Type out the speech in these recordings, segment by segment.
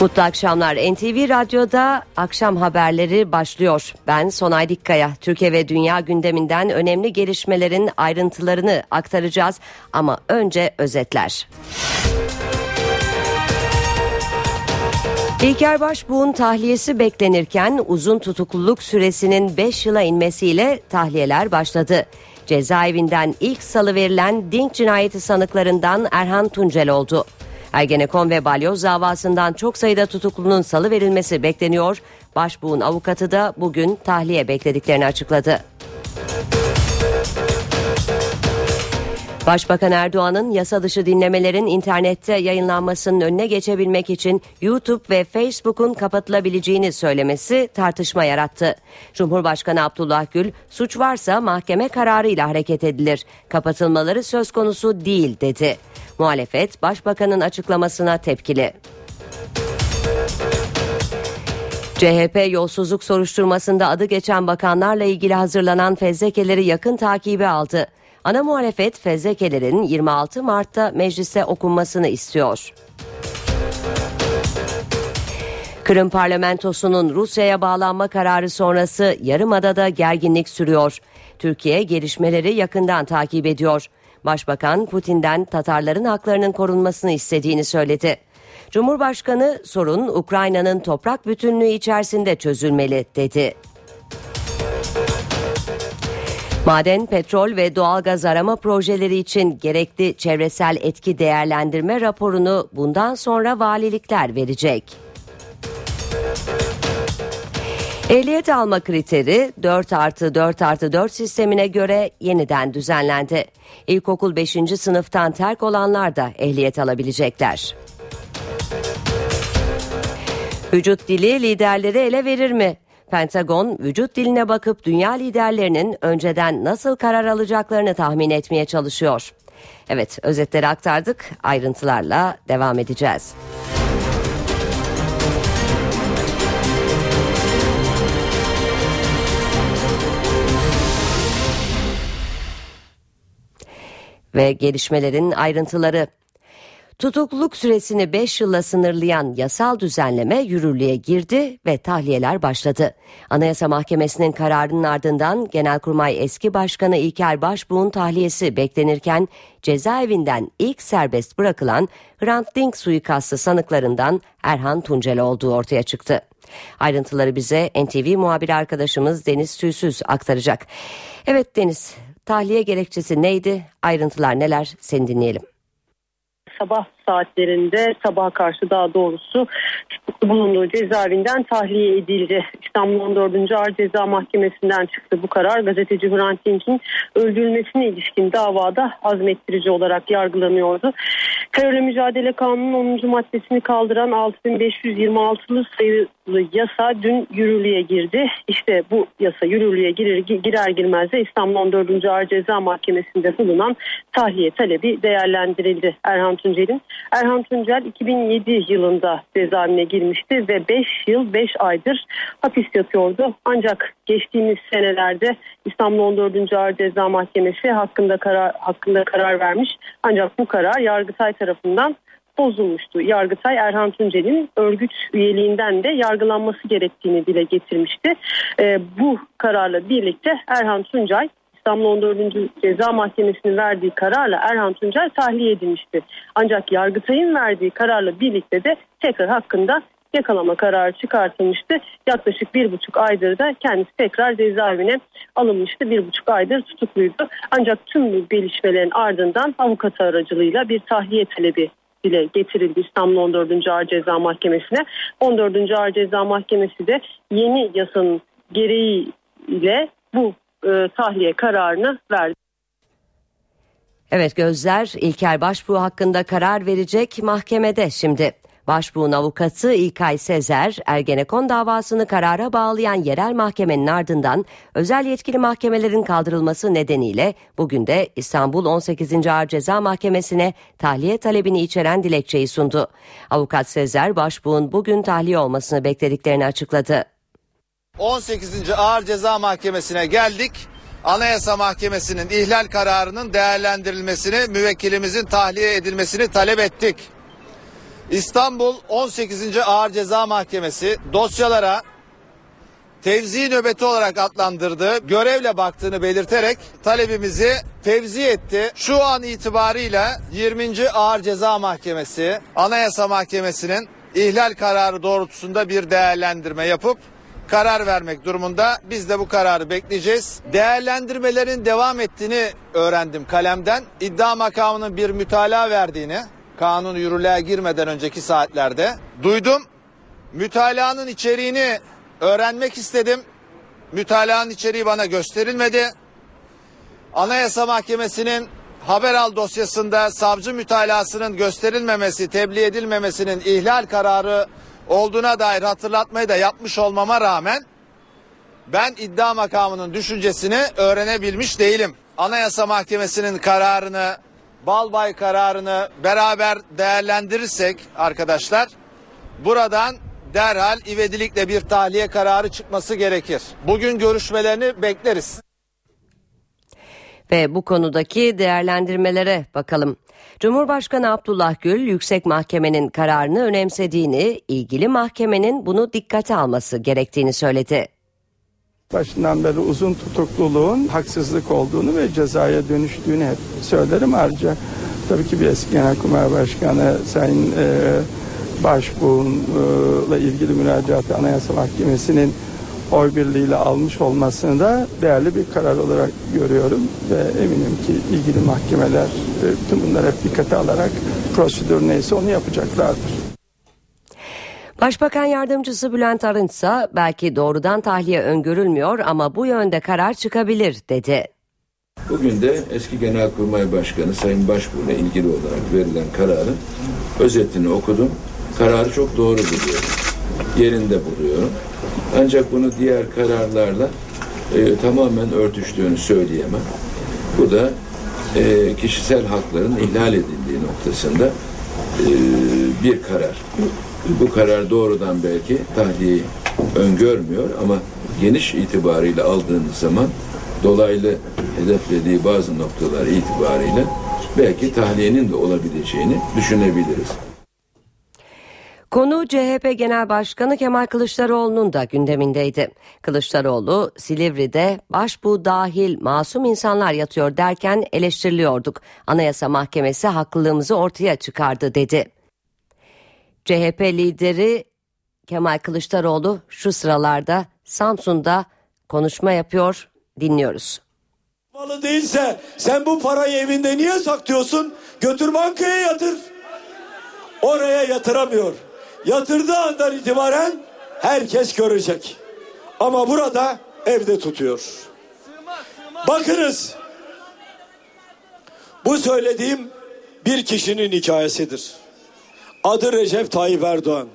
Mutlu akşamlar. NTV Radyo'da akşam haberleri başlıyor. Ben Sonay Dikkaya. Türkiye ve dünya gündeminden önemli gelişmelerin ayrıntılarını aktaracağız. Ama önce özetler. İlker Başbuğ'un tahliyesi beklenirken uzun tutukluluk süresinin 5 yıla inmesiyle tahliyeler başladı. Cezaevinden ilk salı verilen Dink cinayeti sanıklarından Erhan Tuncel oldu. Ergenekon ve Balyoz davasından çok sayıda tutuklunun salı verilmesi bekleniyor. Başbuğ'un avukatı da bugün tahliye beklediklerini açıkladı. Başbakan Erdoğan'ın yasa dışı dinlemelerin internette yayınlanmasının önüne geçebilmek için YouTube ve Facebook'un kapatılabileceğini söylemesi tartışma yarattı. Cumhurbaşkanı Abdullah Gül, suç varsa mahkeme kararıyla hareket edilir. Kapatılmaları söz konusu değil dedi. Muhalefet başbakanın açıklamasına tepkili. CHP yolsuzluk soruşturmasında adı geçen bakanlarla ilgili hazırlanan fezlekeleri yakın takibe aldı. Ana muhalefet fezlekelerin 26 Mart'ta meclise okunmasını istiyor. Kırım parlamentosunun Rusya'ya bağlanma kararı sonrası Yarımada'da gerginlik sürüyor. Türkiye gelişmeleri yakından takip ediyor. Başbakan Putin'den Tatarların haklarının korunmasını istediğini söyledi. Cumhurbaşkanı sorun Ukrayna'nın toprak bütünlüğü içerisinde çözülmeli dedi. Maden, petrol ve doğalgaz arama projeleri için gerekli çevresel etki değerlendirme raporunu bundan sonra valilikler verecek. Ehliyet alma kriteri 4 artı 4 artı 4 sistemine göre yeniden düzenlendi. İlkokul 5. sınıftan terk olanlar da ehliyet alabilecekler. Vücut dili liderleri ele verir mi? Pentagon vücut diline bakıp dünya liderlerinin önceden nasıl karar alacaklarını tahmin etmeye çalışıyor. Evet özetleri aktardık ayrıntılarla devam edeceğiz. Ve gelişmelerin ayrıntıları Tutukluluk süresini 5 yılla sınırlayan yasal düzenleme yürürlüğe girdi ve tahliyeler başladı. Anayasa Mahkemesi'nin kararının ardından Genelkurmay eski başkanı İlker Başbuğ'un tahliyesi beklenirken cezaevinden ilk serbest bırakılan Hrant Dink suikastı sanıklarından Erhan Tuncel olduğu ortaya çıktı. Ayrıntıları bize NTV muhabiri arkadaşımız Deniz Tüysüz aktaracak. Evet Deniz, tahliye gerekçesi neydi? Ayrıntılar neler? Seni dinleyelim sabah saatlerinde sabaha karşı daha doğrusu bulunduğu cezaevinden tahliye edildi. İstanbul 14. Ağır Ceza Mahkemesi'nden çıktı bu karar. Gazeteci Hrant Dink'in öldürülmesine ilişkin davada azmettirici olarak yargılanıyordu. Terörle Mücadele Kanunu'nun 10. maddesini kaldıran 6526'lı sayılı yasa dün yürürlüğe girdi. İşte bu yasa yürürlüğe girer, girer girmez de İstanbul 14. Ağır Ceza Mahkemesi'nde bulunan tahliye talebi değerlendirildi Erhan Tuncel'in. Erhan Tuncel 2007 yılında cezaevine girmişti ve 5 yıl 5 aydır hapis yatıyordu. Ancak geçtiğimiz senelerde İstanbul 14. Ağır Ceza Mahkemesi hakkında karar hakkında karar vermiş. Ancak bu karar Yargıtay tarafından bozulmuştu. Yargıtay Erhan Tuncel'in örgüt üyeliğinden de yargılanması gerektiğini dile getirmişti. E, bu kararla birlikte Erhan Tuncay İstanbul 14. Ceza Mahkemesi'nin verdiği kararla Erhan Tuncel tahliye edilmişti. Ancak Yargıtay'ın verdiği kararla birlikte de tekrar hakkında yakalama kararı çıkartılmıştı. Yaklaşık bir buçuk aydır da kendisi tekrar cezaevine alınmıştı. Bir buçuk aydır tutukluydu. Ancak tüm bu gelişmelerin ardından avukatı aracılığıyla bir tahliye talebi dile getirildi İstanbul 14. Ağır Ceza Mahkemesi'ne. 14. Ağır Ceza Mahkemesi de yeni yasanın gereğiyle bu e, tahliye kararını verdi. Evet gözler İlker Başbuğ hakkında karar verecek mahkemede şimdi. Başbuğ'un avukatı İlkay Sezer, Ergenekon davasını karara bağlayan yerel mahkemenin ardından özel yetkili mahkemelerin kaldırılması nedeniyle bugün de İstanbul 18. Ağır Ceza Mahkemesi'ne tahliye talebini içeren dilekçeyi sundu. Avukat Sezer, Başbuğ'un bugün tahliye olmasını beklediklerini açıkladı. 18. Ağır Ceza Mahkemesi'ne geldik. Anayasa Mahkemesi'nin ihlal kararının değerlendirilmesini, müvekkilimizin tahliye edilmesini talep ettik. İstanbul 18. Ağır Ceza Mahkemesi dosyalara tevzi nöbeti olarak adlandırdığı görevle baktığını belirterek talebimizi tevzi etti. Şu an itibarıyla 20. Ağır Ceza Mahkemesi Anayasa Mahkemesi'nin ihlal kararı doğrultusunda bir değerlendirme yapıp karar vermek durumunda. Biz de bu kararı bekleyeceğiz. Değerlendirmelerin devam ettiğini öğrendim kalemden. İddia makamının bir mütalaa verdiğini kanun yürürlüğe girmeden önceki saatlerde duydum. Mütalaanın içeriğini öğrenmek istedim. Mütalaanın içeriği bana gösterilmedi. Anayasa Mahkemesi'nin Haberal dosyasında savcı mütalasının gösterilmemesi, tebliğ edilmemesinin ihlal kararı olduğuna dair hatırlatmayı da yapmış olmama rağmen ben iddia makamının düşüncesini öğrenebilmiş değilim. Anayasa Mahkemesi'nin kararını, Balbay kararını beraber değerlendirirsek arkadaşlar buradan derhal ivedilikle bir tahliye kararı çıkması gerekir. Bugün görüşmelerini bekleriz. Ve bu konudaki değerlendirmelere bakalım. Cumhurbaşkanı Abdullah Gül yüksek mahkemenin kararını önemsediğini, ilgili mahkemenin bunu dikkate alması gerektiğini söyledi. Başından beri uzun tutukluluğun haksızlık olduğunu ve cezaya dönüştüğünü hep söylerim. Ayrıca tabii ki bir eski Genelkurmay Başkanı Sayın e, Başbuğ'la ilgili müracaatı Anayasa Mahkemesi'nin oy birliğiyle almış olmasını da değerli bir karar olarak görüyorum ve eminim ki ilgili mahkemeler e, bütün bunları hep dikkate alarak prosedür neyse onu yapacaklardır. Başbakan yardımcısı Bülent Arınç ise belki doğrudan tahliye öngörülmüyor ama bu yönde karar çıkabilir dedi. Bugün de eski Genelkurmay Başkanı Sayın Başbuğ'la ilgili olarak verilen kararın özetini okudum. Kararı çok doğru buluyorum. Yerinde buluyorum. Ancak bunu diğer kararlarla e, tamamen örtüştüğünü söyleyemem. Bu da e, kişisel hakların ihlal edildiği noktasında e, bir karar. Bu karar doğrudan belki tahliyeyi öngörmüyor ama geniş itibarıyla aldığınız zaman dolaylı hedeflediği bazı noktalar itibariyle belki tahliyenin de olabileceğini düşünebiliriz. Konu CHP Genel Başkanı Kemal Kılıçdaroğlu'nun da gündemindeydi. Kılıçdaroğlu Silivri'de başbuğ dahil masum insanlar yatıyor derken eleştiriliyorduk. Anayasa Mahkemesi haklılığımızı ortaya çıkardı dedi. CHP lideri Kemal Kılıçdaroğlu şu sıralarda Samsun'da konuşma yapıyor dinliyoruz. Malı değilse sen bu parayı evinde niye saklıyorsun? Götür bankaya yatır. Oraya yatıramıyor. Yatırdığı andan itibaren herkes görecek. Ama burada evde tutuyor. Bakınız. Bu söylediğim bir kişinin hikayesidir. Adı Recep Tayyip Erdoğan.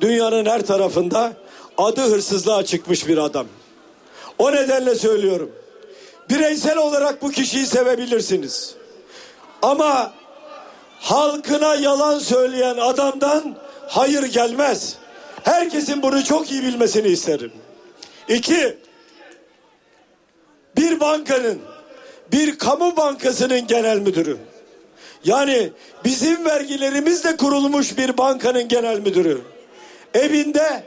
Dünyanın her tarafında adı hırsızlığa çıkmış bir adam. O nedenle söylüyorum. Bireysel olarak bu kişiyi sevebilirsiniz. Ama halkına yalan söyleyen adamdan hayır gelmez. Herkesin bunu çok iyi bilmesini isterim. İki, bir bankanın, bir kamu bankasının genel müdürü. Yani bizim vergilerimizle kurulmuş bir bankanın genel müdürü. Evinde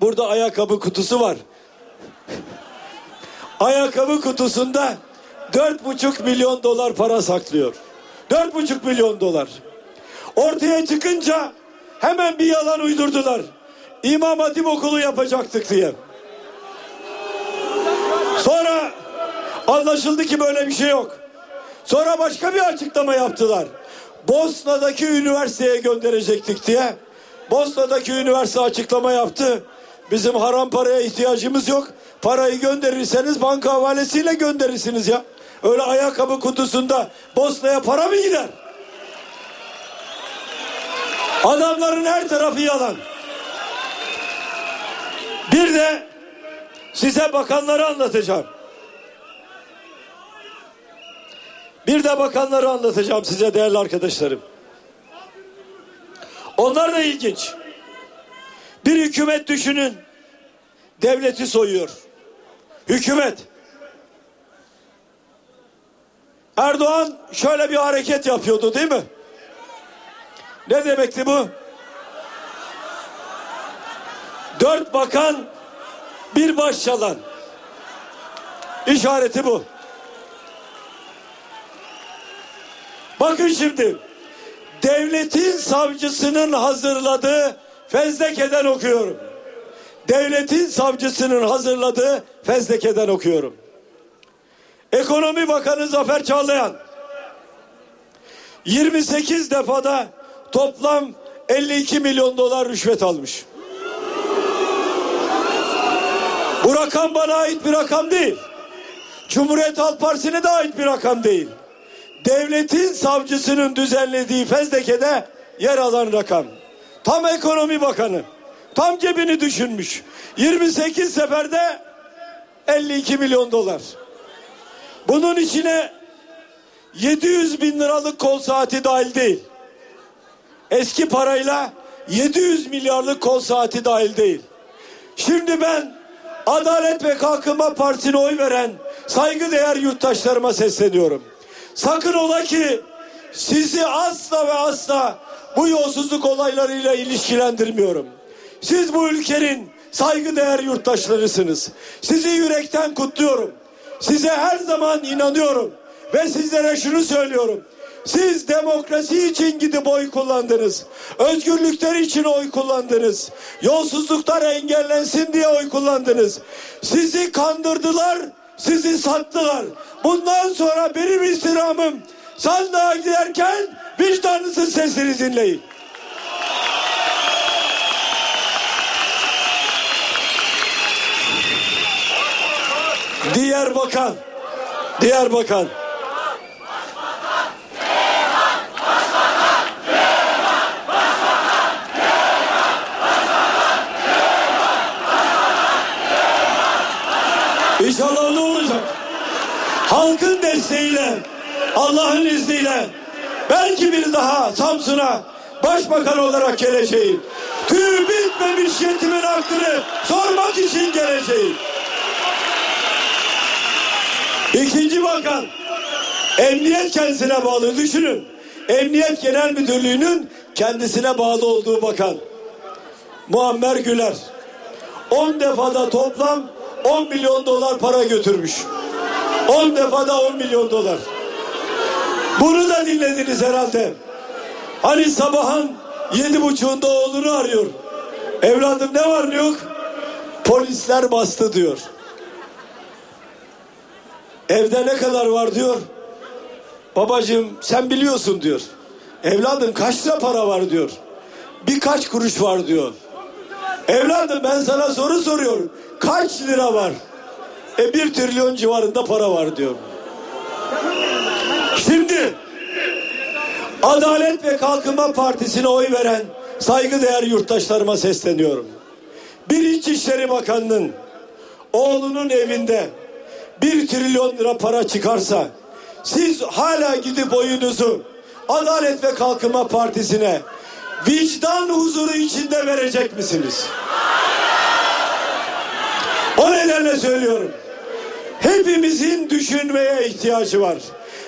burada ayakkabı kutusu var. Ayakkabı kutusunda dört buçuk milyon dolar para saklıyor. Dört buçuk milyon dolar. Ortaya çıkınca hemen bir yalan uydurdular. İmam Hatip okulu yapacaktık diye. Sonra anlaşıldı ki böyle bir şey yok. Sonra başka bir açıklama yaptılar. Bosna'daki üniversiteye gönderecektik diye. Bosna'daki üniversite açıklama yaptı. Bizim haram paraya ihtiyacımız yok. Parayı gönderirseniz banka havalesiyle gönderirsiniz ya. Öyle ayakkabı kutusunda Bosna'ya para mı gider? Adamların her tarafı yalan. Bir de size bakanları anlatacağım. Bir de bakanları anlatacağım size değerli arkadaşlarım. Onlar da ilginç. Bir hükümet düşünün. Devleti soyuyor. Hükümet. Erdoğan şöyle bir hareket yapıyordu değil mi? Ne demekti bu? Dört bakan bir baş çalan. İşareti bu. Bakın şimdi. Devletin savcısının hazırladığı fezlekeden okuyorum. Devletin savcısının hazırladığı fezlekeden okuyorum. Ekonomi Bakanı Zafer Çağlayan 28 defada toplam 52 milyon dolar rüşvet almış. Bu rakam bana ait bir rakam değil. Cumhuriyet Halk Partisi'ne de ait bir rakam değil. Devletin savcısının düzenlediği fezlekede yer alan rakam. Tam ekonomi bakanı. Tam cebini düşünmüş. 28 seferde 52 milyon dolar. Bunun içine 700 bin liralık kol saati dahil değil. Eski parayla 700 milyarlık kol saati dahil değil. Şimdi ben Adalet ve Kalkınma Partisi'ne oy veren saygıdeğer yurttaşlarıma sesleniyorum. Sakın ola ki sizi asla ve asla bu yolsuzluk olaylarıyla ilişkilendirmiyorum. Siz bu ülkenin saygıdeğer yurttaşlarısınız. Sizi yürekten kutluyorum. Size her zaman inanıyorum ve sizlere şunu söylüyorum. Siz demokrasi için gidip oy kullandınız. Özgürlükler için oy kullandınız. Yolsuzluklar engellensin diye oy kullandınız. Sizi kandırdılar, sizi sattılar. Bundan sonra benim istirhamım sandığa giderken vicdanınızın sesini dinleyin. Diğer bakan, diğer bakan. İnşallah ne olacak? Halkın desteğiyle, Allah'ın izniyle belki bir daha Samsun'a başbakan olarak geleceğim. Tüy bitmemiş yetimin hakkını sormak için geleceğim. İkinci bakan emniyet kendisine bağlı düşünün. Emniyet Genel Müdürlüğü'nün kendisine bağlı olduğu bakan Muammer Güler 10 defada toplam 10 milyon dolar para götürmüş. 10 defada 10 milyon dolar. Bunu da dinlediniz herhalde. Hani sabahın yedi buçuğunda oğlunu arıyor. Evladım ne var ne yok? Polisler bastı diyor. Evde ne kadar var diyor. Babacığım sen biliyorsun diyor. Evladım kaç lira para var diyor. Birkaç kuruş var diyor. Evladım ben sana soru soruyorum. Kaç lira var? E bir trilyon civarında para var diyor. Şimdi Adalet ve Kalkınma Partisi'ne oy veren saygıdeğer yurttaşlarıma sesleniyorum. Bir İçişleri Bakanı'nın oğlunun evinde bir trilyon lira para çıkarsa siz hala gidip oyunuzu Adalet ve Kalkınma Partisi'ne vicdan huzuru içinde verecek misiniz? O nedenle söylüyorum. Hepimizin düşünmeye ihtiyacı var.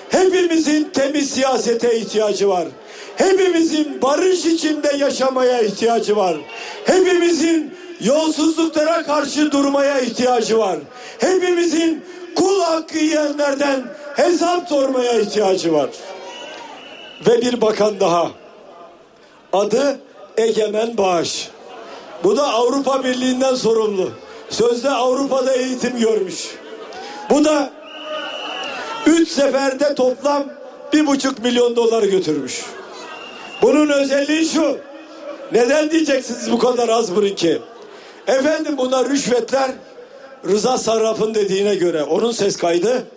Hepimizin temiz siyasete ihtiyacı var. Hepimizin barış içinde yaşamaya ihtiyacı var. Hepimizin yolsuzluklara karşı durmaya ihtiyacı var. Hepimizin kul hakkı yiyenlerden hesap sormaya ihtiyacı var. Ve bir bakan daha. Adı Egemen Bağış. Bu da Avrupa Birliği'nden sorumlu. Sözde Avrupa'da eğitim görmüş. Bu da üç seferde toplam bir buçuk milyon dolar götürmüş. Bunun özelliği şu. Neden diyeceksiniz bu kadar az burun ki? Efendim bunlar rüşvetler Rıza Sarraf'ın dediğine göre onun ses kaydı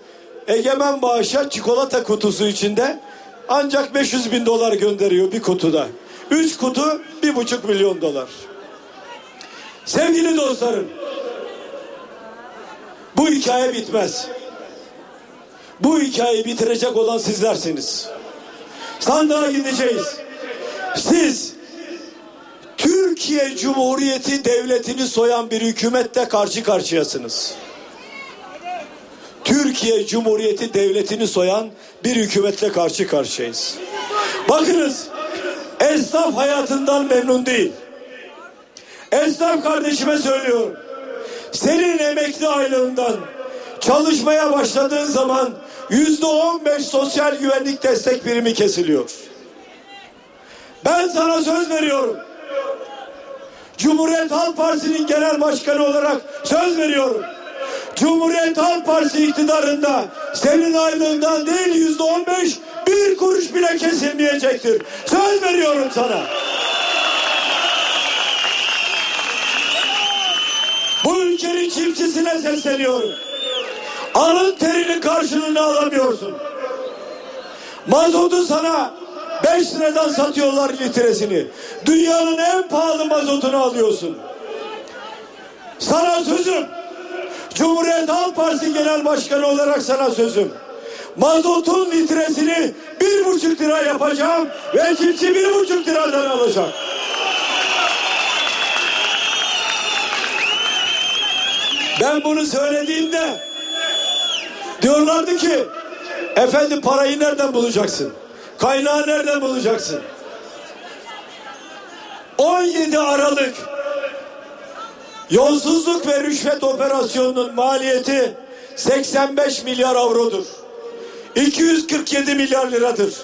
Egemen Bağış'a çikolata kutusu içinde ancak 500 bin dolar gönderiyor bir kutuda. Üç kutu bir buçuk milyon dolar. Sevgili dostlarım bu hikaye bitmez. Bu hikayeyi bitirecek olan sizlersiniz. Sandığa gideceğiz. Siz Türkiye Cumhuriyeti Devleti'ni soyan bir hükümetle karşı karşıyasınız. Türkiye Cumhuriyeti Devleti'ni soyan bir hükümetle karşı karşıyayız. Bakınız esnaf hayatından memnun değil. Esnaf kardeşime söylüyorum. Senin emekli aylığından çalışmaya başladığın zaman yüzde on beş sosyal güvenlik destek birimi kesiliyor. Ben sana söz veriyorum. Cumhuriyet Halk Partisi'nin genel başkanı olarak söz veriyorum. Cumhuriyet Halk Partisi iktidarında senin aylığından değil yüzde on beş bir kuruş bile kesilmeyecektir. Söz veriyorum sana. Bu ülkenin çiftçisine sesleniyorum. Alın terinin karşılığını alamıyorsun. Mazotu sana 5 liradan satıyorlar litresini. Dünyanın en pahalı mazotunu alıyorsun. Sana sözüm. Cumhuriyet Halk Partisi Genel Başkanı olarak sana sözüm. Mazotun litresini bir buçuk lira yapacağım ve çiftçi bir buçuk liradan alacak. Ben bunu söylediğimde diyorlardı ki efendim parayı nereden bulacaksın? Kaynağı nereden bulacaksın? 17 Aralık yolsuzluk ve rüşvet operasyonunun maliyeti 85 milyar avrodur. 247 milyar liradır.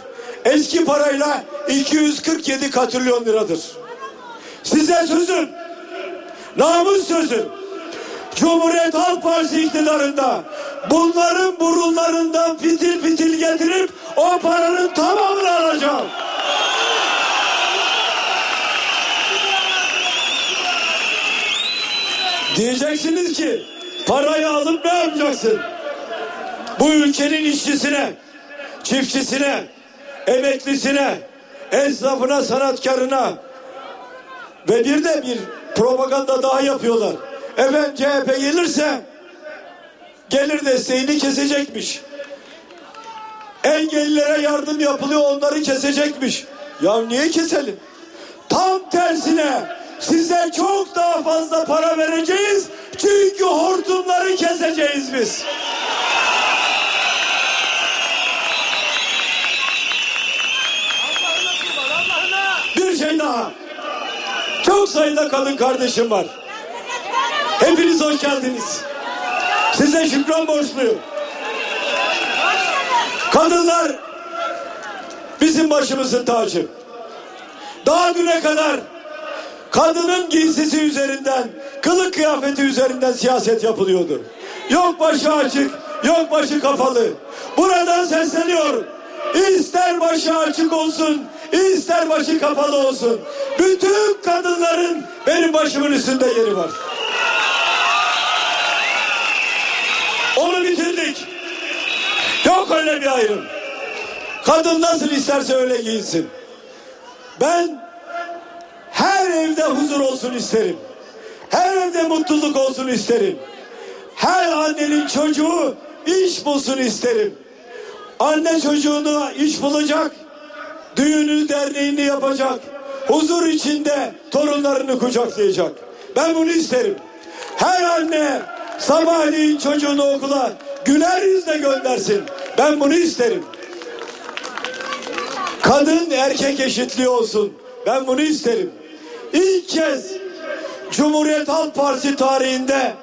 Eski parayla 247 katrilyon liradır. Size sözüm, namus sözüm. Cumhuriyet Halk Partisi iktidarında bunların burunlarından fitil fitil getirip o paranın tamamını alacağım. Diyeceksiniz ki parayı alıp ne yapacaksın? Bu ülkenin işçisine, çiftçisine, emeklisine, esnafına, sanatkarına ve bir de bir propaganda daha yapıyorlar. Efendim CHP gelirse gelir desteğini kesecekmiş. Engellilere yardım yapılıyor onları kesecekmiş. Ya niye keselim? Tam tersine size çok daha fazla para vereceğiz. Çünkü hortumları keseceğiz biz. Bir şey daha. Çok sayıda kadın kardeşim var. Hepiniz hoş geldiniz. Size şükran borçluyum. Kadınlar bizim başımızın tacı. Daha düne kadar kadının giysisi üzerinden, kılık kıyafeti üzerinden siyaset yapılıyordu. Yok başı açık, yok başı kapalı. Buradan sesleniyorum. İster başı açık olsun, ister başı kapalı olsun. Bütün kadınların benim başımın üstünde yeri var. Onu bitirdik. Yok öyle bir ayrım. Kadın nasıl isterse öyle giyinsin. Ben her evde huzur olsun isterim. Her evde mutluluk olsun isterim. Her annenin çocuğu iş bulsun isterim. Anne çocuğuna iş bulacak. Düğünü derneğini yapacak. Huzur içinde torunlarını kucaklayacak. Ben bunu isterim. Her anne sabahleyin çocuğunu okula güler yüzle göndersin. Ben bunu isterim. Kadın erkek eşitliği olsun. Ben bunu isterim. İlk kez Cumhuriyet Halk Partisi tarihinde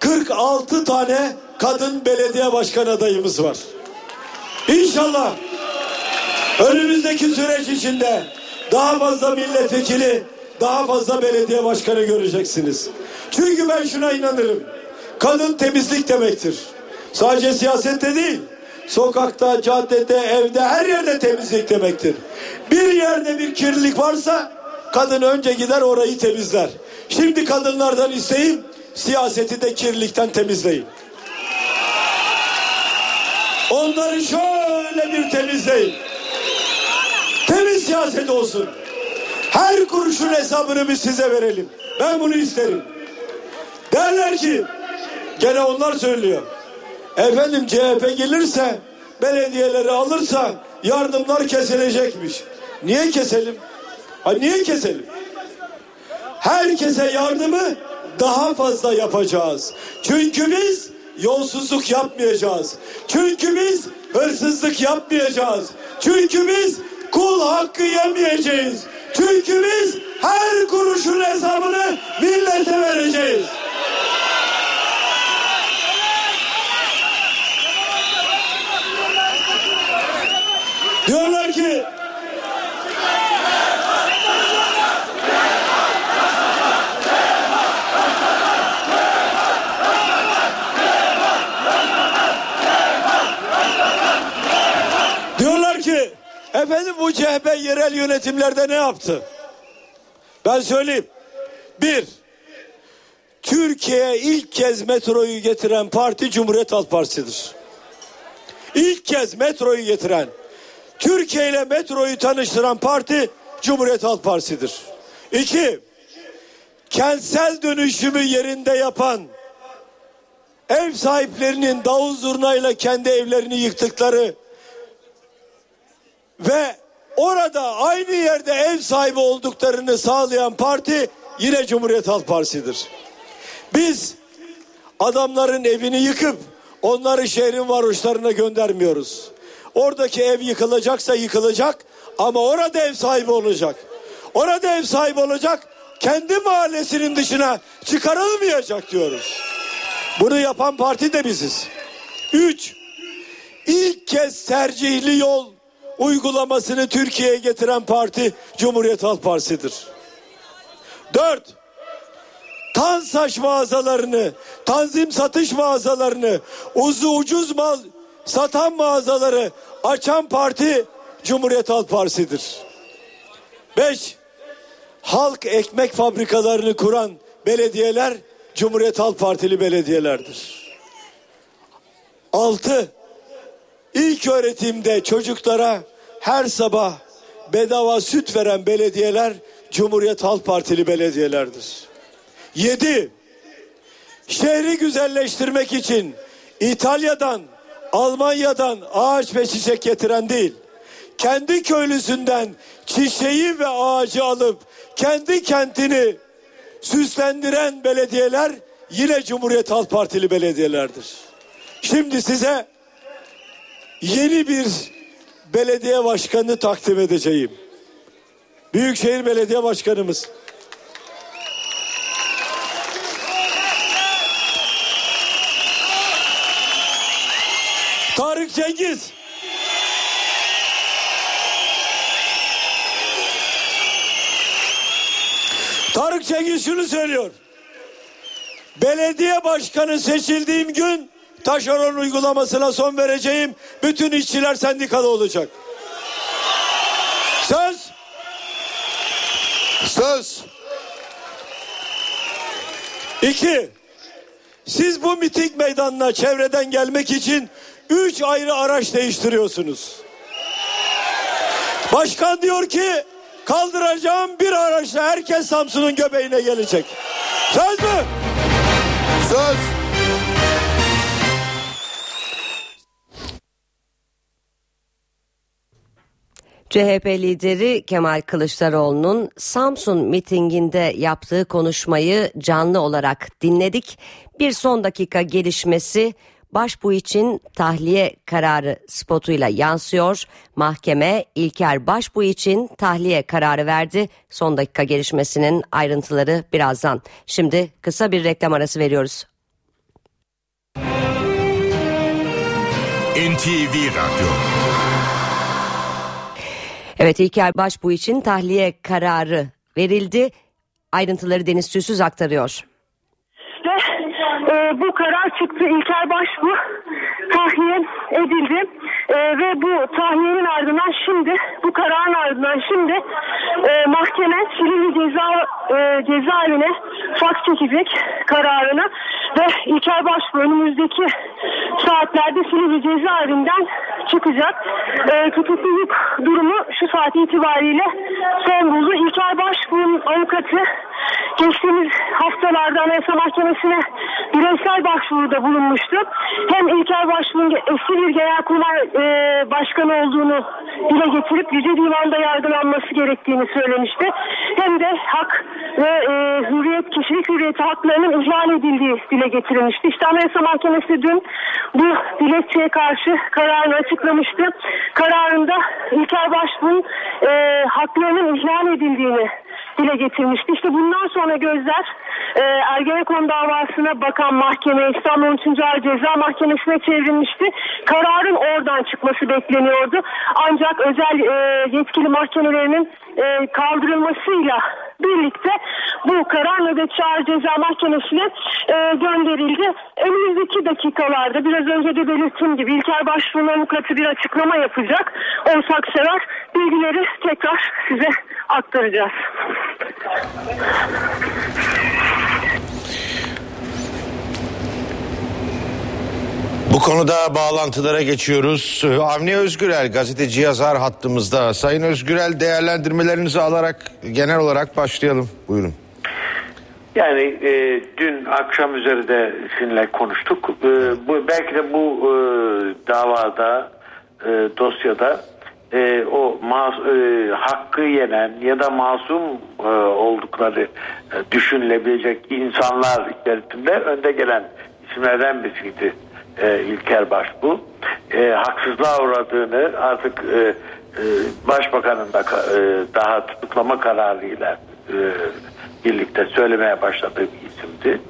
46 tane kadın belediye başkan adayımız var. İnşallah önümüzdeki süreç içinde daha fazla milletvekili, daha fazla belediye başkanı göreceksiniz. Çünkü ben şuna inanırım. Kadın temizlik demektir. Sadece siyasette değil, sokakta, caddede, evde, her yerde temizlik demektir. Bir yerde bir kirlilik varsa kadın önce gider orayı temizler. Şimdi kadınlardan isteyeyim siyaseti de kirlilikten temizleyin. Onları şöyle bir temizleyin. Temiz siyaset olsun. Her kuruşun hesabını biz size verelim. Ben bunu isterim. Derler ki gene onlar söylüyor. Efendim CHP gelirse belediyeleri alırsa yardımlar kesilecekmiş. Niye keselim? Ha niye keselim? Herkese yardımı daha fazla yapacağız. Çünkü biz yolsuzluk yapmayacağız. Çünkü biz hırsızlık yapmayacağız. Çünkü biz kul hakkı yemeyeceğiz. Çünkü biz her kuruşun hesabını millete vereceğiz. Diyorlar ki Diyorlar ki efendim bu CHP yerel yönetimlerde ne yaptı? Ben söyleyeyim. Bir, Türkiye'ye ilk kez metroyu getiren parti Cumhuriyet Halk Partisi'dir. İlk kez metroyu getiren, Türkiye ile metroyu tanıştıran parti Cumhuriyet Halk Partisi'dir. İki, kentsel dönüşümü yerinde yapan, ev sahiplerinin davul zurnayla kendi evlerini yıktıkları ve orada aynı yerde ev sahibi olduklarını sağlayan parti yine Cumhuriyet Halk Partisi'dir. Biz adamların evini yıkıp onları şehrin varoşlarına göndermiyoruz. Oradaki ev yıkılacaksa yıkılacak ama orada ev sahibi olacak. Orada ev sahibi olacak kendi mahallesinin dışına çıkarılmayacak diyoruz. Bunu yapan parti de biziz. Üç, ilk kez tercihli yol uygulamasını Türkiye'ye getiren parti Cumhuriyet Halk Partisi'dir. Dört, Tansaç mağazalarını, tanzim satış mağazalarını, uzu ucuz mal satan mağazaları açan parti Cumhuriyet Halk Partisi'dir. Beş, halk ekmek fabrikalarını kuran belediyeler Cumhuriyet Halk Partili belediyelerdir. Altı, ilk öğretimde çocuklara her sabah bedava süt veren belediyeler Cumhuriyet Halk Partili belediyelerdir. Yedi, şehri güzelleştirmek için İtalya'dan, Almanya'dan ağaç ve çiçek getiren değil, kendi köylüsünden çiçeği ve ağacı alıp kendi kentini süslendiren belediyeler yine Cumhuriyet Halk Partili belediyelerdir. Şimdi size yeni bir belediye başkanı takdim edeceğim. Büyükşehir Belediye Başkanımız. Tarık Cengiz. Tarık Cengiz şunu söylüyor. Belediye başkanı seçildiğim gün taşeron uygulamasına son vereceğim. Bütün işçiler sendikalı olacak. Söz. Söz. İki. Siz bu miting meydanına çevreden gelmek için üç ayrı araç değiştiriyorsunuz. Başkan diyor ki kaldıracağım bir araçla herkes Samsun'un göbeğine gelecek. Söz mü? Söz. CHP lideri Kemal Kılıçdaroğlu'nun Samsun mitinginde yaptığı konuşmayı canlı olarak dinledik. Bir son dakika gelişmesi Başbu için tahliye kararı spotuyla yansıyor. Mahkeme İlker Başbu için tahliye kararı verdi. Son dakika gelişmesinin ayrıntıları birazdan. Şimdi kısa bir reklam arası veriyoruz. NTV Radyo Evet İlker Başbu için tahliye kararı verildi. Ayrıntıları Deniz Tüysüz aktarıyor. E, bu karar çıktı. İlker Başbu tahliye edildi. E, ve bu tahliyenin ardından şimdi bu kararın ardından şimdi e, mahkeme Silivri ceza e, cezaevine faks çekecek kararını ve İlker Başbu önümüzdeki saatlerde Silivri cezaevinden çıkacak. E, tutukluluk durumu şu saat itibariyle son buldu. İlker Başbu'nun avukatı geçtiğimiz haftalarda Anayasa Mahkemesi'ne bireysel başvuruda bulunmuştu. Hem İlker Başbuğ'un bir genelkurmay e, başkanı olduğunu dile getirip Yüce Divan'da yargılanması gerektiğini söylemişti. Hem de hak ve e, hürriyet, kişilik hürriyeti haklarının ihlal edildiği dile getirilmişti. İşte Anayasa Mahkemesi dün bu dilekçeye karşı kararını açıklamıştı. Kararında İlker Başbuğ'un e, haklarının ihlal edildiğini dile getirmişti. İşte bundan sonra gözler e, Ergenekon davasına bakan mahkeme İstanbul 13. Ağır Ceza Mahkemesi'ne çevrilmişti. Kararın oradan çıkması bekleniyordu. Ancak özel e, yetkili mahkemelerinin e, kaldırılmasıyla birlikte bu karar nöbetçi ağır ceza mahkemesine e, gönderildi. Önümüzdeki dakikalarda biraz önce de belirttiğim gibi İlker Başbuğ'un avukatı bir açıklama yapacak. Olsak sever bilgileri tekrar size aktaracağız. Bu konuda bağlantılara geçiyoruz. Avni Özgürel gazeteci yazar hattımızda. Sayın Özgürel değerlendirmelerinizi alarak genel olarak başlayalım. Buyurun. Yani e, dün akşam üzeri de sizinle konuştuk. E, bu belki de bu e, davada e, dosyada e, o mas, e, hakkı yenen ya da masum e, oldukları e, düşünülebilecek insanlar içerisinde önde gelen isimlerden birisiydi e, İlker Başbuğ. E, haksızlığa uğradığını artık e, e, Başbakanın da e, daha tutuklama kararıyla e, birlikte söylemeye başladığı bir isimdi.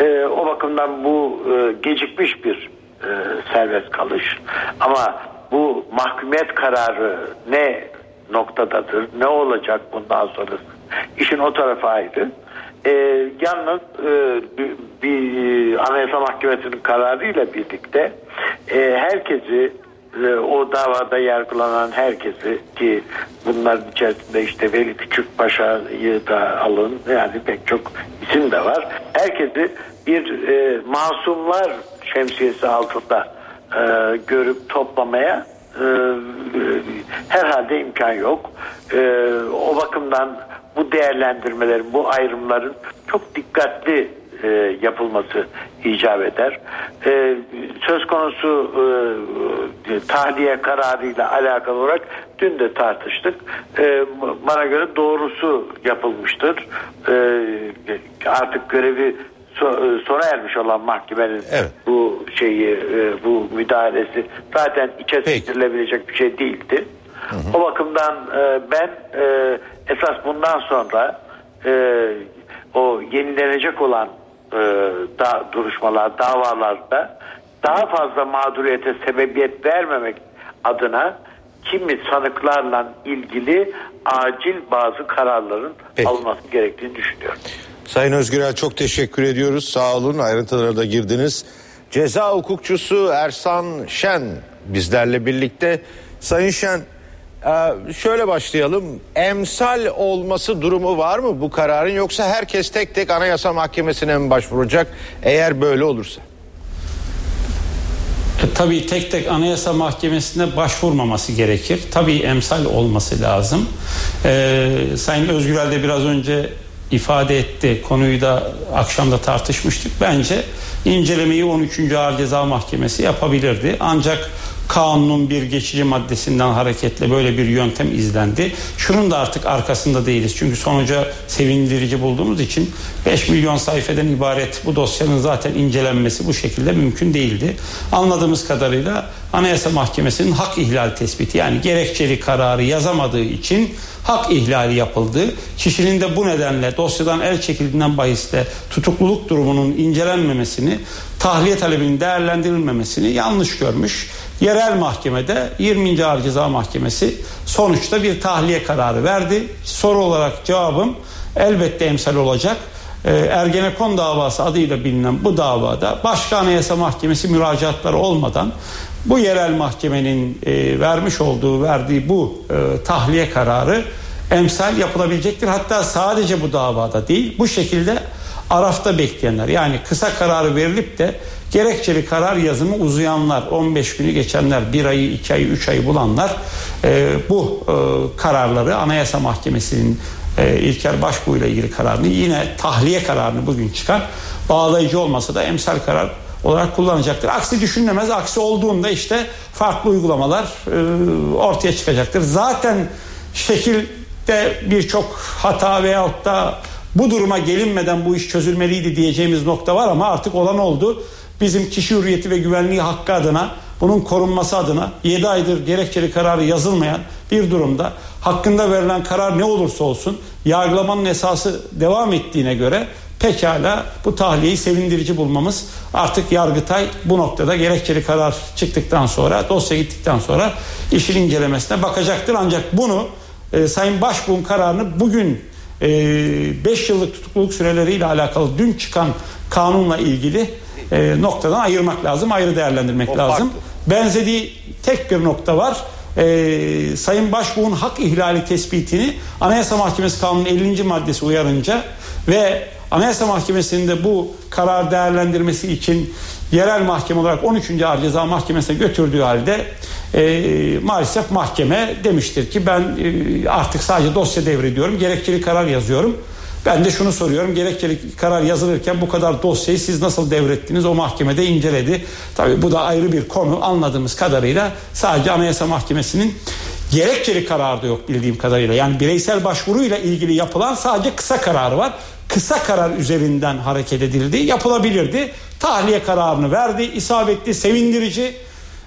E, o bakımdan bu e, gecikmiş bir e, serbest kalış. Ama bu mahkumiyet kararı ne noktadadır, ne olacak bundan sonrası? İşin o tarafı ayrı. E, yalnız e, bir, bir Anayasa Mahkemesi'nin kararıyla birlikte e, herkesi e, o davada yargılanan herkesi ki bunların içerisinde işte Veli Küçükpaşa'yı da alın yani pek çok isim de var. Herkesi bir e, masumlar şemsiyesi altında e, görüp toplamaya e, herhalde imkan yok. E, o bakımdan bu değerlendirmelerin, bu ayrımların çok dikkatli e, yapılması icap eder. E, söz konusu e, tahliye kararıyla alakalı olarak dün de tartıştık. E, bana göre doğrusu yapılmıştır. E, artık görevi so, sona ermiş olan mahkemenin Evet. bu şeyi e, bu müdahalesi zaten içe sindirilebilecek bir şey değildi. O bakımdan e, ben e, esas bundan sonra e, o yenilenecek olan e, da, duruşmalar, davalarda daha fazla mağduriyete sebebiyet vermemek adına kimi sanıklarla ilgili acil bazı kararların Peki. alınması gerektiğini düşünüyorum. Sayın Özgürel çok teşekkür ediyoruz. Sağ olun ayrıntılara da girdiniz. Ceza hukukçusu Ersan Şen bizlerle birlikte. Sayın Şen e, şöyle başlayalım. Emsal olması durumu var mı bu kararın yoksa herkes tek tek Anayasa Mahkemesi'ne mi başvuracak eğer böyle olursa? E, tabii tek tek Anayasa Mahkemesi'ne başvurmaması gerekir. Tabii emsal olması lazım. Ee, Sayın Özgürel de biraz önce ifade etti. Konuyu da akşamda tartışmıştık. Bence incelemeyi 13. Ağır Ceza Mahkemesi yapabilirdi. Ancak kanunun bir geçici maddesinden hareketle böyle bir yöntem izlendi. Şunun da artık arkasında değiliz. Çünkü sonuca sevindirici bulduğumuz için 5 milyon sayfeden ibaret bu dosyanın zaten incelenmesi bu şekilde mümkün değildi. Anladığımız kadarıyla Anayasa Mahkemesi'nin hak ihlal tespiti yani gerekçeli kararı yazamadığı için hak ihlali yapıldı. Kişinin de bu nedenle dosyadan el çekildiğinden bahisle tutukluluk durumunun incelenmemesini, tahliye talebinin değerlendirilmemesini yanlış görmüş. Yerel mahkemede 20. Ağır Ceza Mahkemesi sonuçta bir tahliye kararı verdi. Soru olarak cevabım elbette emsal olacak. Ee, Ergenekon davası adıyla bilinen bu davada başka anayasa mahkemesi müracaatları olmadan bu yerel mahkemenin e, vermiş olduğu verdiği bu e, tahliye kararı emsal yapılabilecektir. Hatta sadece bu davada değil bu şekilde arafta bekleyenler yani kısa kararı verilip de gerekçeli karar yazımı uzayanlar 15 günü geçenler 1 ayı 2 ayı 3 ayı bulanlar e, bu e, kararları Anayasa Mahkemesi'nin e, İlker Başbuğ ile ilgili kararını yine tahliye kararını bugün çıkar. Bağlayıcı olmasa da emsal karar olarak kullanacaktır. Aksi düşünülemez. Aksi olduğunda işte farklı uygulamalar e, ortaya çıkacaktır. Zaten şekilde birçok hata veyahut da bu duruma gelinmeden bu iş çözülmeliydi diyeceğimiz nokta var ama artık olan oldu. Bizim kişi hürriyeti ve güvenliği hakkı adına bunun korunması adına 7 aydır gerekçeli kararı yazılmayan bir durumda hakkında verilen karar ne olursa olsun yargılamanın esası devam ettiğine göre pekala bu tahliyeyi sevindirici bulmamız artık Yargıtay bu noktada gerekçeli karar çıktıktan sonra dosya gittikten sonra işin incelemesine bakacaktır. Ancak bunu e, Sayın Başbuğ'un kararını bugün 5 yıllık tutukluluk süreleriyle alakalı dün çıkan kanunla ilgili e, noktadan ayırmak lazım, ayrı değerlendirmek O lazım. farklı. Benzediği tek bir nokta var. E, Sayın Başbuğ'un hak ihlali tespitini Anayasa Mahkemesi Kanunu'nun 50. maddesi uyarınca ve Anayasa Mahkemesi'nin de bu karar değerlendirmesi için yerel mahkeme olarak 13. Ağır Ceza Mahkemesi'ne götürdüğü halde e, maalesef mahkeme demiştir ki ben e, artık sadece dosya devrediyorum, gerekçeli karar yazıyorum. Ben de şunu soruyorum gerekçeli karar yazılırken bu kadar dosyayı siz nasıl devrettiniz o mahkemede inceledi. Tabii bu da ayrı bir konu anladığımız kadarıyla sadece Anayasa Mahkemesi'nin gerekçeli kararı da yok bildiğim kadarıyla. Yani bireysel başvuruyla ilgili yapılan sadece kısa kararı var. Kısa karar üzerinden hareket edildi. Yapılabilirdi. Tahliye kararını verdi. isabetli, sevindirici.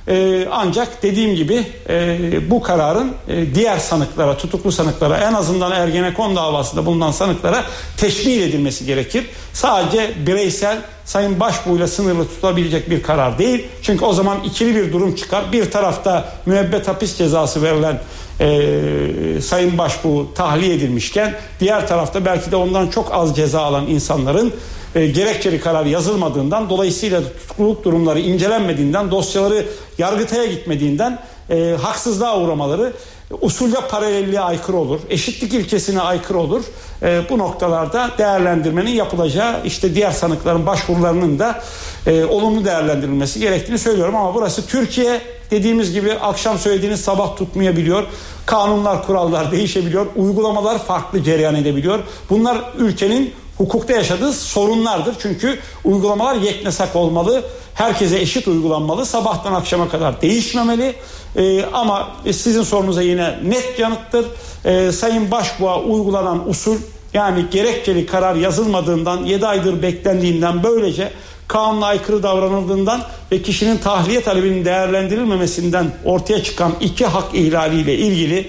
Ee, ancak dediğim gibi e, bu kararın e, diğer sanıklara, tutuklu sanıklara en azından Ergenekon davasında bulunan sanıklara teşmil edilmesi gerekir. Sadece bireysel Sayın Başbuğ'yla sınırlı tutulabilecek bir karar değil. Çünkü o zaman ikili bir durum çıkar. Bir tarafta müebbet hapis cezası verilen e, Sayın Başbuğ tahliye edilmişken diğer tarafta belki de ondan çok az ceza alan insanların e, gerekçeli karar yazılmadığından dolayısıyla tutukluluk durumları incelenmediğinden dosyaları yargıtaya gitmediğinden e, haksızlığa uğramaları usulde paralelliğe aykırı olur. Eşitlik ilkesine aykırı olur. E, bu noktalarda değerlendirmenin yapılacağı işte diğer sanıkların başvurularının da e, olumlu değerlendirilmesi gerektiğini söylüyorum ama burası Türkiye dediğimiz gibi akşam söylediğiniz sabah tutmayabiliyor. Kanunlar, kurallar değişebiliyor. Uygulamalar farklı cereyan edebiliyor. Bunlar ülkenin hukukta yaşadığı sorunlardır. Çünkü uygulamalar yeknesak olmalı. Herkese eşit uygulanmalı. Sabahtan akşama kadar değişmemeli. Ee, ama sizin sorunuza yine net yanıttır. Ee, Sayın Başbuğ'a uygulanan usul yani gerekçeli karar yazılmadığından 7 aydır beklendiğinden böylece kanuna aykırı davranıldığından ve kişinin tahliye talebinin değerlendirilmemesinden ortaya çıkan iki hak ihlaliyle ilgili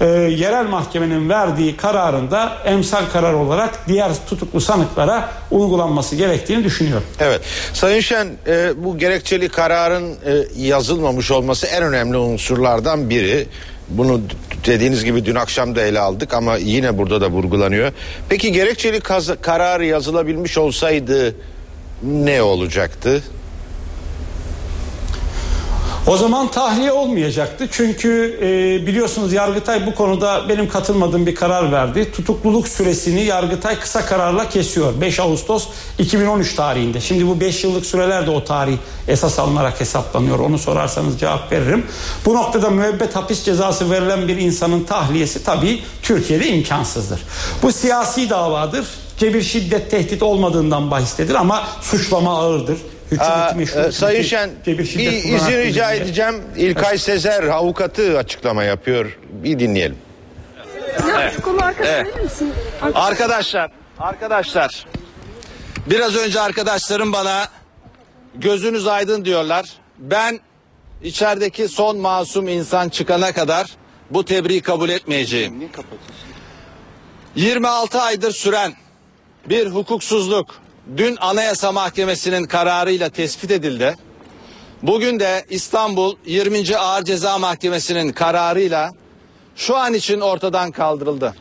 e, yerel mahkemenin verdiği kararında emsal karar olarak diğer tutuklu sanıklara uygulanması gerektiğini düşünüyorum. Evet. Sayın Şen e, bu gerekçeli kararın e, yazılmamış olması en önemli unsurlardan biri. Bunu dediğiniz gibi dün akşam da ele aldık ama yine burada da vurgulanıyor. Peki gerekçeli kaz- karar yazılabilmiş olsaydı ne olacaktı? O zaman tahliye olmayacaktı. Çünkü e, biliyorsunuz Yargıtay bu konuda benim katılmadığım bir karar verdi. Tutukluluk süresini Yargıtay kısa kararla kesiyor. 5 Ağustos 2013 tarihinde. Şimdi bu 5 yıllık süreler de o tarih esas alınarak hesaplanıyor. Onu sorarsanız cevap veririm. Bu noktada müebbet hapis cezası verilen bir insanın tahliyesi tabii Türkiye'de imkansızdır. Bu siyasi davadır. Cebir şiddet tehdit olmadığından bahistedir ama suçlama ağırdır. Hükümeti Aa, e, Sayın Şen bir izin rica belirliyor. edeceğim. İlkay Sezer avukatı açıklama yapıyor. Bir dinleyelim. Evet. misin? Arkadaşlar, arkadaşlar. Biraz önce arkadaşlarım bana gözünüz aydın diyorlar. Ben içerideki son masum insan çıkana kadar bu tebriği kabul etmeyeceğim. 26 aydır süren bir hukuksuzluk dün Anayasa Mahkemesi'nin kararıyla tespit edildi. Bugün de İstanbul 20. Ağır Ceza Mahkemesi'nin kararıyla şu an için ortadan kaldırıldı.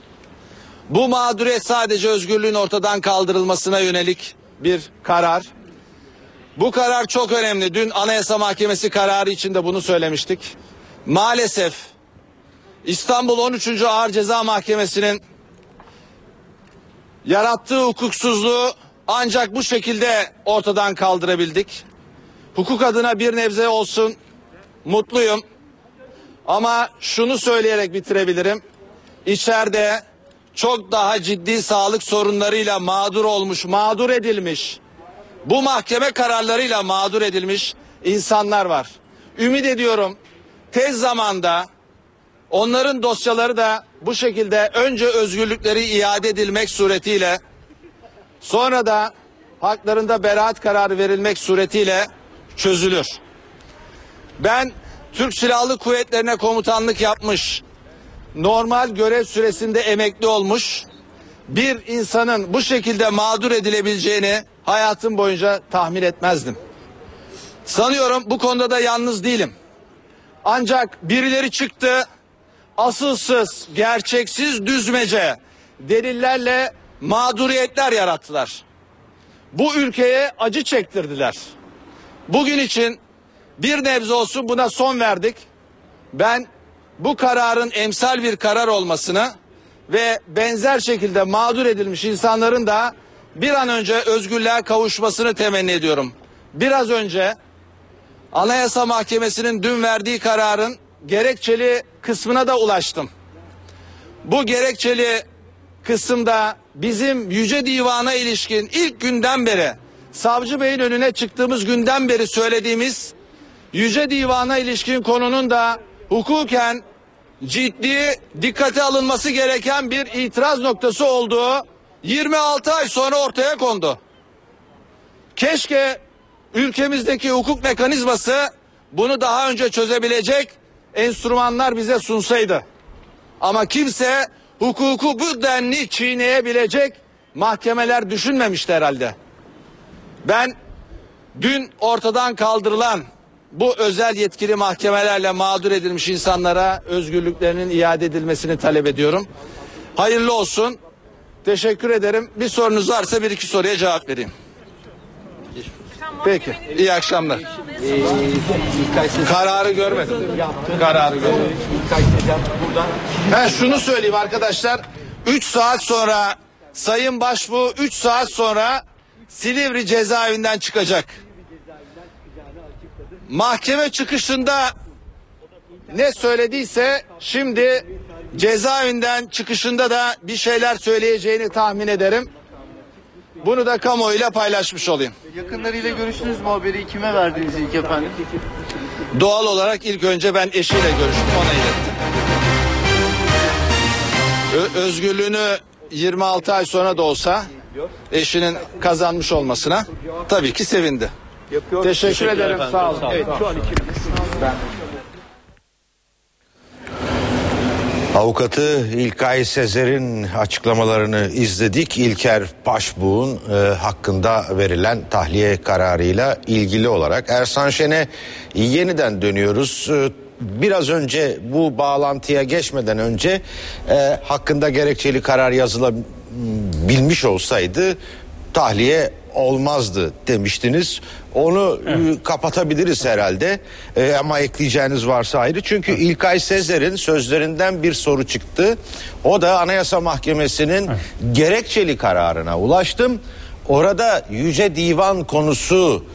Bu mağduriyet sadece özgürlüğün ortadan kaldırılmasına yönelik bir karar. Bu karar çok önemli. Dün Anayasa Mahkemesi kararı içinde bunu söylemiştik. Maalesef İstanbul 13. Ağır Ceza Mahkemesi'nin yarattığı hukuksuzluğu ancak bu şekilde ortadan kaldırabildik. Hukuk adına bir nebze olsun mutluyum. Ama şunu söyleyerek bitirebilirim. İçeride çok daha ciddi sağlık sorunlarıyla mağdur olmuş, mağdur edilmiş, bu mahkeme kararlarıyla mağdur edilmiş insanlar var. Ümit ediyorum tez zamanda onların dosyaları da bu şekilde önce özgürlükleri iade edilmek suretiyle sonra da haklarında beraat kararı verilmek suretiyle çözülür. Ben Türk Silahlı Kuvvetlerine komutanlık yapmış, normal görev süresinde emekli olmuş bir insanın bu şekilde mağdur edilebileceğini hayatım boyunca tahmin etmezdim. Sanıyorum bu konuda da yalnız değilim. Ancak birileri çıktı asılsız, gerçeksiz düzmece delillerle mağduriyetler yarattılar. Bu ülkeye acı çektirdiler. Bugün için bir nebze olsun buna son verdik. Ben bu kararın emsal bir karar olmasını ve benzer şekilde mağdur edilmiş insanların da bir an önce özgürlüğe kavuşmasını temenni ediyorum. Biraz önce Anayasa Mahkemesi'nin dün verdiği kararın gerekçeli kısmına da ulaştım. Bu gerekçeli kısımda bizim Yüce Divan'a ilişkin ilk günden beri Savcı Bey'in önüne çıktığımız günden beri söylediğimiz Yüce Divan'a ilişkin konunun da hukuken ciddi dikkate alınması gereken bir itiraz noktası olduğu 26 ay sonra ortaya kondu. Keşke ülkemizdeki hukuk mekanizması bunu daha önce çözebilecek enstrümanlar bize sunsaydı. Ama kimse hukuku bu denli çiğneyebilecek mahkemeler düşünmemişti herhalde. Ben dün ortadan kaldırılan bu özel yetkili mahkemelerle mağdur edilmiş insanlara özgürlüklerinin iade edilmesini talep ediyorum. Hayırlı olsun. Teşekkür ederim. Bir sorunuz varsa bir iki soruya cevap vereyim. Peki. İyi akşamlar. Kararı görmedim. Kararı görmedim. Ben şunu söyleyeyim arkadaşlar. 3 saat sonra Sayın Başbuğ 3 saat sonra Silivri cezaevinden çıkacak. Mahkeme çıkışında ne söylediyse şimdi cezaevinden çıkışında da bir şeyler söyleyeceğini tahmin ederim. Bunu da kamuoyuyla paylaşmış olayım. Yakınlarıyla görüştünüz mü haberi kime verdiniz ilk efendim? Doğal olarak ilk önce ben eşiyle görüştüm ona ilettim. Ö- özgürlüğünü 26 ay sonra da olsa eşinin kazanmış olmasına tabii ki sevindi. Teşekkür, ederim. Sağ olun. Evet, şu an Avukatı İlkay Sezer'in açıklamalarını izledik. İlker Başbuğ'un e, hakkında verilen tahliye kararıyla ilgili olarak. Ersan Şen'e yeniden dönüyoruz. E, biraz önce bu bağlantıya geçmeden önce e, hakkında gerekçeli karar yazılabilmiş olsaydı tahliye olmazdı demiştiniz. Onu e, kapatabiliriz herhalde. E, ama ekleyeceğiniz varsa ayrı. Çünkü İlkay Sezer'in sözlerinden bir soru çıktı. O da Anayasa Mahkemesi'nin gerekçeli kararına ulaştım. Orada Yüce Divan konusu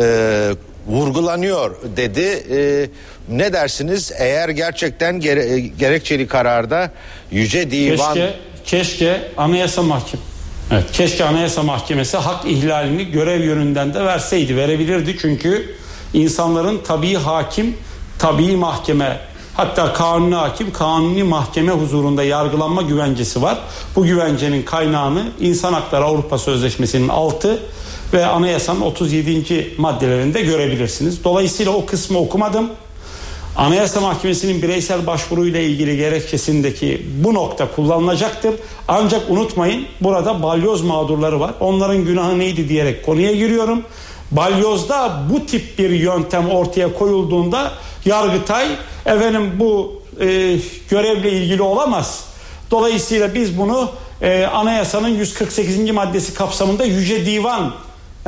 e, vurgulanıyor dedi. E, ne dersiniz? Eğer gerçekten gere- gerekçeli kararda Yüce Divan Keşke, keşke Anayasa Mahkemesi Evet, keşke Anayasa Mahkemesi hak ihlalini görev yönünden de verseydi, verebilirdi çünkü insanların tabii hakim, tabii mahkeme, hatta kanuni hakim, kanuni mahkeme huzurunda yargılanma güvencesi var. Bu güvencenin kaynağını İnsan Hakları Avrupa Sözleşmesi'nin 6 ve anayasanın 37. maddelerinde görebilirsiniz. Dolayısıyla o kısmı okumadım. Anayasa Mahkemesi'nin bireysel başvuruyla ilgili gerekçesindeki bu nokta kullanılacaktır. Ancak unutmayın burada balyoz mağdurları var. Onların günahı neydi diyerek konuya giriyorum. Balyozda bu tip bir yöntem ortaya koyulduğunda Yargıtay efendim bu e, görevle ilgili olamaz. Dolayısıyla biz bunu e, anayasanın 148. maddesi kapsamında Yüce Divan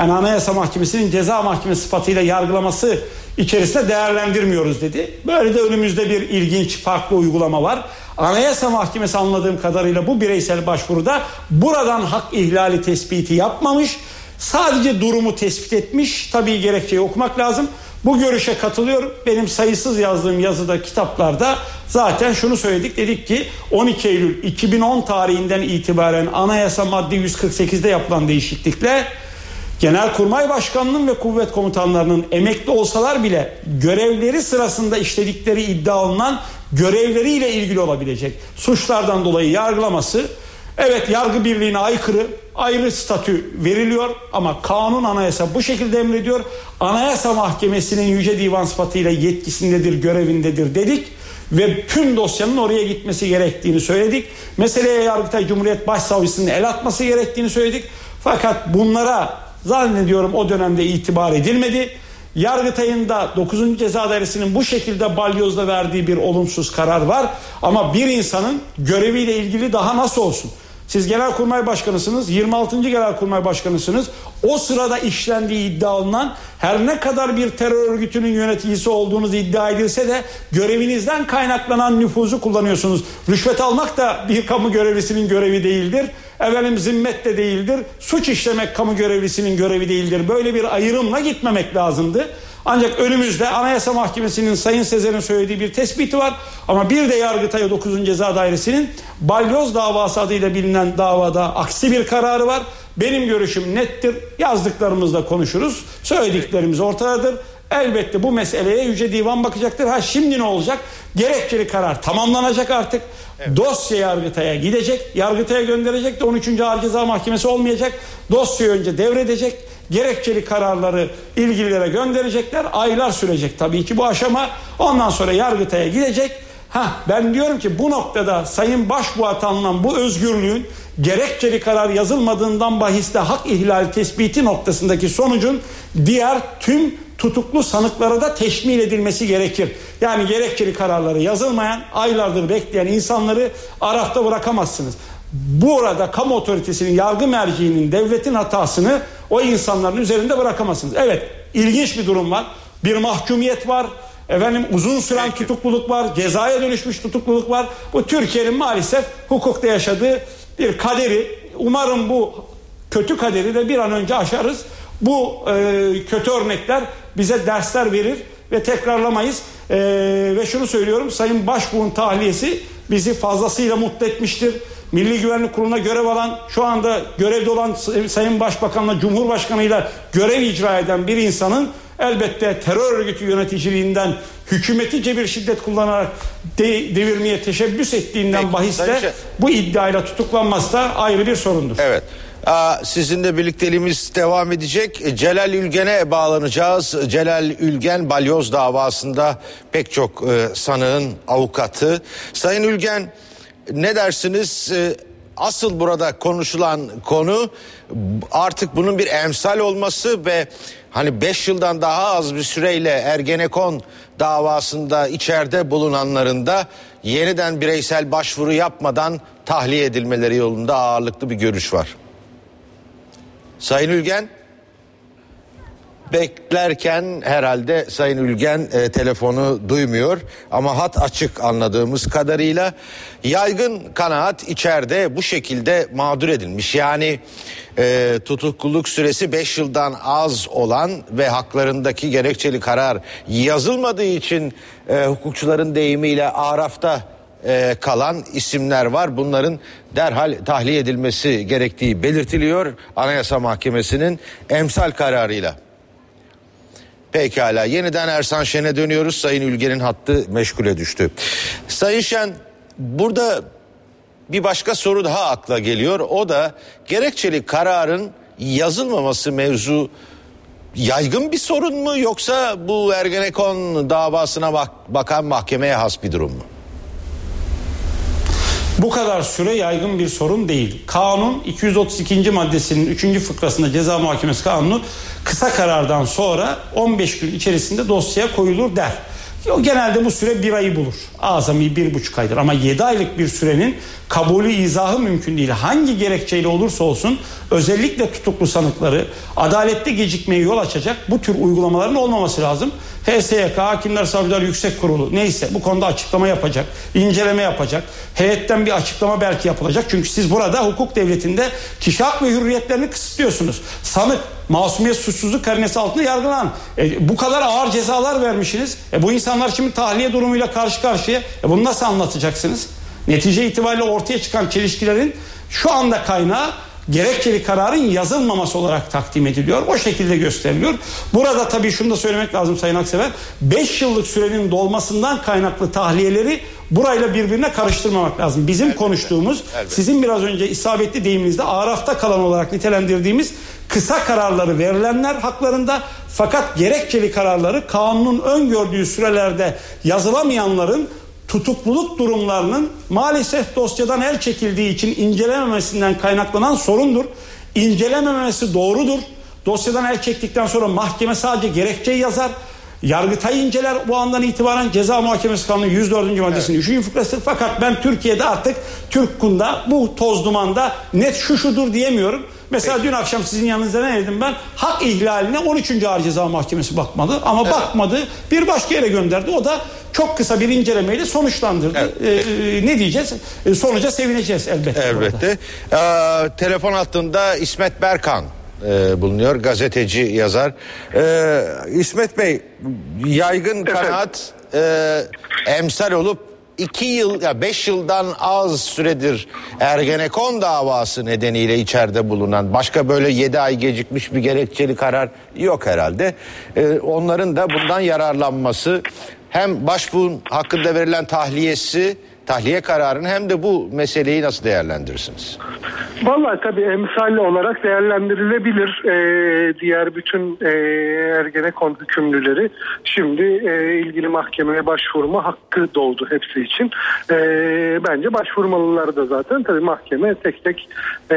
yani Anayasa Mahkemesi'nin ceza mahkemesi sıfatıyla yargılaması içerisinde değerlendirmiyoruz dedi. Böyle de önümüzde bir ilginç farklı uygulama var. Anayasa Mahkemesi anladığım kadarıyla bu bireysel başvuruda buradan hak ihlali tespiti yapmamış. Sadece durumu tespit etmiş. Tabii gerekçeyi okumak lazım. Bu görüşe katılıyorum. Benim sayısız yazdığım yazıda, kitaplarda zaten şunu söyledik. Dedik ki 12 Eylül 2010 tarihinden itibaren anayasa madde 148'de yapılan değişiklikle Genelkurmay Başkanı'nın ve kuvvet komutanlarının emekli olsalar bile görevleri sırasında işledikleri iddia olunan görevleriyle ilgili olabilecek suçlardan dolayı yargılaması evet yargı birliğine aykırı ayrı statü veriliyor ama kanun anayasa bu şekilde emrediyor. Anayasa Mahkemesi'nin Yüce Divan sıfatıyla yetkisindedir, görevindedir dedik ve tüm dosyanın oraya gitmesi gerektiğini söyledik. Meseleye Yargıtay Cumhuriyet Başsavcısının el atması gerektiğini söyledik. Fakat bunlara zannediyorum o dönemde itibar edilmedi. Yargıtay'ın da 9. Ceza Dairesi'nin bu şekilde balyozda verdiği bir olumsuz karar var. Ama bir insanın göreviyle ilgili daha nasıl olsun? Siz Genelkurmay Başkanısınız, 26. Genelkurmay Başkanısınız. O sırada işlendiği iddia olunan her ne kadar bir terör örgütünün yöneticisi olduğunuz iddia edilse de görevinizden kaynaklanan nüfuzu kullanıyorsunuz. Rüşvet almak da bir kamu görevlisinin görevi değildir. Efendim zimmet de değildir. Suç işlemek kamu görevlisinin görevi değildir. Böyle bir ayrımla gitmemek lazımdı. Ancak önümüzde Anayasa Mahkemesi'nin Sayın Sezer'in söylediği bir tespiti var. Ama bir de Yargıtay 9. Ceza Dairesi'nin balyoz davası adıyla bilinen davada aksi bir kararı var. Benim görüşüm nettir. Yazdıklarımızla konuşuruz. Söylediklerimiz ortadadır. Elbette bu meseleye Yüce Divan bakacaktır. Ha şimdi ne olacak? Gerekçeli karar tamamlanacak artık. Evet. Dosya Yargıtay'a gidecek. Yargıtay'a gönderecek de 13. Ağır Ceza Mahkemesi olmayacak. Dosyayı önce devredecek gerekçeli kararları ilgililere gönderecekler. Aylar sürecek tabii ki bu aşama. Ondan sonra Yargıtay'a gidecek. Ha ben diyorum ki bu noktada Sayın Başbuğa tanınan bu özgürlüğün gerekçeli karar yazılmadığından bahiste hak ihlali tespiti noktasındaki sonucun diğer tüm tutuklu sanıklara da teşmil edilmesi gerekir. Yani gerekçeli kararları yazılmayan, aylardır bekleyen insanları arafta bırakamazsınız. Bu arada kamu otoritesinin, yargı merciğinin, devletin hatasını o insanların üzerinde bırakamazsınız. Evet, ilginç bir durum var. Bir mahkumiyet var. Efendim uzun süren Peki. tutukluluk var. Cezaya dönüşmüş tutukluluk var. Bu Türkiye'nin maalesef hukukta yaşadığı bir kaderi. Umarım bu kötü kaderi de bir an önce aşarız. Bu e, kötü örnekler bize dersler verir ve tekrarlamayız. E, ve şunu söylüyorum Sayın Başbuğ'un tahliyesi bizi fazlasıyla mutlu etmiştir. Milli Güvenlik Kurulu'na görev alan şu anda görevde olan Sayın Başbakan'la Cumhurbaşkanı'yla görev icra eden bir insanın elbette terör örgütü yöneticiliğinden hükümeti bir şiddet kullanarak de, devirmeye teşebbüs ettiğinden Peki, bahiste bu iddiayla tutuklanması da ayrı bir sorundur. Evet. Sizinle birlikteliğimiz devam edecek. Celal Ülgen'e bağlanacağız. Celal Ülgen balyoz davasında pek çok e, sanığın avukatı. Sayın Ülgen ne dersiniz? E, asıl burada konuşulan konu artık bunun bir emsal olması ve hani 5 yıldan daha az bir süreyle Ergenekon davasında içeride bulunanların da yeniden bireysel başvuru yapmadan tahliye edilmeleri yolunda ağırlıklı bir görüş var. Sayın Ülgen beklerken herhalde Sayın Ülgen e, telefonu duymuyor ama hat açık anladığımız kadarıyla yaygın kanaat içeride bu şekilde mağdur edilmiş. Yani e, tutukluluk süresi 5 yıldan az olan ve haklarındaki gerekçeli karar yazılmadığı için e, hukukçuların deyimiyle arafta e, kalan isimler var. Bunların derhal tahliye edilmesi gerektiği belirtiliyor Anayasa Mahkemesi'nin emsal kararıyla. Pekala yeniden Ersan Şen'e dönüyoruz. Sayın Ülgen'in hattı meşgule düştü. Sayın Şen burada bir başka soru daha akla geliyor. O da gerekçeli kararın yazılmaması mevzu yaygın bir sorun mu yoksa bu Ergenekon davasına bak bakan mahkemeye has bir durum mu? Bu kadar süre yaygın bir sorun değil. Kanun 232. maddesinin 3. fıkrasında ceza muhakemesi kanunu kısa karardan sonra 15 gün içerisinde dosyaya koyulur der. O genelde bu süre bir ayı bulur. Azami bir buçuk aydır. Ama yedi aylık bir sürenin kabulü izahı mümkün değil. Hangi gerekçeyle olursa olsun özellikle tutuklu sanıkları adalette gecikmeye yol açacak bu tür uygulamaların olmaması lazım. HSYK, Hakimler Savcılar Yüksek Kurulu neyse bu konuda açıklama yapacak, inceleme yapacak. Heyetten bir açıklama belki yapılacak. Çünkü siz burada hukuk devletinde kişi hak ve hürriyetlerini kısıtlıyorsunuz. Sanık masumiyet suçsuzluk karinesi altında yargılanan. E, bu kadar ağır cezalar vermişsiniz. E, bu insanlar şimdi tahliye durumuyla karşı karşıya. E, bunu nasıl anlatacaksınız? Netice itibariyle ortaya çıkan çelişkilerin şu anda kaynağı gerekçeli kararın yazılmaması olarak takdim ediliyor. O şekilde gösteriliyor. Burada tabii şunu da söylemek lazım Sayın Aksever. 5 yıllık sürenin dolmasından kaynaklı tahliyeleri burayla birbirine karıştırmamak lazım. Bizim elbette, konuştuğumuz elbette. sizin biraz önce isabetli deyiminizde arafta kalan olarak nitelendirdiğimiz kısa kararları verilenler haklarında fakat gerekçeli kararları kanunun öngördüğü sürelerde yazılamayanların tutukluluk durumlarının maalesef dosyadan el çekildiği için incelememesinden kaynaklanan sorundur. İncelememesi doğrudur. Dosyadan el çektikten sonra mahkeme sadece gerekçeyi yazar. Yargıtay inceler bu andan itibaren ceza muhakemesi kanunu 104. maddesinin evet. 3. fıkrası. Fakat ben Türkiye'de artık Türkkun'da bu toz dumanda net şu şudur diyemiyorum. Mesela Peki. dün akşam sizin yanınızda ne dedim ben? Hak ihlaline 13. Ağır Ceza Mahkemesi bakmadı ama evet. bakmadı. Bir başka yere gönderdi. O da çok kısa bir incelemeyle sonuçlandırdı. Evet. Ee, ne diyeceğiz? Ee, sonuca sevineceğiz elbette. Elbette. Ee, telefon hattında İsmet Berkan e, bulunuyor. Gazeteci, yazar. Ee, İsmet Bey, yaygın kanaat e, emsal olup iki yıl ya beş yıldan az süredir Ergenekon davası nedeniyle içeride bulunan başka böyle yedi ay gecikmiş bir gerekçeli karar yok herhalde. Ee, onların da bundan yararlanması hem başbuğun hakkında verilen tahliyesi tahliye kararını hem de bu meseleyi nasıl değerlendirirsiniz? Vallahi tabii emsal olarak değerlendirilebilir. Ee, diğer bütün e, Ergenekon hükümlüleri şimdi e, ilgili mahkemeye başvurma hakkı doğdu hepsi için. E, bence başvurmalılar da zaten tabii mahkeme tek tek e,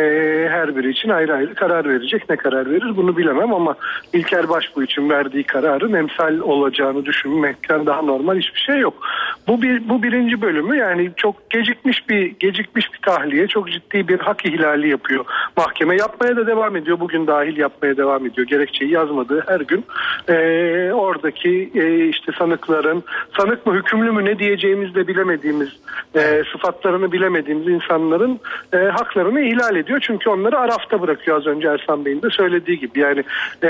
her biri için ayrı ayrı karar verecek. Ne karar verir bunu bilemem ama İlker Başbuğ için verdiği kararın emsal olacağını düşünmekten daha normal hiçbir şey yok. Bu bir bu birinci bölümü yani çok gecikmiş bir gecikmiş bir tahliye, çok ciddi bir hak ihlali yapıyor. Mahkeme yapmaya da devam ediyor. Bugün dahil yapmaya devam ediyor. Gerekçeyi yazmadığı her gün e, oradaki e, işte sanıkların sanık mı hükümlü mü ne diyeceğimiz de bilemediğimiz e, sıfatlarını bilemediğimiz insanların e, haklarını ihlal ediyor. Çünkü onları arafta bırakıyor az önce Ersan Bey'in de söylediği gibi. Yani e,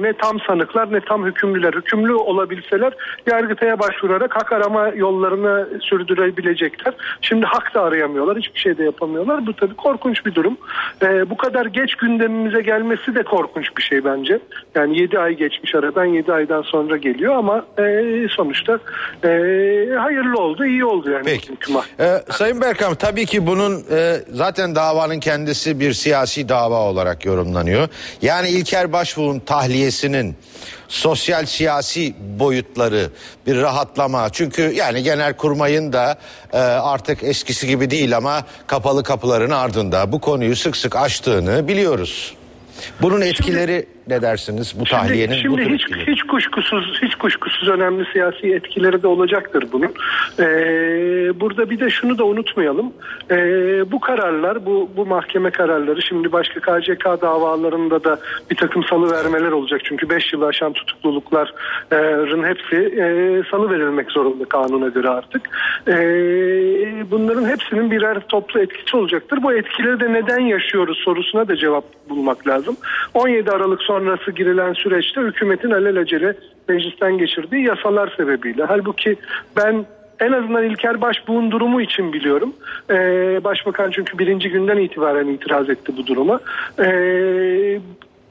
ne tam sanıklar ne tam hükümlüler. Hükümlü olabilseler Yargıtay'a başvurarak hak arama yollarını sürdürebilecekler. Şimdi hak da arayamıyorlar. Hiçbir şey de yapamıyorlar. Bu tabii korkunç bir durum. E, bu kadar geç gündemimize gelmesi de korkunç bir şey bence. Yani 7 ay geçmiş aradan 7 aydan sonra geliyor ama e, sonuçta e, hayırlı oldu, iyi oldu yani. Peki. Ee, Sayın Berkam tabii ki bunun e, zaten davanın kendisi bir siyasi dava olarak yorumlanıyor. Yani İlker Başbuğ'un tahliyesinin sosyal siyasi boyutları bir rahatlama. Çünkü yani genel kurmayın da e, artık eskisi gibi değil ama kapalı kapıların ardında bu konuyu sık sık açtığını biliyoruz. Bunun etkileri ne dersiniz bu tahliyenin? Şimdi, şimdi hiç, etkileri? hiç kuşkusuz hiç kuşkusuz önemli siyasi etkileri de olacaktır bunun. Ee, burada bir de şunu da unutmayalım. Ee, bu kararlar, bu bu mahkeme kararları şimdi başka KCK davalarında da bir takım salı vermeler olacak. Çünkü 5 yıl aşan tutuklulukların hepsi e, salı verilmek zorunda kanuna göre artık. E, bunların hepsinin birer toplu etkisi olacaktır. Bu etkileri de neden yaşıyoruz sorusuna da cevap bulmak lazım. 17 Aralık sonrası girilen süreçte hükümetin alelacele meclisten geçirdiği yasalar sebebiyle. Halbuki ben en azından İlker Başbuğ'un durumu için biliyorum. Ee, Başbakan çünkü birinci günden itibaren itiraz etti bu duruma. Ee,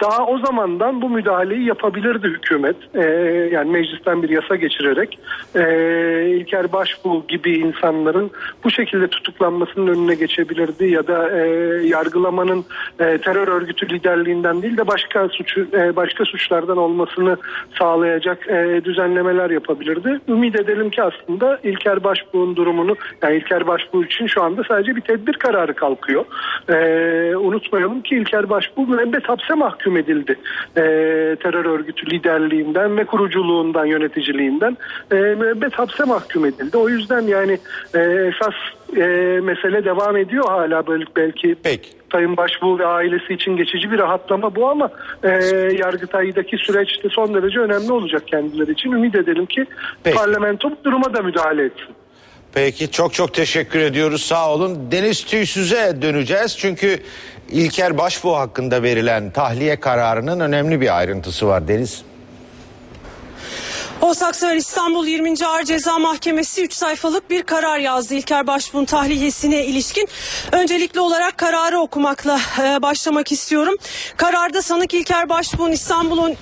daha o zamandan bu müdahaleyi yapabilirdi hükümet. Ee, yani meclisten bir yasa geçirerek e, İlker Başbuğ gibi insanların bu şekilde tutuklanmasının önüne geçebilirdi ya da e, yargılamanın e, terör örgütü liderliğinden değil de başka suçu e, başka suçlardan olmasını sağlayacak e, düzenlemeler yapabilirdi. Ümit edelim ki aslında İlker Başbuğ'un durumunu yani İlker Başbuğ için şu anda sadece bir tedbir kararı kalkıyor. E, unutmayalım ki İlker Başbuğ müebbet hapse mahkum mahkum edildi. E, terör örgütü liderliğinden ve kuruculuğundan, yöneticiliğinden e, müebbet hapse mahkum edildi. O yüzden yani e, esas e, mesele devam ediyor hala böyle belki Peki. Sayın Başbuğ ve ailesi için geçici bir rahatlama bu ama e, Yargıtay'daki süreçte son derece önemli olacak kendileri için. Ümit edelim ki Peki. parlamento bu duruma da müdahale etsin. Peki çok çok teşekkür ediyoruz sağ olun. Deniz Tüysüz'e döneceğiz çünkü İlker Başbuğ hakkında verilen tahliye kararının önemli bir ayrıntısı var Deniz. Osaksever İstanbul 20. Ağır Ceza Mahkemesi 3 sayfalık bir karar yazdı İlker Başbuğ'un tahliyesine ilişkin. Öncelikli olarak kararı okumakla e, başlamak istiyorum. Kararda sanık İlker Başbuğ'un İstanbul'un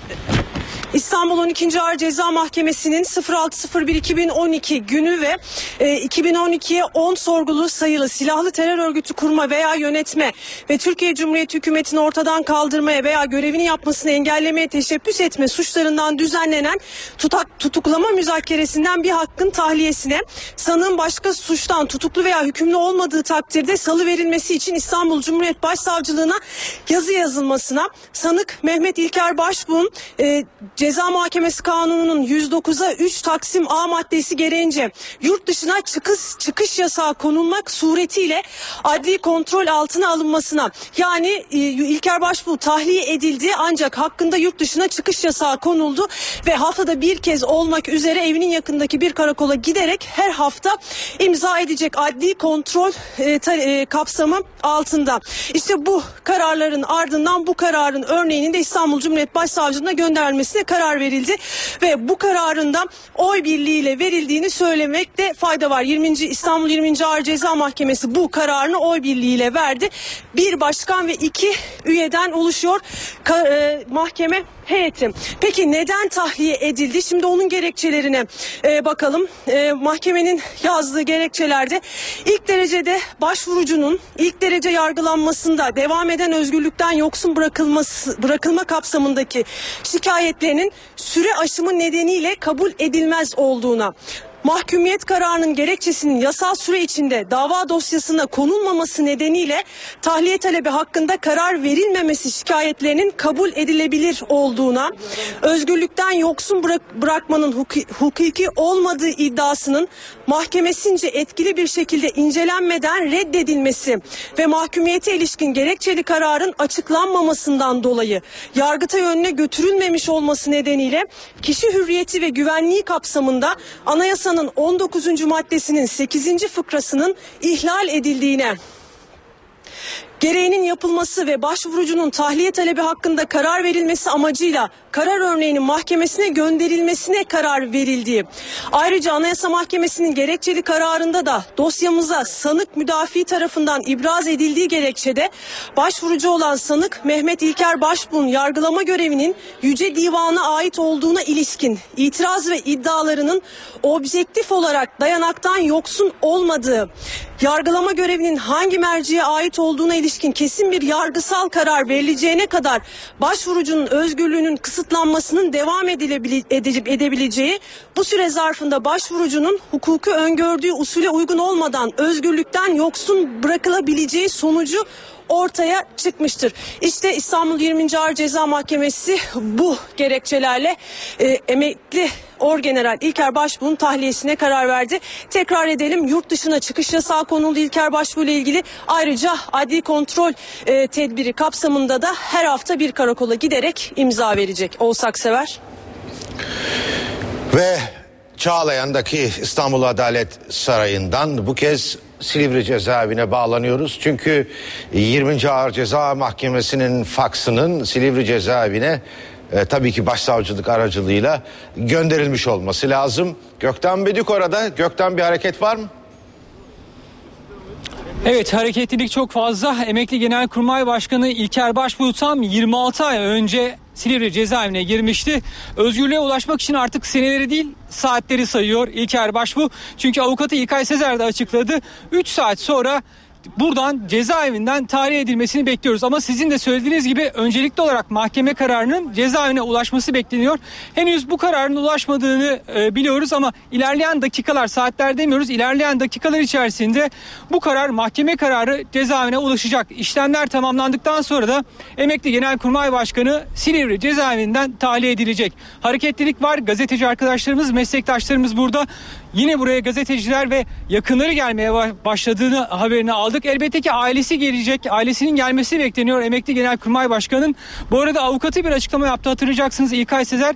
İstanbul 12. Ağır Ceza Mahkemesi'nin 06.01.2012 günü ve e, 2012'ye 10 sorgulu sayılı silahlı terör örgütü kurma veya yönetme ve Türkiye Cumhuriyeti hükümetini ortadan kaldırmaya veya görevini yapmasını engellemeye teşebbüs etme suçlarından düzenlenen tutak, tutuklama müzakeresinden bir hakkın tahliyesine sanığın başka suçtan tutuklu veya hükümlü olmadığı takdirde salı verilmesi için İstanbul Cumhuriyet Başsavcılığına yazı yazılmasına sanık Mehmet İlker Başbuğ'un e, Ceza Muhakemesi Kanunu'nun 109'a 3 Taksim A maddesi gereğince yurt dışına çıkış çıkış yasağı konulmak suretiyle adli kontrol altına alınmasına yani e, İlker Başbuğ tahliye edildi ancak hakkında yurt dışına çıkış yasağı konuldu ve haftada bir kez olmak üzere evinin yakındaki bir karakola giderek her hafta imza edecek adli kontrol e, ta, e, kapsamı altında. İşte bu kararların ardından bu kararın örneğinin de İstanbul Cumhuriyet Başsavcılığına gönderilmesine karar verildi ve bu kararın da oy birliğiyle verildiğini söylemekte fayda var. 20. İstanbul 20. Ağır Ceza Mahkemesi bu kararını oy birliğiyle verdi. Bir başkan ve iki üyeden oluşuyor Ka- e, mahkeme heyeti. Peki neden tahliye edildi? Şimdi onun gerekçelerine e, bakalım. E, mahkemenin yazdığı gerekçelerde ilk derecede başvurucunun ilk derece yargılanmasında devam eden özgürlükten yoksun bırakılması bırakılma kapsamındaki şikayetlerinin süre aşımı nedeniyle kabul edilmez olduğuna mahkumiyet kararının gerekçesinin yasal süre içinde dava dosyasına konulmaması nedeniyle tahliye talebi hakkında karar verilmemesi şikayetlerinin kabul edilebilir olduğuna, özgürlükten yoksun bırak- bırakmanın hukuki, olmadığı iddiasının mahkemesince etkili bir şekilde incelenmeden reddedilmesi ve mahkumiyete ilişkin gerekçeli kararın açıklanmamasından dolayı yargıta yönüne götürülmemiş olması nedeniyle kişi hürriyeti ve güvenliği kapsamında anayasanın 19. maddesinin 8. fıkrasının ihlal edildiğine gereğinin yapılması ve başvurucunun tahliye talebi hakkında karar verilmesi amacıyla karar örneğinin mahkemesine gönderilmesine karar verildiği. Ayrıca Anayasa Mahkemesi'nin gerekçeli kararında da dosyamıza sanık müdafi tarafından ibraz edildiği gerekçede başvurucu olan sanık Mehmet İlker Başbuğ'un yargılama görevinin Yüce Divan'a ait olduğuna ilişkin itiraz ve iddialarının objektif olarak dayanaktan yoksun olmadığı, yargılama görevinin hangi merciye ait olduğuna ilişkin kesin bir yargısal karar verileceğine kadar başvurucunun özgürlüğünün kısıtlanmasının devam edebileceği, bu süre zarfında başvurucunun hukuku öngördüğü usule uygun olmadan özgürlükten yoksun bırakılabileceği sonucu ortaya çıkmıştır. İşte İstanbul 20. Ağır Ceza Mahkemesi bu gerekçelerle e, emekli Orgeneral İlker Başbuğ'un tahliyesine karar verdi. Tekrar edelim yurt dışına çıkış yasağı konuldu İlker Başbuğ ile ilgili. Ayrıca adli kontrol e, tedbiri kapsamında da her hafta bir karakola giderek imza verecek. Olsak sever. Ve Çağlayan'daki İstanbul Adalet Sarayı'ndan bu kez Silivri cezaevine bağlanıyoruz. Çünkü 20. Ağır Ceza Mahkemesi'nin faksının Silivri cezaevine e, tabii ki başsavcılık aracılığıyla gönderilmiş olması lazım. Gökten Bedik orada. Gökten bir hareket var mı? Evet hareketlilik çok fazla. Emekli Genelkurmay Başkanı İlker Başbuğ tam 26 ay önce Silivri cezaevine girmişti. Özgürlüğe ulaşmak için artık seneleri değil saatleri sayıyor İlker Başbuğ. Çünkü avukatı İlkay Sezer de açıkladı. 3 saat sonra buradan cezaevinden tahliye edilmesini bekliyoruz. Ama sizin de söylediğiniz gibi öncelikli olarak mahkeme kararının cezaevine ulaşması bekleniyor. Henüz bu kararın ulaşmadığını e, biliyoruz ama ilerleyen dakikalar saatler demiyoruz. İlerleyen dakikalar içerisinde bu karar mahkeme kararı cezaevine ulaşacak. İşlemler tamamlandıktan sonra da emekli Genelkurmay Başkanı Silivri cezaevinden tahliye edilecek. Hareketlilik var. Gazeteci arkadaşlarımız, meslektaşlarımız burada. Yine buraya gazeteciler ve yakınları gelmeye başladığını haberini aldık. Elbette ki ailesi gelecek. Ailesinin gelmesi bekleniyor emekli Genelkurmay Başkanı'nın. Bu arada avukatı bir açıklama yaptı hatırlayacaksınız İlkay Sezer.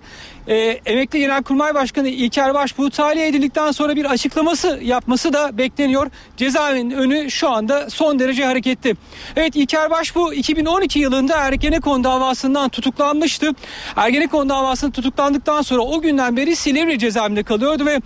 E, emekli Genelkurmay Başkanı İlker Başbuğ tahliye edildikten sonra bir açıklaması yapması da bekleniyor. Cezaevinin önü şu anda son derece hareketli. Evet İlker Başbuğ 2012 yılında Ergenekon davasından tutuklanmıştı. Ergenekon davasında tutuklandıktan sonra o günden beri Silivri cezaevinde kalıyordu ve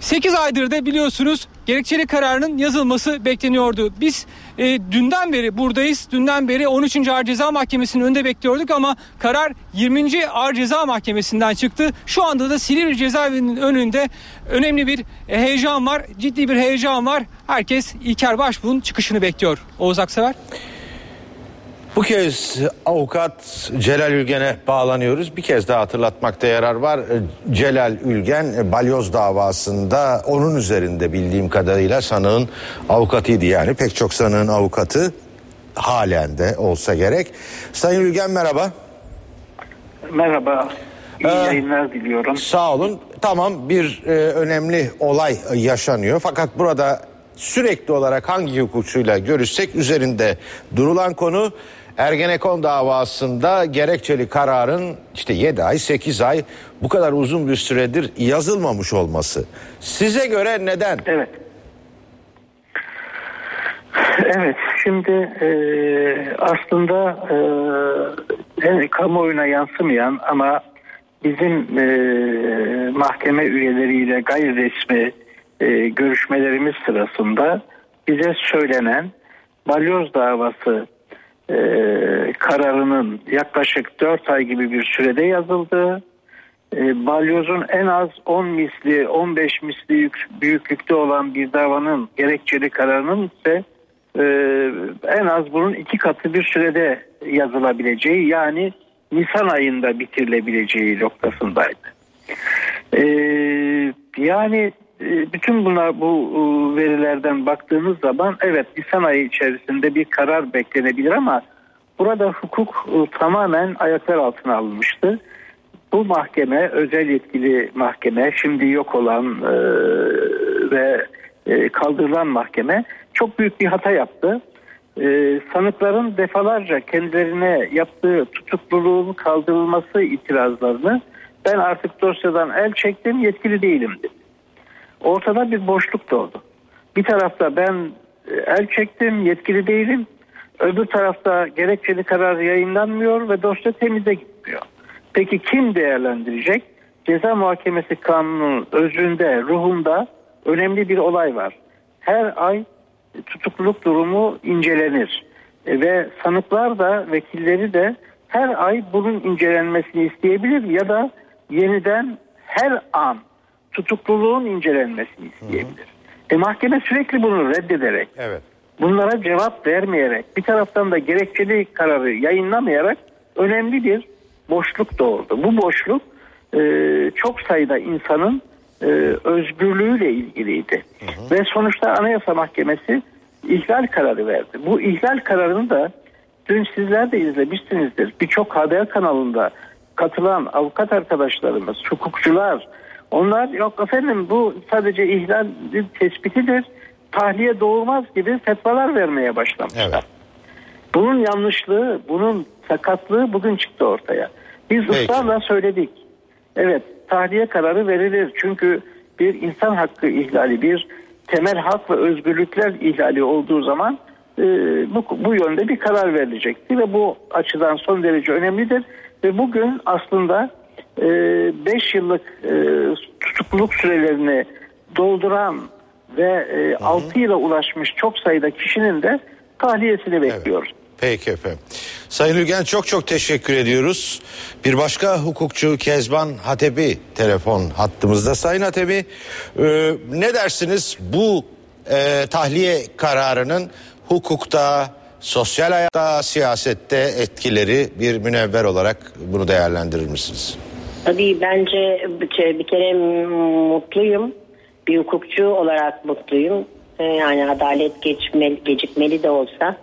8 aydır da biliyorsunuz gerekçeli kararının yazılması bekleniyordu. Biz e, dünden beri buradayız. Dünden beri 13. Ağır Ceza Mahkemesi'nin önünde bekliyorduk ama karar 20. Ağır Ceza Mahkemesi'nden çıktı. Şu anda da Silivri cezaevinin önünde önemli bir heyecan var. Ciddi bir heyecan var. Herkes İlker Başbuğ'un çıkışını bekliyor. Oğuz Aksever. Bu kez avukat Celal Ülgen'e bağlanıyoruz. Bir kez daha hatırlatmakta yarar var. Celal Ülgen balyoz davasında onun üzerinde bildiğim kadarıyla sanığın avukatıydı. Yani pek çok sanığın avukatı halen de olsa gerek. Sayın Ülgen merhaba. Merhaba. İyi ee, yayınlar diliyorum. Sağ olun. Tamam bir e, önemli olay yaşanıyor. Fakat burada sürekli olarak hangi hukukçuyla görüşsek üzerinde durulan konu Ergenekon davasında gerekçeli kararın işte 7 ay 8 ay bu kadar uzun bir süredir yazılmamış olması. Size göre neden? Evet. Evet şimdi e, aslında e, kamuoyuna yansımayan ama bizim e, mahkeme üyeleriyle gayri resmi e, görüşmelerimiz sırasında bize söylenen balyoz davası e, kararının yaklaşık 4 ay gibi bir sürede yazıldığı, e, balyozun en az 10 misli 15 misli yük, büyüklükte olan bir davanın gerekçeli kararının ise e, en az bunun iki katı bir sürede yazılabileceği yani Nisan ayında bitirilebileceği noktasındaydı. E, yani bütün bunlar bu e, verilerden baktığımız zaman evet Nisan ayı içerisinde bir karar beklenebilir ama burada hukuk e, tamamen ayaklar altına alınmıştı. Bu mahkeme özel yetkili mahkeme şimdi yok olan e, ve kaldırılan mahkeme çok büyük bir hata yaptı. Sanıkların defalarca kendilerine yaptığı tutukluluğun kaldırılması itirazlarını ben artık dosyadan el çektim yetkili değilim dedi ortada bir boşluk doğdu. Bir tarafta ben e, el çektim, yetkili değilim. Öbür tarafta gerekçeli karar yayınlanmıyor ve dosya temize gitmiyor. Peki kim değerlendirecek? Ceza Muhakemesi Kanunu'nun özünde, ruhunda önemli bir olay var. Her ay tutukluluk durumu incelenir. E, ve sanıklar da, vekilleri de her ay bunun incelenmesini isteyebilir ya da yeniden her an tutukluluğun incelenmesini isteyebilir. Hı hı. E mahkeme sürekli bunu reddederek, evet. bunlara cevap vermeyerek, bir taraftan da gerekçeli kararı yayınlamayarak önemli bir boşluk doğurdu. Bu boşluk e, çok sayıda insanın e, özgürlüğüyle ilgiliydi. Hı hı. Ve sonuçta Anayasa Mahkemesi ihlal kararı verdi. Bu ihlal kararını da dün sizler de izlemişsinizdir. Birçok haber kanalında katılan avukat arkadaşlarımız, hukukçular, onlar yok efendim bu sadece ihlal tespitidir. Tahliye doğurmaz gibi fetvalar vermeye başlamışlar. Evet. Bunun yanlışlığı, bunun sakatlığı bugün çıktı ortaya. Biz Peki. ısrarla söyledik. Evet tahliye kararı verilir. Çünkü bir insan hakkı ihlali, bir temel hak ve özgürlükler ihlali olduğu zaman e, bu, bu yönde bir karar verilecekti ve bu açıdan son derece önemlidir. Ve bugün aslında 5 e, yıllık e, tutukluluk sürelerini dolduran ve e, 6 yıla ulaşmış çok sayıda kişinin de tahliyesini bekliyoruz. Evet. Peki efendim. Sayın Ülgen çok çok teşekkür ediyoruz. Bir başka hukukçu Kezban Hatebi telefon hattımızda. Sayın Hatebi e, ne dersiniz bu e, tahliye kararının hukukta, sosyal hayatta, siyasette etkileri bir münevver olarak bunu değerlendirir misiniz? Tabii bence bir kere mutluyum. Bir hukukçu olarak mutluyum. Ee, yani adalet geçmeli, gecikmeli de olsa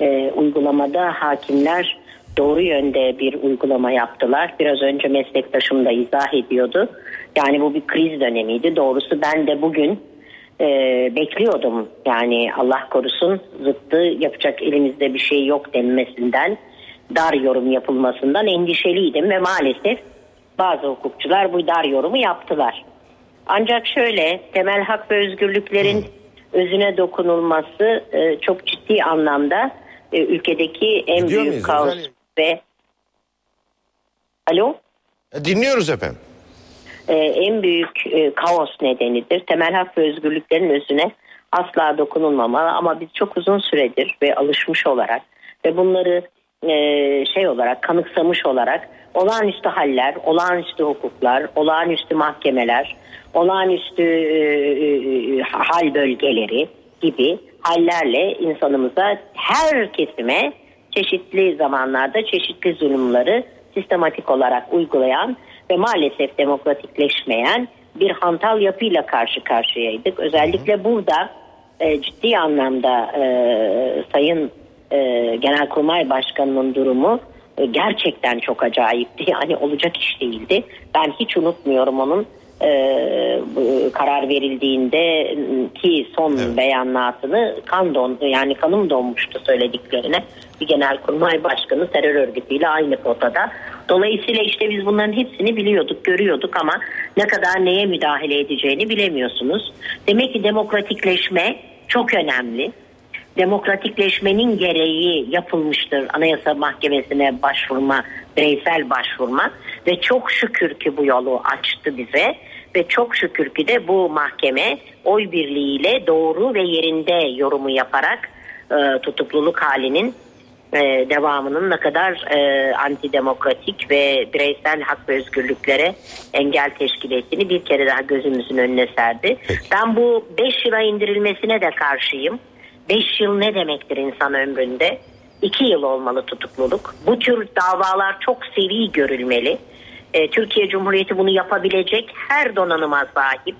e, uygulamada hakimler doğru yönde bir uygulama yaptılar. Biraz önce meslektaşım da izah ediyordu. Yani bu bir kriz dönemiydi. Doğrusu ben de bugün e, bekliyordum. Yani Allah korusun zıttı yapacak elimizde bir şey yok denmesinden, dar yorum yapılmasından endişeliydim ve maalesef bazı hukukçular bu dar yorumu yaptılar. Ancak şöyle temel hak ve özgürlüklerin özüne dokunulması e, çok ciddi anlamda e, ülkedeki en Gidiyor büyük kaos Özel? ve Alo? E, Dinliyoruz efendim. e, en büyük e, kaos nedenidir. Temel hak ve özgürlüklerin özüne asla dokunulmamalı ama biz çok uzun süredir ve alışmış olarak ve bunları e, şey olarak kanıksamış olarak olağanüstü haller, olağanüstü hukuklar, olağanüstü mahkemeler, olağanüstü e, e, hal bölgeleri gibi hallerle insanımıza her kesime çeşitli zamanlarda çeşitli zulümleri sistematik olarak uygulayan ve maalesef demokratikleşmeyen bir hantal yapıyla karşı karşıyaydık. Özellikle burada e, ciddi anlamda e, Sayın e, Genelkurmay Başkanı'nın durumu e, gerçekten çok acayipti. Yani olacak iş değildi. Ben hiç unutmuyorum onun e, bu karar verildiğinde ki son beyanatını kan don yani kanım donmuştu söylediklerine bir genelkurmay başkanı terör örgütüyle aynı potada. Dolayısıyla işte biz bunların hepsini biliyorduk, görüyorduk ama ne kadar neye müdahale edeceğini bilemiyorsunuz. Demek ki demokratikleşme çok önemli. Demokratikleşmenin gereği yapılmıştır Anayasa Mahkemesi'ne başvurma, bireysel başvurma ve çok şükür ki bu yolu açtı bize ve çok şükür ki de bu mahkeme oy birliğiyle doğru ve yerinde yorumu yaparak e, tutukluluk halinin e, devamının ne kadar e, antidemokratik ve bireysel hak ve özgürlüklere engel teşkil ettiğini bir kere daha gözümüzün önüne serdi. Ben bu 5 yıla indirilmesine de karşıyım. 5 yıl ne demektir insan ömründe? 2 yıl olmalı tutukluluk. Bu tür davalar çok seri görülmeli. E, Türkiye Cumhuriyeti bunu yapabilecek her donanıma sahip.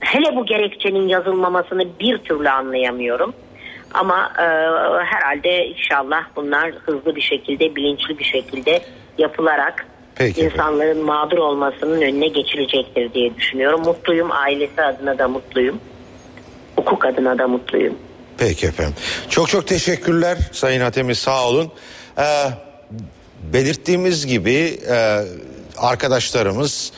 Hele bu gerekçenin yazılmamasını bir türlü anlayamıyorum. Ama e, herhalde inşallah bunlar hızlı bir şekilde, bilinçli bir şekilde yapılarak Peki insanların mağdur olmasının önüne geçilecektir diye düşünüyorum. Mutluyum, ailesi adına da mutluyum. Hukuk adına da mutluyum. Peki efendim. Çok çok teşekkürler Sayın Hatemi sağ olun. Ee, belirttiğimiz gibi e, arkadaşlarımız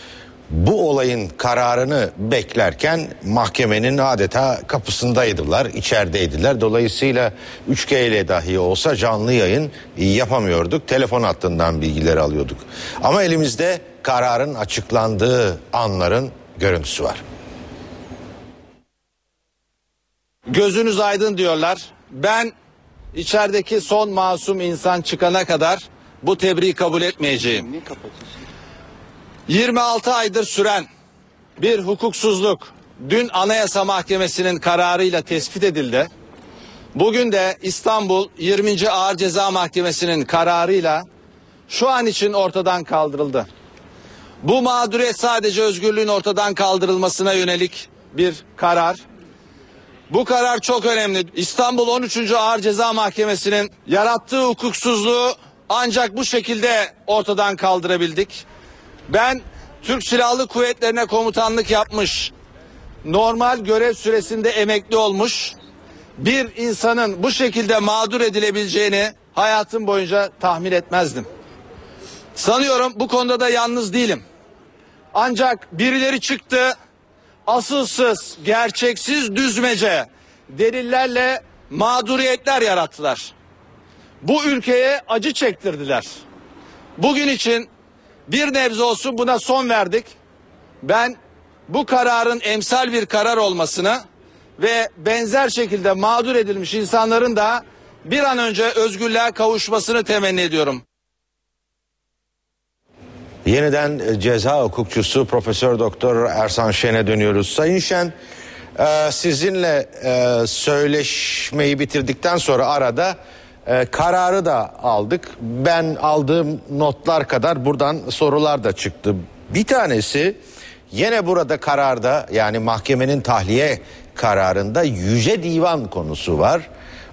bu olayın kararını beklerken mahkemenin adeta kapısındaydılar, içerideydiler. Dolayısıyla 3G ile dahi olsa canlı yayın yapamıyorduk. Telefon hattından bilgileri alıyorduk. Ama elimizde kararın açıklandığı anların görüntüsü var. Gözünüz aydın diyorlar. Ben içerideki son masum insan çıkana kadar bu tebriği kabul etmeyeceğim. 26 aydır süren bir hukuksuzluk dün Anayasa Mahkemesi'nin kararıyla tespit edildi. Bugün de İstanbul 20. Ağır Ceza Mahkemesi'nin kararıyla şu an için ortadan kaldırıldı. Bu mağduriyet sadece özgürlüğün ortadan kaldırılmasına yönelik bir karar. Bu karar çok önemli. İstanbul 13. Ağır Ceza Mahkemesi'nin yarattığı hukuksuzluğu ancak bu şekilde ortadan kaldırabildik. Ben Türk Silahlı Kuvvetlerine komutanlık yapmış, normal görev süresinde emekli olmuş bir insanın bu şekilde mağdur edilebileceğini hayatım boyunca tahmin etmezdim. Sanıyorum bu konuda da yalnız değilim. Ancak birileri çıktı asılsız, gerçeksiz düzmece delillerle mağduriyetler yarattılar. Bu ülkeye acı çektirdiler. Bugün için bir nebze olsun buna son verdik. Ben bu kararın emsal bir karar olmasını ve benzer şekilde mağdur edilmiş insanların da bir an önce özgürlüğe kavuşmasını temenni ediyorum. Yeniden e, ceza hukukçusu Profesör Doktor Ersan Şen'e dönüyoruz. Sayın Şen, e, sizinle e, söyleşmeyi bitirdikten sonra arada kararı da aldık. Ben aldığım notlar kadar buradan sorular da çıktı. Bir tanesi yine burada kararda yani mahkemenin tahliye kararında yüce divan konusu var.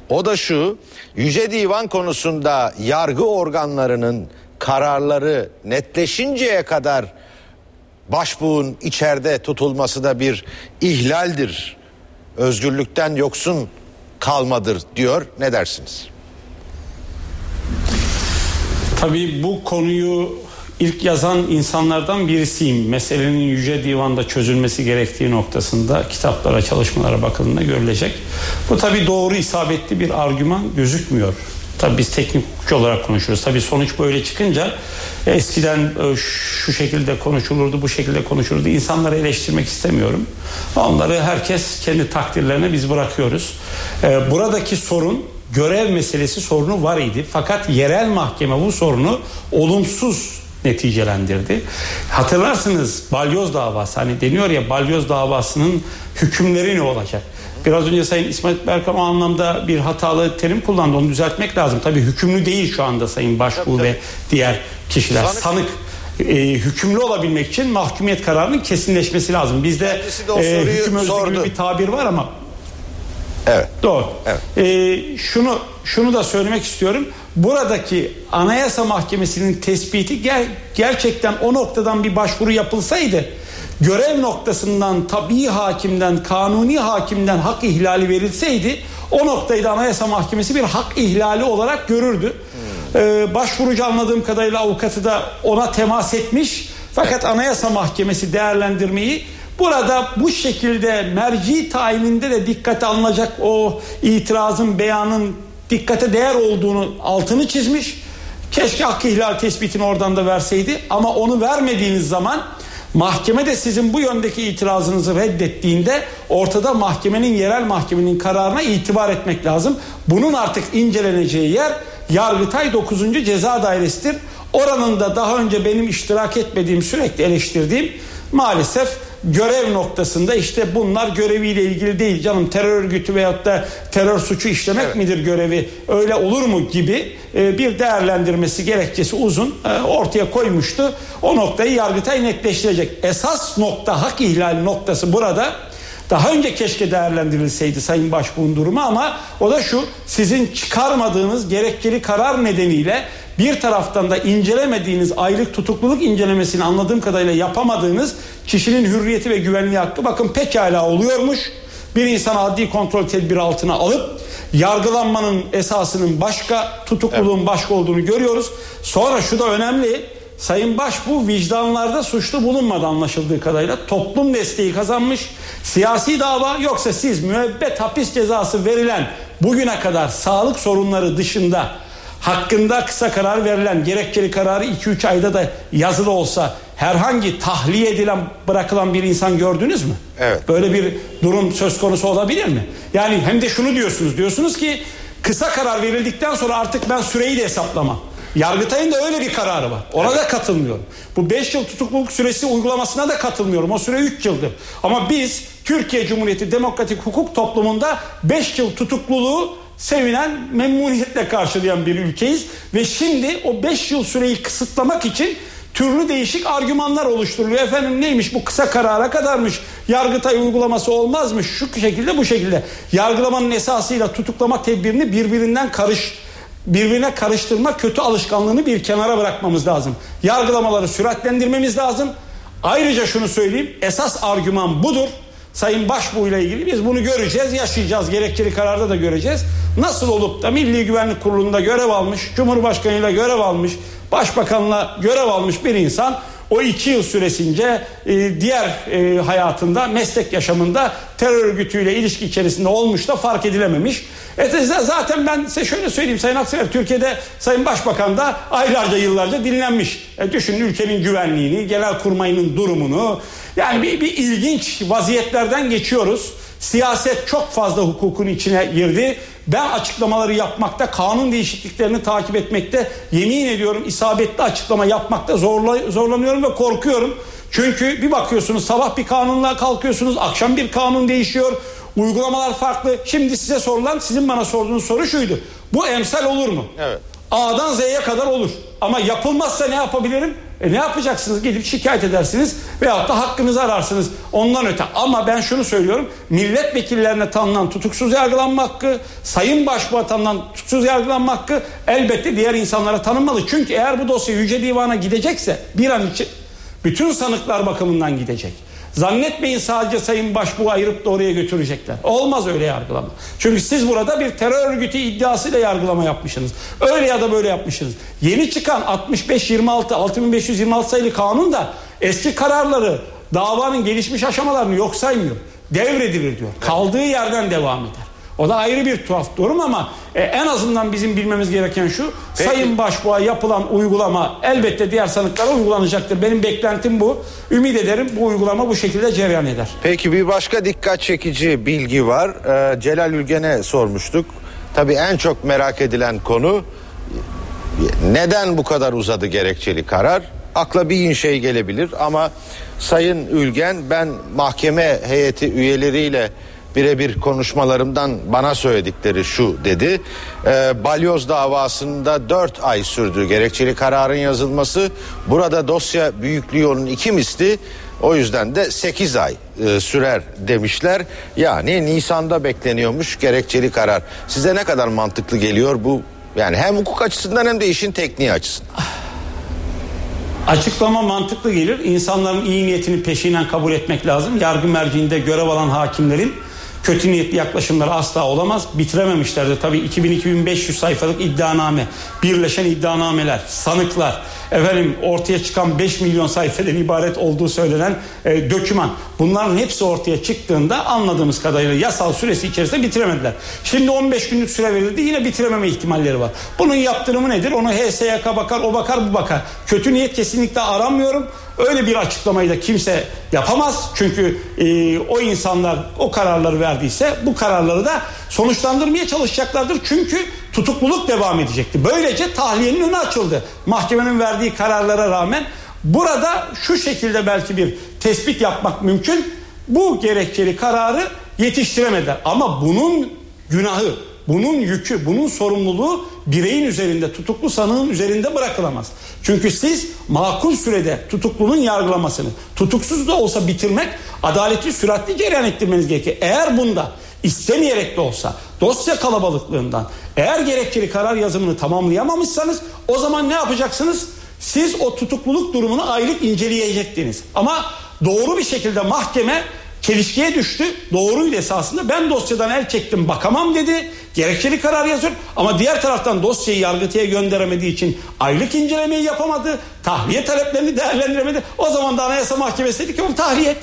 O da şu Yüce Divan konusunda yargı organlarının kararları netleşinceye kadar başbuğun içeride tutulması da bir ihlaldir. Özgürlükten yoksun kalmadır diyor. Ne dersiniz? Tabii bu konuyu ilk yazan insanlardan birisiyim. Meselenin Yüce Divan'da çözülmesi gerektiği noktasında kitaplara, çalışmalara bakıldığında görülecek. Bu tabii doğru isabetli bir argüman gözükmüyor. Tabii biz teknik hukukçu olarak konuşuyoruz. Tabii sonuç böyle çıkınca eskiden e, şu şekilde konuşulurdu, bu şekilde konuşulurdu. İnsanları eleştirmek istemiyorum. Onları herkes kendi takdirlerine biz bırakıyoruz. E, buradaki sorun görev meselesi sorunu var idi. Fakat yerel mahkeme bu sorunu olumsuz neticelendirdi. Hatırlarsınız balyoz davası hani deniyor ya balyoz davasının hükümleri ne olacak? Biraz önce Sayın İsmail Berkan o anlamda bir hatalı terim kullandı. Onu düzeltmek lazım. Tabii hükümlü değil şu anda Sayın Başbuğ ve diğer kişiler. Sanık, Sanık e, hükümlü olabilmek için mahkumiyet kararının kesinleşmesi lazım. Bizde e, hüküm özgürlüğü gibi bir tabir var ama Evet. Doğru. Evet. Ee, şunu şunu da söylemek istiyorum. Buradaki Anayasa Mahkemesi'nin tespiti ger- gerçekten o noktadan bir başvuru yapılsaydı görev noktasından tabii hakimden, kanuni hakimden hak ihlali verilseydi o noktayı da Anayasa Mahkemesi bir hak ihlali olarak görürdü. Hmm. Ee, başvurucu anladığım kadarıyla avukatı da ona temas etmiş. Fakat Anayasa Mahkemesi değerlendirmeyi Burada bu şekilde merci tayininde de dikkate alınacak o itirazın beyanın dikkate değer olduğunu altını çizmiş. Keşke hakkı ihlal tespitini oradan da verseydi ama onu vermediğiniz zaman mahkeme de sizin bu yöndeki itirazınızı reddettiğinde ortada mahkemenin yerel mahkemenin kararına itibar etmek lazım. Bunun artık inceleneceği yer Yargıtay 9. Ceza Dairesi'dir. Oranın da daha önce benim iştirak etmediğim sürekli eleştirdiğim maalesef görev noktasında işte bunlar göreviyle ilgili değil canım terör örgütü veyahut da terör suçu işlemek evet. midir görevi öyle olur mu gibi e, bir değerlendirmesi gerekçesi uzun e, ortaya koymuştu. O noktayı Yargıtay netleştirecek. Esas nokta hak ihlali noktası burada. Daha önce keşke değerlendirilseydi Sayın Başbuğ'un durumu ama o da şu sizin çıkarmadığınız gerekçeli karar nedeniyle bir taraftan da incelemediğiniz aylık tutukluluk incelemesini anladığım kadarıyla yapamadığınız kişinin hürriyeti ve güvenliği hakkı bakın pekala oluyormuş. Bir insan adli kontrol tedbiri altına alıp yargılanmanın esasının başka, tutukluluğun evet. başka olduğunu görüyoruz. Sonra şu da önemli. Sayın Başbuğ vicdanlarda suçlu bulunmadı anlaşıldığı kadarıyla. Toplum desteği kazanmış. Siyasi dava yoksa siz müebbet hapis cezası verilen bugüne kadar sağlık sorunları dışında hakkında kısa karar verilen gerekçeli kararı 2-3 ayda da yazılı olsa herhangi tahliye edilen bırakılan bir insan gördünüz mü? Evet. Böyle bir durum söz konusu olabilir mi? Yani hem de şunu diyorsunuz diyorsunuz ki kısa karar verildikten sonra artık ben süreyi de hesaplamam. Yargıtay'ın da öyle bir kararı var. Ona evet. da katılmıyorum. Bu 5 yıl tutukluluk süresi uygulamasına da katılmıyorum. O süre 3 yıldır. Ama biz Türkiye Cumhuriyeti Demokratik Hukuk Toplumu'nda 5 yıl tutukluluğu sevinen, memnuniyetle karşılayan bir ülkeyiz. Ve şimdi o 5 yıl süreyi kısıtlamak için türlü değişik argümanlar oluşturuluyor. Efendim neymiş bu kısa karara kadarmış. Yargıtay uygulaması olmazmış. Şu şekilde bu şekilde. Yargılamanın esasıyla tutuklama tedbirini birbirinden karış birbirine karıştırma kötü alışkanlığını bir kenara bırakmamız lazım. Yargılamaları süratlendirmemiz lazım. Ayrıca şunu söyleyeyim. Esas argüman budur. Sayın Başbuğ ile ilgili biz bunu göreceğiz, yaşayacağız. Gerekçeli kararda da göreceğiz. Nasıl olup da Milli Güvenlik Kurulu'nda görev almış, Cumhurbaşkanıyla görev almış, Başbakanla görev almış bir insan o iki yıl süresince e, diğer e, hayatında meslek yaşamında terör örgütüyle ilişki içerisinde olmuş da fark edilememiş. E, zaten ben size şöyle söyleyeyim Sayın Aksever Türkiye'de Sayın Başbakan da aylarca yıllarca dinlenmiş. E, düşünün ülkenin güvenliğini, genel kurmayının durumunu. Yani bir, bir ilginç vaziyetlerden geçiyoruz. Siyaset çok fazla hukukun içine girdi. Ben açıklamaları yapmakta, kanun değişikliklerini takip etmekte, yemin ediyorum isabetli açıklama yapmakta zorla, zorlanıyorum ve korkuyorum. Çünkü bir bakıyorsunuz sabah bir kanunla kalkıyorsunuz, akşam bir kanun değişiyor. Uygulamalar farklı. Şimdi size sorulan, sizin bana sorduğunuz soru şuydu. Bu emsal olur mu? Evet. A'dan Z'ye kadar olur. Ama yapılmazsa ne yapabilirim? E ne yapacaksınız? Gidip şikayet edersiniz veyahut da hakkınızı ararsınız ondan öte. Ama ben şunu söylüyorum. Milletvekillerine tanınan tutuksuz yargılanma hakkı, Sayın Başbuğa tanınan tutuksuz yargılanma hakkı elbette diğer insanlara tanınmalı. Çünkü eğer bu dosya Yüce Divan'a gidecekse bir an için bütün sanıklar bakımından gidecek. Zannetmeyin sadece Sayın Başbuğ'u ayırıp da oraya götürecekler. Olmaz öyle yargılama. Çünkü siz burada bir terör örgütü iddiasıyla yargılama yapmışsınız. Öyle ya da böyle yapmışsınız. Yeni çıkan 65-26 6526 sayılı kanun da eski kararları davanın gelişmiş aşamalarını yok saymıyor. Devredilir diyor. Kaldığı yerden devam eder. O da ayrı bir tuhaf durum ama e, en azından bizim bilmemiz gereken şu. Peki. Sayın Başbuğ'a yapılan uygulama elbette diğer sanıklara uygulanacaktır. Benim beklentim bu. Ümit ederim bu uygulama bu şekilde cereyan eder. Peki bir başka dikkat çekici bilgi var. Ee, Celal Ülgen'e sormuştuk. Tabii en çok merak edilen konu neden bu kadar uzadı gerekçeli karar? Akla bir şey gelebilir ama Sayın Ülgen ben mahkeme heyeti üyeleriyle birebir konuşmalarımdan bana söyledikleri şu dedi. E, balyoz davasında 4 ay sürdü gerekçeli kararın yazılması. Burada dosya büyüklüğü onun iki misli. O yüzden de 8 ay e, sürer demişler. Yani Nisan'da bekleniyormuş gerekçeli karar. Size ne kadar mantıklı geliyor bu? Yani hem hukuk açısından hem de işin tekniği açısından. Açıklama mantıklı gelir. İnsanların iyi niyetini peşinen kabul etmek lazım. Yargı merciinde görev alan hakimlerin kötü niyetli yaklaşımlar asla olamaz. Bitirememişlerdi. Tabii 2000-2500 sayfalık iddianame, birleşen iddianameler, sanıklar, efendim ortaya çıkan 5 milyon sayfadan ibaret olduğu söylenen e, döküman. Bunların hepsi ortaya çıktığında anladığımız kadarıyla yasal süresi içerisinde bitiremediler. Şimdi 15 günlük süre verildi yine bitirememe ihtimalleri var. Bunun yaptırımı nedir? Onu HSYK bakar, o bakar, bu bakar. Kötü niyet kesinlikle aramıyorum. Öyle bir açıklamayı da kimse yapamaz. Çünkü e, o insanlar o kararları verdiyse bu kararları da sonuçlandırmaya çalışacaklardır. Çünkü tutukluluk devam edecekti. Böylece tahliyenin önü açıldı. Mahkemenin verdiği kararlara rağmen burada şu şekilde belki bir tespit yapmak mümkün. Bu gerekçeli kararı yetiştiremediler. Ama bunun günahı bunun yükü, bunun sorumluluğu bireyin üzerinde, tutuklu sanığın üzerinde bırakılamaz. Çünkü siz makul sürede tutuklunun yargılamasını, tutuksuz da olsa bitirmek, adaleti süratli cereyan ettirmeniz gerekir. Eğer bunda istemeyerek de olsa dosya kalabalıklığından eğer gerekçeli karar yazımını tamamlayamamışsanız o zaman ne yapacaksınız? Siz o tutukluluk durumunu aylık inceleyecektiniz. Ama doğru bir şekilde mahkeme çelişkiye düştü. Doğruydu esasında. Ben dosyadan el çektim bakamam dedi. Gerekçeli karar yazıyor. Ama diğer taraftan dosyayı yargıtaya gönderemediği için aylık incelemeyi yapamadı. Tahliye taleplerini değerlendiremedi. O zaman da Anayasa Mahkemesi dedi ki onu tahliye et.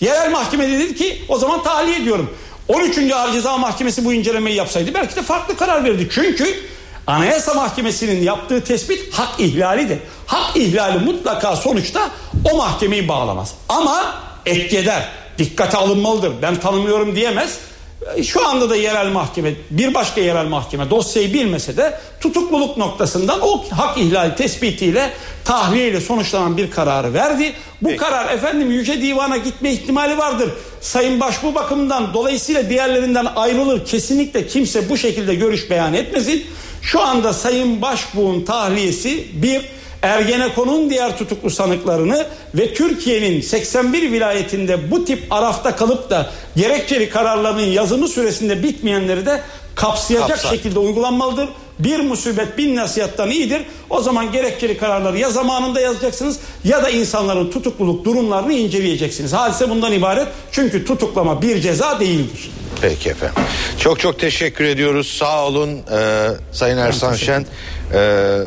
Yerel mahkeme dedi ki o zaman tahliye ediyorum. 13. Ağır Ceza Mahkemesi bu incelemeyi yapsaydı belki de farklı karar verirdi. Çünkü Anayasa Mahkemesi'nin yaptığı tespit hak ihlalidir. Hak ihlali mutlaka sonuçta o mahkemeyi bağlamaz. Ama etki eder dikkate alınmalıdır. Ben tanımıyorum diyemez. Şu anda da yerel mahkeme, bir başka yerel mahkeme dosyayı bilmese de tutukluluk noktasından o hak ihlali tespitiyle tahliyeyle sonuçlanan bir kararı verdi. Bu Peki. karar efendim Yüce Divan'a gitme ihtimali vardır. Sayın Baş bu bakımdan dolayısıyla diğerlerinden ayrılır. Kesinlikle kimse bu şekilde görüş beyan etmesin. Şu anda Sayın Başbuğ'un tahliyesi bir Ergenekon'un diğer tutuklu sanıklarını ve Türkiye'nin 81 vilayetinde bu tip arafta kalıp da gerekçeli kararlarının yazımı süresinde bitmeyenleri de kapsayacak Kapsar. şekilde uygulanmalıdır. Bir musibet bin nasihattan iyidir. O zaman gerekçeli kararları ya zamanında yazacaksınız ya da insanların tutukluluk durumlarını inceleyeceksiniz. Hadise bundan ibaret. Çünkü tutuklama bir ceza değildir. Peki efendim. Çok çok teşekkür ediyoruz. Sağ olun ee, Sayın Ersan Şen. Ee,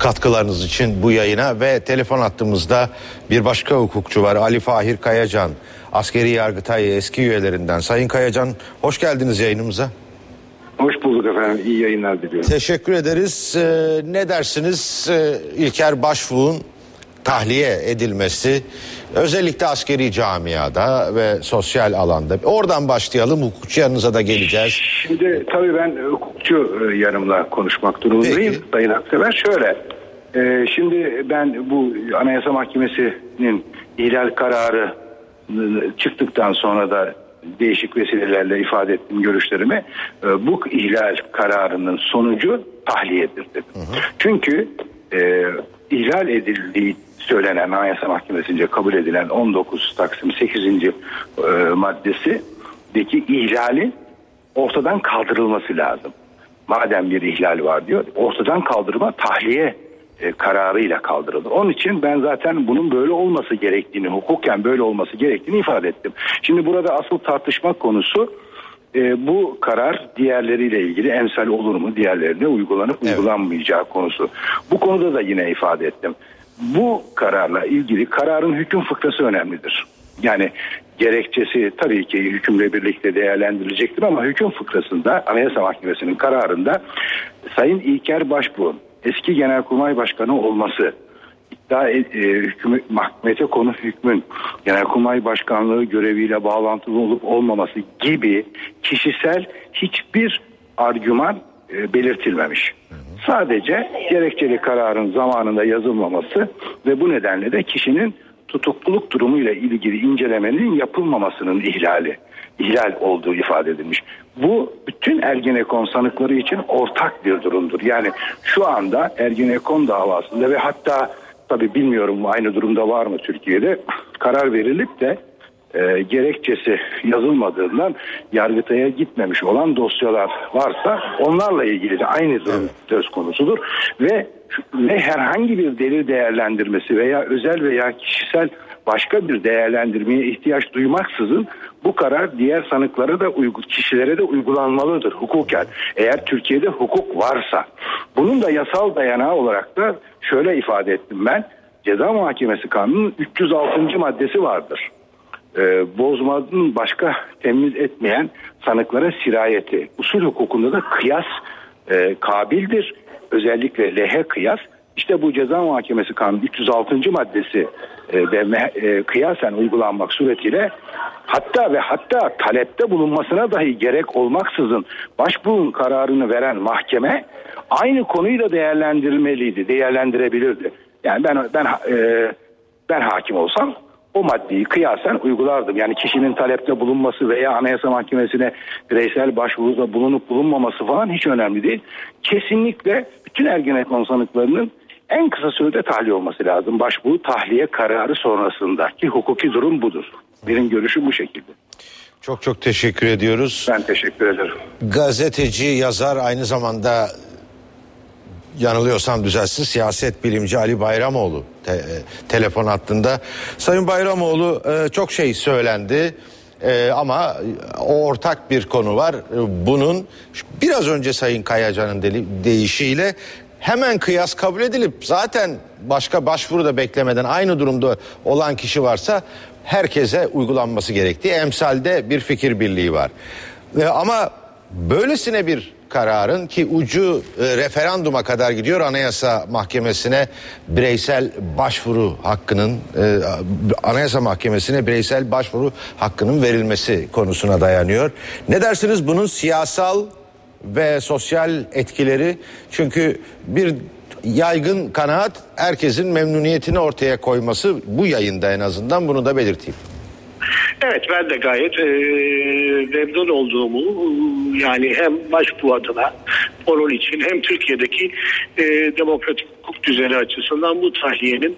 katkılarınız için bu yayına ve telefon hattımızda bir başka hukukçu var Ali Fahir Kayacan. Askeri Yargıtay eski üyelerinden. Sayın Kayacan hoş geldiniz yayınımıza. Hoş bulduk efendim. İyi yayınlar diliyorum. Teşekkür ederiz. Ee, ne dersiniz ee, İlker Başbuğ'un tahliye edilmesi özellikle askeri camiada ve sosyal alanda. Oradan başlayalım hukukçu yanınıza da geleceğiz. Şimdi tabii ben hukukçu e, yanımla konuşmak durumundayım Peki. Sayın Aksever. Şöyle e, şimdi ben bu Anayasa Mahkemesi'nin ihlal kararı e, çıktıktan sonra da değişik vesilelerle ifade ettim görüşlerimi. Bu ihlal kararının sonucu tahliyedir dedim. Hı hı. Çünkü ihlal edildiği söylenen Anayasa Mahkemesi'nce kabul edilen 19 Taksim 8. E, maddesindeki ihlali ortadan kaldırılması lazım. Madem bir ihlal var diyor ortadan kaldırma tahliye e, kararıyla kaldırılır. Onun için ben zaten bunun böyle olması gerektiğini, hukuken böyle olması gerektiğini ifade ettim. Şimdi burada asıl tartışma konusu e, bu karar diğerleriyle ilgili emsal olur mu diğerlerine uygulanıp evet. uygulanmayacağı konusu. Bu konuda da yine ifade ettim. Bu kararla ilgili kararın hüküm fıkrası önemlidir. Yani gerekçesi tabii ki hükümle birlikte değerlendirilecektir ama hüküm fıkrasında Anayasa Mahkemesi'nin kararında Sayın İlker Başbuğ'un eski Genelkurmay Başkanı olması iddia e, hüküm, mahkemete konu hükmün Genelkurmay Başkanlığı göreviyle bağlantılı olup olmaması gibi kişisel hiçbir argüman e, belirtilmemiş. Sadece gerekçeli kararın zamanında yazılmaması ve bu nedenle de kişinin tutukluluk durumuyla ilgili incelemenin yapılmamasının ihlali, ihlal olduğu ifade edilmiş. Bu bütün Ergenekon sanıkları için ortak bir durumdur. Yani şu anda Ergenekon davasında ve hatta tabi bilmiyorum aynı durumda var mı Türkiye'de karar verilip de e, gerekçesi yazılmadığından Yargıtay'a gitmemiş olan dosyalar varsa onlarla ilgili de aynı durum evet. söz konusudur ve ne herhangi bir delil değerlendirmesi veya özel veya kişisel başka bir değerlendirmeye ihtiyaç duymaksızın bu karar diğer sanıklara da kişilere de uygulanmalıdır hukuken. Eğer Türkiye'de hukuk varsa bunun da yasal dayanağı olarak da şöyle ifade ettim ben. Ceza Mahkemesi Kanunu'nun 306. maddesi vardır. Ee, bozmanın başka temiz etmeyen sanıklara sirayeti. Usul hukukunda da kıyas e, kabildir. Özellikle lehe kıyas işte bu ceza muhakemesi kanunu 306. maddesi e, ve e, kıyasen uygulanmak suretiyle hatta ve hatta talepte bulunmasına dahi gerek olmaksızın başbuğun kararını veren mahkeme aynı konuyu da değerlendirmeliydi, değerlendirebilirdi. Yani ben ben e, ben hakim olsam o maddeyi kıyasen uygulardım. Yani kişinin talepte bulunması veya Anayasa Mahkemesi'ne bireysel başvuruda bulunup bulunmaması falan hiç önemli değil. Kesinlikle bütün Ergenekon sanıklarının en kısa sürede tahliye olması lazım. Başvuru tahliye kararı sonrasında ki hukuki durum budur. Benim görüşüm bu şekilde. Çok çok teşekkür ediyoruz. Ben teşekkür ederim. Gazeteci, yazar aynı zamanda yanılıyorsam düzelsin siyaset bilimci Ali Bayramoğlu te, e, telefon hattında. Sayın Bayramoğlu e, çok şey söylendi. Ee, ama ortak bir konu var. Ee, bunun biraz önce Sayın Kayacan'ın deyişiyle hemen kıyas kabul edilip zaten başka başvuru da beklemeden aynı durumda olan kişi varsa herkese uygulanması gerektiği emsalde bir fikir birliği var. Ee, ama böylesine bir kararın ki ucu e, referanduma kadar gidiyor Anayasa Mahkemesi'ne bireysel başvuru hakkının e, Anayasa Mahkemesi'ne bireysel başvuru hakkının verilmesi konusuna dayanıyor. Ne dersiniz bunun siyasal ve sosyal etkileri çünkü bir yaygın kanaat herkesin memnuniyetini ortaya koyması bu yayında en azından bunu da belirteyim. Evet ben de gayet e, memnun olduğumu yani hem başbuğ adına o rol için hem Türkiye'deki e, demokratik hukuk düzeni açısından bu tahliyenin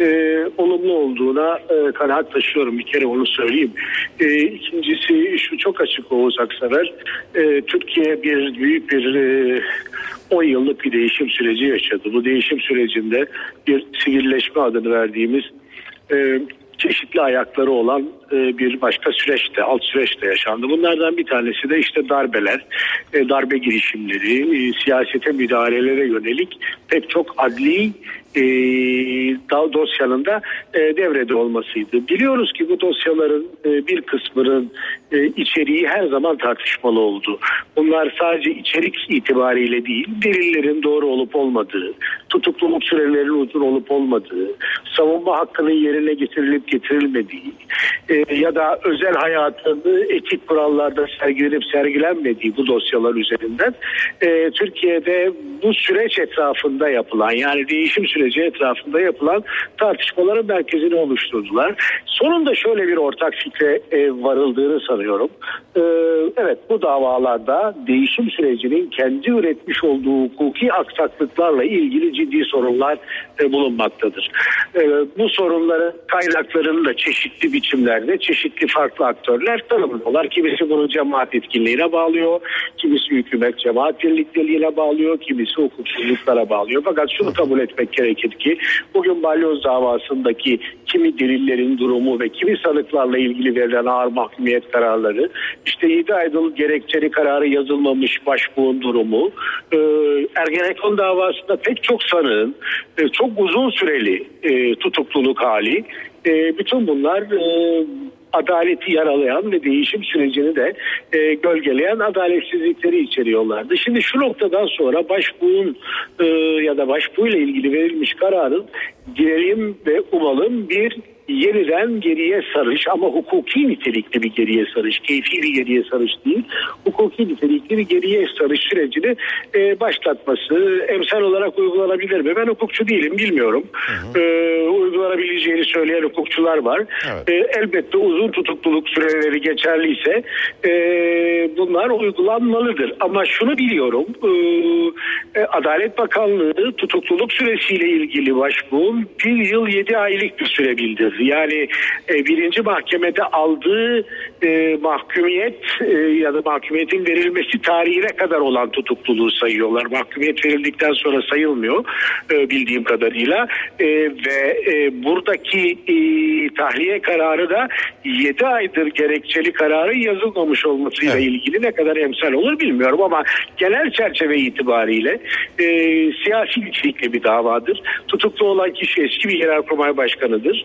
e, olumlu olduğuna e, kanaat taşıyorum. Bir kere onu söyleyeyim. E, ikincisi şu çok açık Oğuz Aksever. E, Türkiye bir büyük bir e, 10 yıllık bir değişim süreci yaşadı. Bu değişim sürecinde bir sivilleşme adını verdiğimiz e, çeşitli ayakları olan e, bir başka süreçte, alt süreçte yaşandı. Bunlardan bir tanesi de işte darbeler, e, darbe girişimleri, e, siyasete müdahalelere yönelik pek çok adli e, dosyanın da e, devrede olmasıydı. Biliyoruz ki bu dosyaların e, bir kısmının e, içeriği her zaman tartışmalı oldu. Bunlar sadece içerik itibariyle değil, delillerin doğru olup olmadığı, tutukluluk sürelerinin uzun olup olmadığı, savunma hakkının yerine getirilip getirilmediği e, ya da özel hayatın etik kurallarda sergilenip sergilenmediği bu dosyalar üzerinden e, Türkiye'de bu süreç etrafında yapılan yani değişim süreci etrafında yapılan tartışmaların merkezini oluşturdular. Sonunda şöyle bir ortak fikre e, varıldığını sanıyorum. E, evet bu davalarda değişim sürecinin kendi üretmiş olduğu hukuki aksaklıklarla ilgili ciddi sorunlar e, bulunmaktadır. Bu sorunların kaynaklarını da çeşitli biçimlerde çeşitli farklı aktörler tanımlıyorlar. Kimisi bunu cemaat etkinliğine bağlıyor, kimisi hükümet cemaat birlikteliğine bağlıyor, kimisi hukuksuzluklara bağlıyor. Fakat şunu kabul etmek gerekir ki bugün balyoz davasındaki kimi delillerin durumu ve kimi sanıklarla ilgili verilen ağır mahkumiyet kararları, işte 7 aylık gerekçeli kararı yazılmamış başbuğun durumu, e, Ergenekon davasında pek çok sanığın e, çok uzun süreli e, tutukluluk hali, e, bütün bunlar e, adaleti yaralayan ve değişim sürecini de e, gölgeleyen adaletsizlikleri içeriyorlardı. Şimdi şu noktadan sonra başbuğun e, ya da başbuğuyla ilgili verilmiş kararın diyelim ve umalım bir yeniden geriye sarış ama hukuki nitelikli bir geriye sarış, keyfi bir geriye sarış değil, hukuki nitelikli bir geriye sarış sürecini e, başlatması emsal olarak uygulanabilir mi? Ben hukukçu değilim, bilmiyorum. E, uygulanabileceğini söyleyen hukukçular var. E, elbette uzun tutukluluk süreleri geçerliyse e, bunlar uygulanmalıdır. Ama şunu biliyorum, e, e, Adalet Bakanlığı tutukluluk süresiyle ilgili başbuğun bir yıl yedi aylık bir süre bildirdi. Yani e, birinci mahkemede aldığı e, mahkumiyet e, ya da mahkumiyetin verilmesi tarihine kadar olan tutukluluğu sayıyorlar. Mahkumiyet verildikten sonra sayılmıyor e, bildiğim kadarıyla E, ve e, buradaki e, tahliye kararı da 7 aydır gerekçeli kararın yazılmamış olmasıyla ilgili ne kadar emsal olur bilmiyorum ama genel çerçeve itibariyle e, siyasi içerikli bir davadır. Tutuklu olan kişi eski bir genelkurmay başkanıdır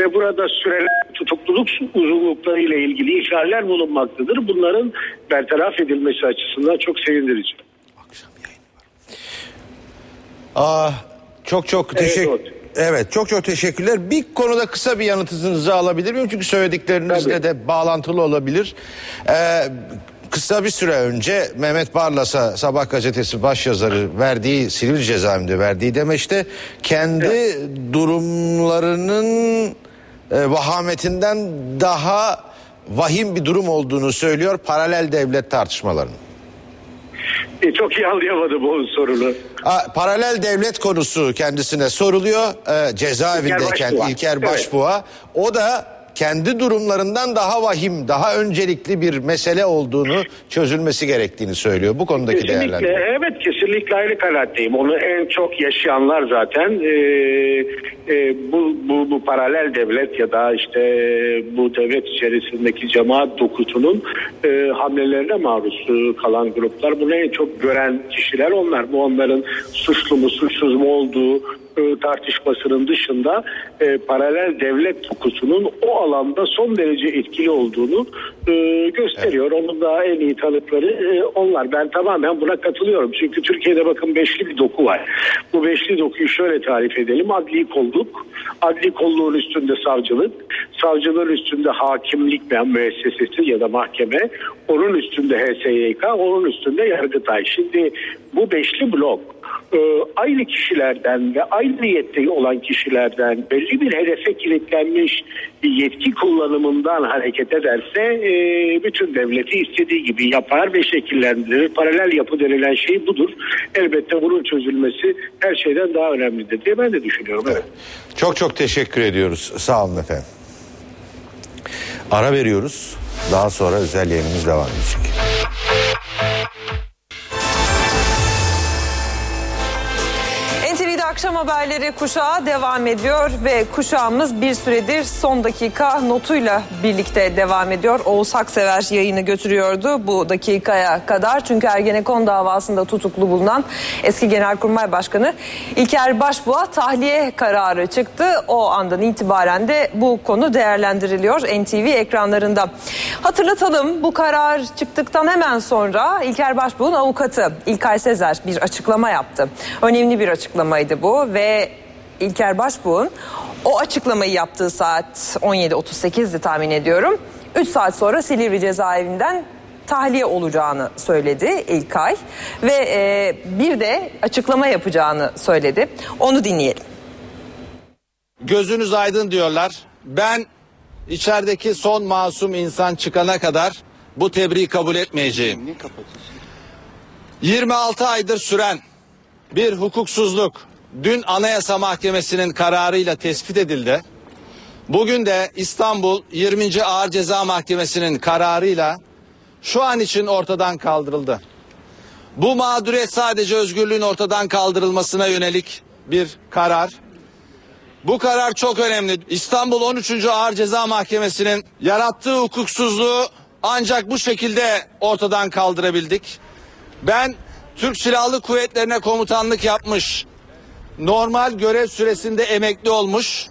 ve burada süreler tutukluluk uzunlukları ile ilgili ihlaller bulunmaktadır. Bunların bertaraf edilmesi açısından çok sevindirici. Aa, çok çok teşekkür Evet çok çok teşekkürler. Bir konuda kısa bir yanıtınızı alabilir miyim? Çünkü söylediklerinizle de bağlantılı olabilir. Ee, kısa bir süre önce Mehmet Barlas'a Sabah gazetesi başyazarı verdiği Silivri cezaevinde verdiği demeçte kendi durumlarının e, vahametinden daha vahim bir durum olduğunu söylüyor paralel devlet tartışmalarının. E, çok iyi anlayamadım bu sorunu. A, paralel devlet konusu kendisine soruluyor e, cezaevindeyken İlker Başbuğ'a. İlker Başbuğ'a. O da kendi durumlarından daha vahim, daha öncelikli bir mesele olduğunu çözülmesi gerektiğini söylüyor. Bu konudaki Kesinlikle, değerlendirme. evet kesinlikle aynı kanaatteyim. Onu en çok yaşayanlar zaten e, e, bu, bu, bu paralel devlet ya da işte bu devlet içerisindeki cemaat dokusunun e, hamlelerine maruz kalan gruplar. Bunu en çok gören kişiler onlar. Bu onların suçlu mu suçsuz mu olduğu e, tartışmasının dışında e, paralel devlet dokusunun o alanda son derece etkili olduğunu e, gösteriyor. Onun da en iyi tanıkları e, onlar. Ben tamamen buna katılıyorum. Çünkü Türkiye'de bakın beşli bir doku var. Bu beşli dokuyu şöyle tarif edelim. Adli kolluk, adli kolluğun üstünde savcılık, savcılığın üstünde hakimlik ve müessesesi ya da mahkeme, onun üstünde HSYK, onun üstünde Yargıtay. Şimdi bu beşli blok e, aynı kişilerden ve aynı niyette olan kişilerden belli bir hedefe kilitlenmiş bir yetki kullanımından hareket ederse e, bütün devleti istediği gibi yapar ve şekillendirir. Paralel yapı denilen şey budur. Elbette bunun çözülmesi her şeyden daha önemlidir diye ben de düşünüyorum. Evet. Çok çok teşekkür ediyoruz. Sağ olun efendim. Ara veriyoruz. Daha sonra özel yayınımız devam edecek. Akşam haberleri kuşağı devam ediyor ve kuşağımız bir süredir son dakika notuyla birlikte devam ediyor. Oğuz Haksever yayını götürüyordu bu dakikaya kadar. Çünkü Ergenekon davasında tutuklu bulunan eski Genelkurmay Başkanı İlker Başbuğ'a tahliye kararı çıktı. O andan itibaren de bu konu değerlendiriliyor NTV ekranlarında. Hatırlatalım bu karar çıktıktan hemen sonra İlker Başbuğ'un avukatı İlkay Sezer bir açıklama yaptı. Önemli bir açıklamaydı bu ve İlker Başbuğ'un o açıklamayı yaptığı saat 17.38'di tahmin ediyorum. 3 saat sonra Silivri cezaevinden tahliye olacağını söyledi İlkay ve e, bir de açıklama yapacağını söyledi. Onu dinleyelim. Gözünüz aydın diyorlar. Ben içerideki son masum insan çıkana kadar bu tebriği kabul etmeyeceğim. 26 aydır süren bir hukuksuzluk, dün Anayasa Mahkemesi'nin kararıyla tespit edildi. Bugün de İstanbul 20. Ağır Ceza Mahkemesi'nin kararıyla şu an için ortadan kaldırıldı. Bu mağduriyet sadece özgürlüğün ortadan kaldırılmasına yönelik bir karar. Bu karar çok önemli. İstanbul 13. Ağır Ceza Mahkemesi'nin yarattığı hukuksuzluğu ancak bu şekilde ortadan kaldırabildik. Ben Türk Silahlı Kuvvetlerine komutanlık yapmış, normal görev süresinde emekli olmuş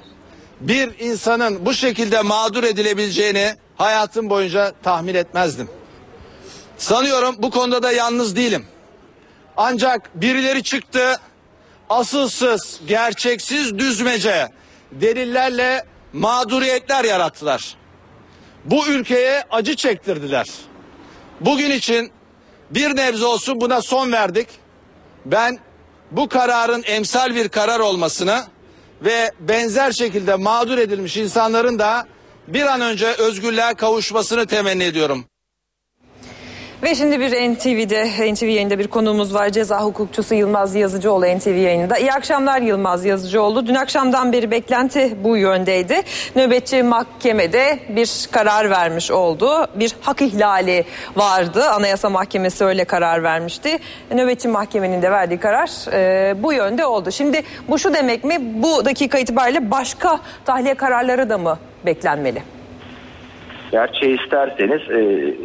bir insanın bu şekilde mağdur edilebileceğini hayatım boyunca tahmin etmezdim. Sanıyorum bu konuda da yalnız değilim. Ancak birileri çıktı asılsız, gerçeksiz düzmece delillerle mağduriyetler yarattılar. Bu ülkeye acı çektirdiler. Bugün için bir nebze olsun buna son verdik. Ben bu kararın emsal bir karar olmasını ve benzer şekilde mağdur edilmiş insanların da bir an önce özgürlüğe kavuşmasını temenni ediyorum. Ve şimdi bir NTV'de, NTV yayında bir konuğumuz var. Ceza hukukçusu Yılmaz Yazıcıoğlu NTV yayında. İyi akşamlar Yılmaz Yazıcıoğlu. Dün akşamdan beri beklenti bu yöndeydi. Nöbetçi mahkemede bir karar vermiş oldu. Bir hak ihlali vardı. Anayasa Mahkemesi öyle karar vermişti. Nöbetçi mahkemenin de verdiği karar e, bu yönde oldu. Şimdi bu şu demek mi? Bu dakika itibariyle başka tahliye kararları da mı beklenmeli? Gerçeği isterseniz e,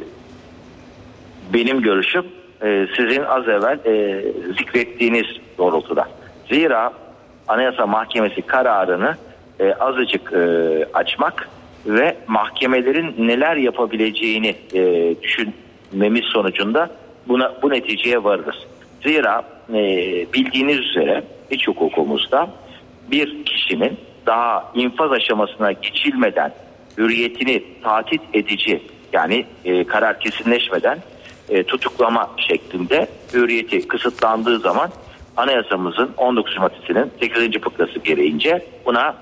benim görüşüm e, sizin az evvel e, zikrettiğiniz doğrultuda. Zira Anayasa Mahkemesi kararını e, azıcık e, açmak ve mahkemelerin neler yapabileceğini e, düşünmemiz sonucunda buna bu neticeye varırız. Zira e, bildiğiniz üzere iç hukukumuzda bir kişinin daha infaz aşamasına geçilmeden hürriyetini tatit edici yani e, karar kesinleşmeden e, tutuklama şeklinde hürriyeti kısıtlandığı zaman anayasamızın 19 maddesinin 8. fıkrası gereğince buna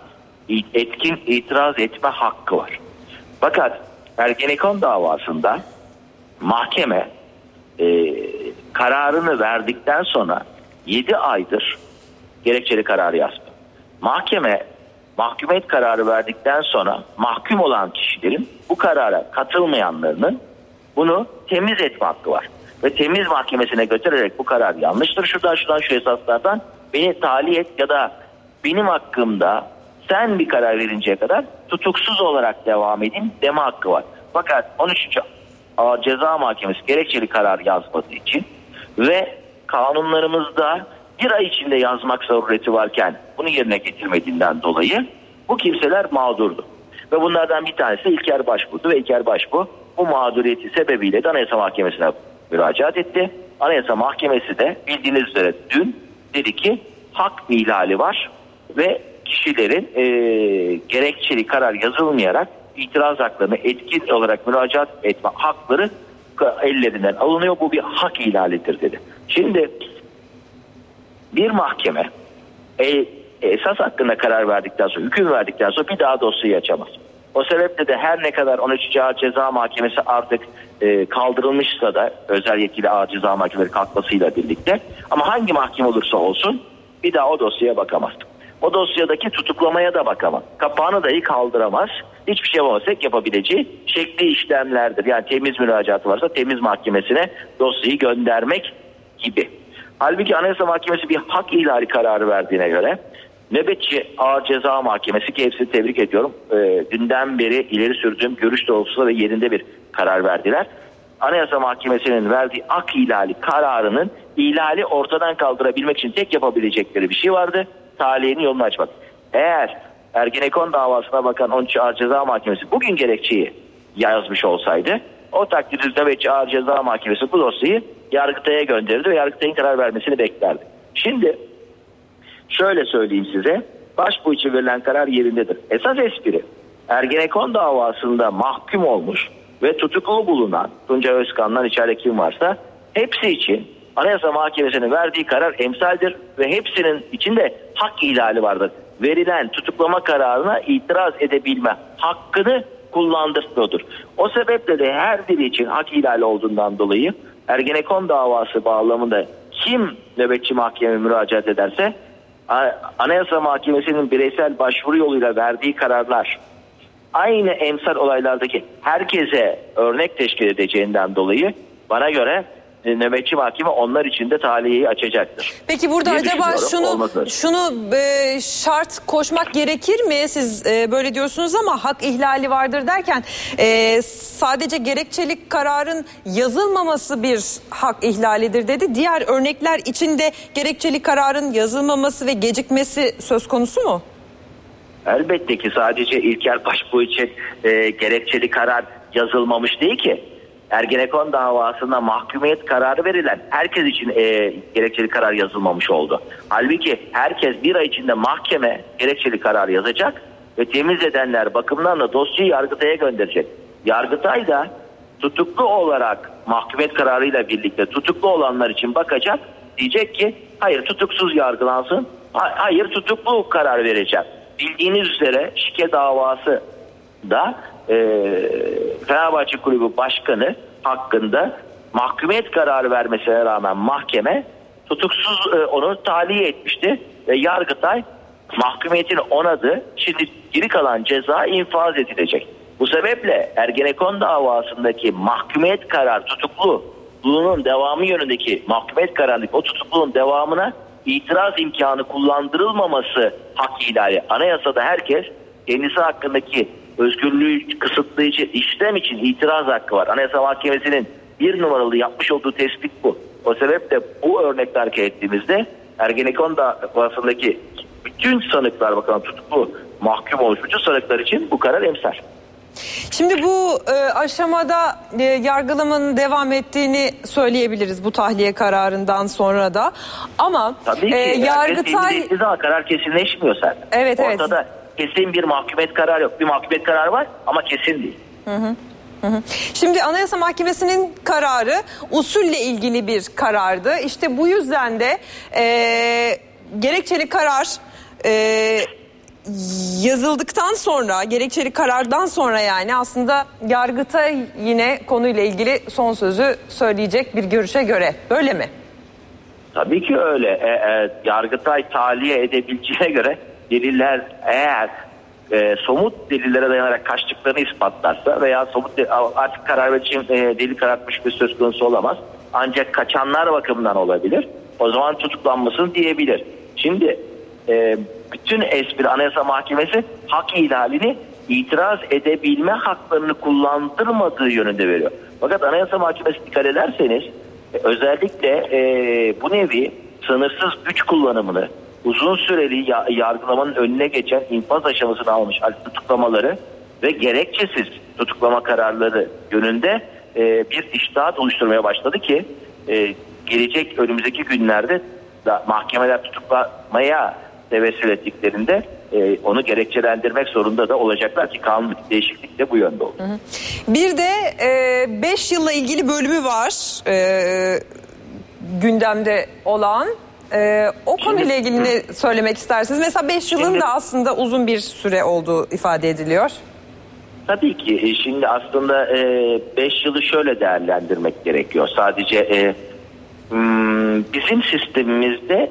etkin itiraz etme hakkı var. Fakat Ergenekon davasında mahkeme e, kararını verdikten sonra 7 aydır gerekçeli kararı yazdı. Mahkeme mahkumiyet kararı verdikten sonra mahkum olan kişilerin bu karara katılmayanlarının bunu temiz etme hakkı var. Ve temiz mahkemesine götürerek bu karar yanlıştır şuradan şuradan şu esaslardan beni tahliye et ya da benim hakkımda sen bir karar verinceye kadar tutuksuz olarak devam edeyim deme hakkı var. Fakat 13. Ağır Ceza Mahkemesi gerekçeli karar yazmadığı için ve kanunlarımızda bir ay içinde yazmak zarureti varken bunu yerine getirmediğinden dolayı bu kimseler mağdurdu. Ve bunlardan bir tanesi İlker Başbuğ'du ve İlker Başbuğ bu mağduriyeti sebebiyle de Anayasa Mahkemesi'ne müracaat etti. Anayasa Mahkemesi de bildiğiniz üzere dün dedi ki hak ihlali var ve kişilerin e, gerekçeli karar yazılmayarak itiraz haklarını etkin olarak müracaat etme hakları ellerinden alınıyor. Bu bir hak ihlalidir dedi. Şimdi bir mahkeme e, esas hakkında karar verdikten sonra, hüküm verdikten sonra bir daha dosyayı açamaz. O sebeple de her ne kadar 13. Ağır Ceza Mahkemesi artık e, kaldırılmışsa da özel yetkili Ağır Ceza Mahkemeleri kalkmasıyla birlikte ama hangi mahkeme olursa olsun bir daha o dosyaya bakamaz. O dosyadaki tutuklamaya da bakamaz. Kapağını dahi kaldıramaz. Hiçbir şey yapamaz. Tek yapabileceği şekli işlemlerdir. Yani temiz müracaatı varsa temiz mahkemesine dosyayı göndermek gibi. Halbuki Anayasa Mahkemesi bir hak ihlali kararı verdiğine göre Nöbetçi Ağır Ceza Mahkemesi ki hepsini tebrik ediyorum. E, dünden beri ileri sürdüğüm görüş doğrultusunda ve yerinde bir karar verdiler. Anayasa Mahkemesi'nin verdiği ak ihlali kararının ihlali ortadan kaldırabilmek için tek yapabilecekleri bir şey vardı. Taliyenin yolunu açmak. Eğer Ergenekon davasına bakan 13 Ağır Ceza Mahkemesi bugün gerekçeyi yazmış olsaydı o takdirde nöbetçi Ağır Ceza Mahkemesi bu dosyayı Yargıtay'a gönderirdi ve Yargıtay'ın karar vermesini beklerdi. Şimdi şöyle söyleyeyim size. Başbuğ için verilen karar yerindedir. Esas espri Ergenekon davasında mahkum olmuş ve tutuklu bulunan Tunca Özkan'dan içeride kim varsa hepsi için Anayasa Mahkemesi'nin verdiği karar emsaldir ve hepsinin içinde hak ihlali vardır. Verilen tutuklama kararına itiraz edebilme hakkını kullandırmıyordur. O sebeple de her biri için hak ihlali olduğundan dolayı Ergenekon davası bağlamında kim nöbetçi mahkeme müracaat ederse Anayasa Mahkemesi'nin bireysel başvuru yoluyla verdiği kararlar aynı emsal olaylardaki herkese örnek teşkil edeceğinden dolayı bana göre nöbetçi mahkeme onlar için de tahliyeyi açacaktır. Peki burada diye acaba şunu Olması. şunu e, şart koşmak gerekir mi? Siz e, böyle diyorsunuz ama hak ihlali vardır derken e, sadece gerekçelik kararın yazılmaması bir hak ihlalidir dedi. Diğer örnekler içinde gerekçeli kararın yazılmaması ve gecikmesi söz konusu mu? Elbette ki sadece İlker Başbuğ için e, gerekçeli karar yazılmamış değil ki. Ergenekon davasında mahkumiyet kararı verilen herkes için e, gerekçeli karar yazılmamış oldu. Halbuki herkes bir ay içinde mahkeme gerekçeli karar yazacak ve temiz edenler bakımından da dosyayı Yargıtay'a gönderecek. Yargıtay da tutuklu olarak mahkumiyet kararıyla birlikte tutuklu olanlar için bakacak. Diyecek ki hayır tutuksuz yargılansın, ha- hayır tutuklu karar vereceğim. Bildiğiniz üzere şike davası da e, Fenerbahçe Kulübü Başkanı hakkında mahkumiyet kararı vermesine rağmen mahkeme tutuksuz e, onu tahliye etmişti ve Yargıtay mahkumiyetini onadı. Şimdi geri kalan ceza infaz edilecek. Bu sebeple Ergenekon davasındaki mahkumiyet kararı tutukluluğunun devamı yönündeki mahkumiyet kararındaki o tutukluluğun devamına itiraz imkanı kullandırılmaması hak ihlali. Anayasada herkes kendisi hakkındaki özgürlüğü kısıtlayıcı işlem için itiraz hakkı var. Anayasa Mahkemesi'nin bir numaralı yapmış olduğu tespit bu. O sebeple bu örnekle hareket ettiğimizde Ergenekon davasındaki bütün sanıklar bakalım tutuklu mahkum olmuş bütün sanıklar için bu karar emsal. Şimdi bu e, aşamada e, yargılamanın devam ettiğini söyleyebiliriz bu tahliye kararından sonra da. Ama Tabii ki e, Yargıtay karar kesinleşmiyor zaten. Evet, evet. Kesin bir mahkumiyet kararı yok. Bir mahkumiyet kararı var ama kesin değil. Hı hı. Şimdi Anayasa Mahkemesi'nin kararı usulle ilgili bir karardı. İşte bu yüzden de e, gerekçeli karar e, yazıldıktan sonra, gerekçeli karardan sonra yani aslında Yargıtay yine konuyla ilgili son sözü söyleyecek bir görüşe göre. Böyle mi? Tabii ki öyle. E, e, Yargıtay tahliye edebileceğine göre deliller eğer e, somut delillere dayanarak kaçtıklarını ispatlarsa veya somut artık karar verici e, delil karartmış bir söz konusu olamaz. Ancak kaçanlar bakımından olabilir. O zaman tutuklanmasın diyebilir. Şimdi e, bütün espri Anayasa Mahkemesi hak ihlalini itiraz edebilme haklarını kullandırmadığı yönünde veriyor. Fakat Anayasa Mahkemesi dikkat ederseniz e, özellikle e, bu nevi sınırsız güç kullanımını uzun süreli ya- yargılamanın önüne geçen infaz aşamasını almış tutuklamaları ve gerekçesiz tutuklama kararları yönünde e, bir iştahat oluşturmaya başladı ki e, gelecek önümüzdeki günlerde da mahkemeler tutuklamaya tevessül ettiklerinde e, onu gerekçelendirmek zorunda da olacaklar ki kanun değişiklik de bu yönde oldu. Bir de 5 yılla ilgili bölümü var e, gündemde olan. E, o konuyla ilgili ne söylemek istersiniz? Mesela 5 yılın da aslında uzun bir süre olduğu ifade ediliyor. Tabii ki E, şimdi aslında 5 yılı şöyle değerlendirmek gerekiyor. Sadece e, hmm, bizim sistemimizde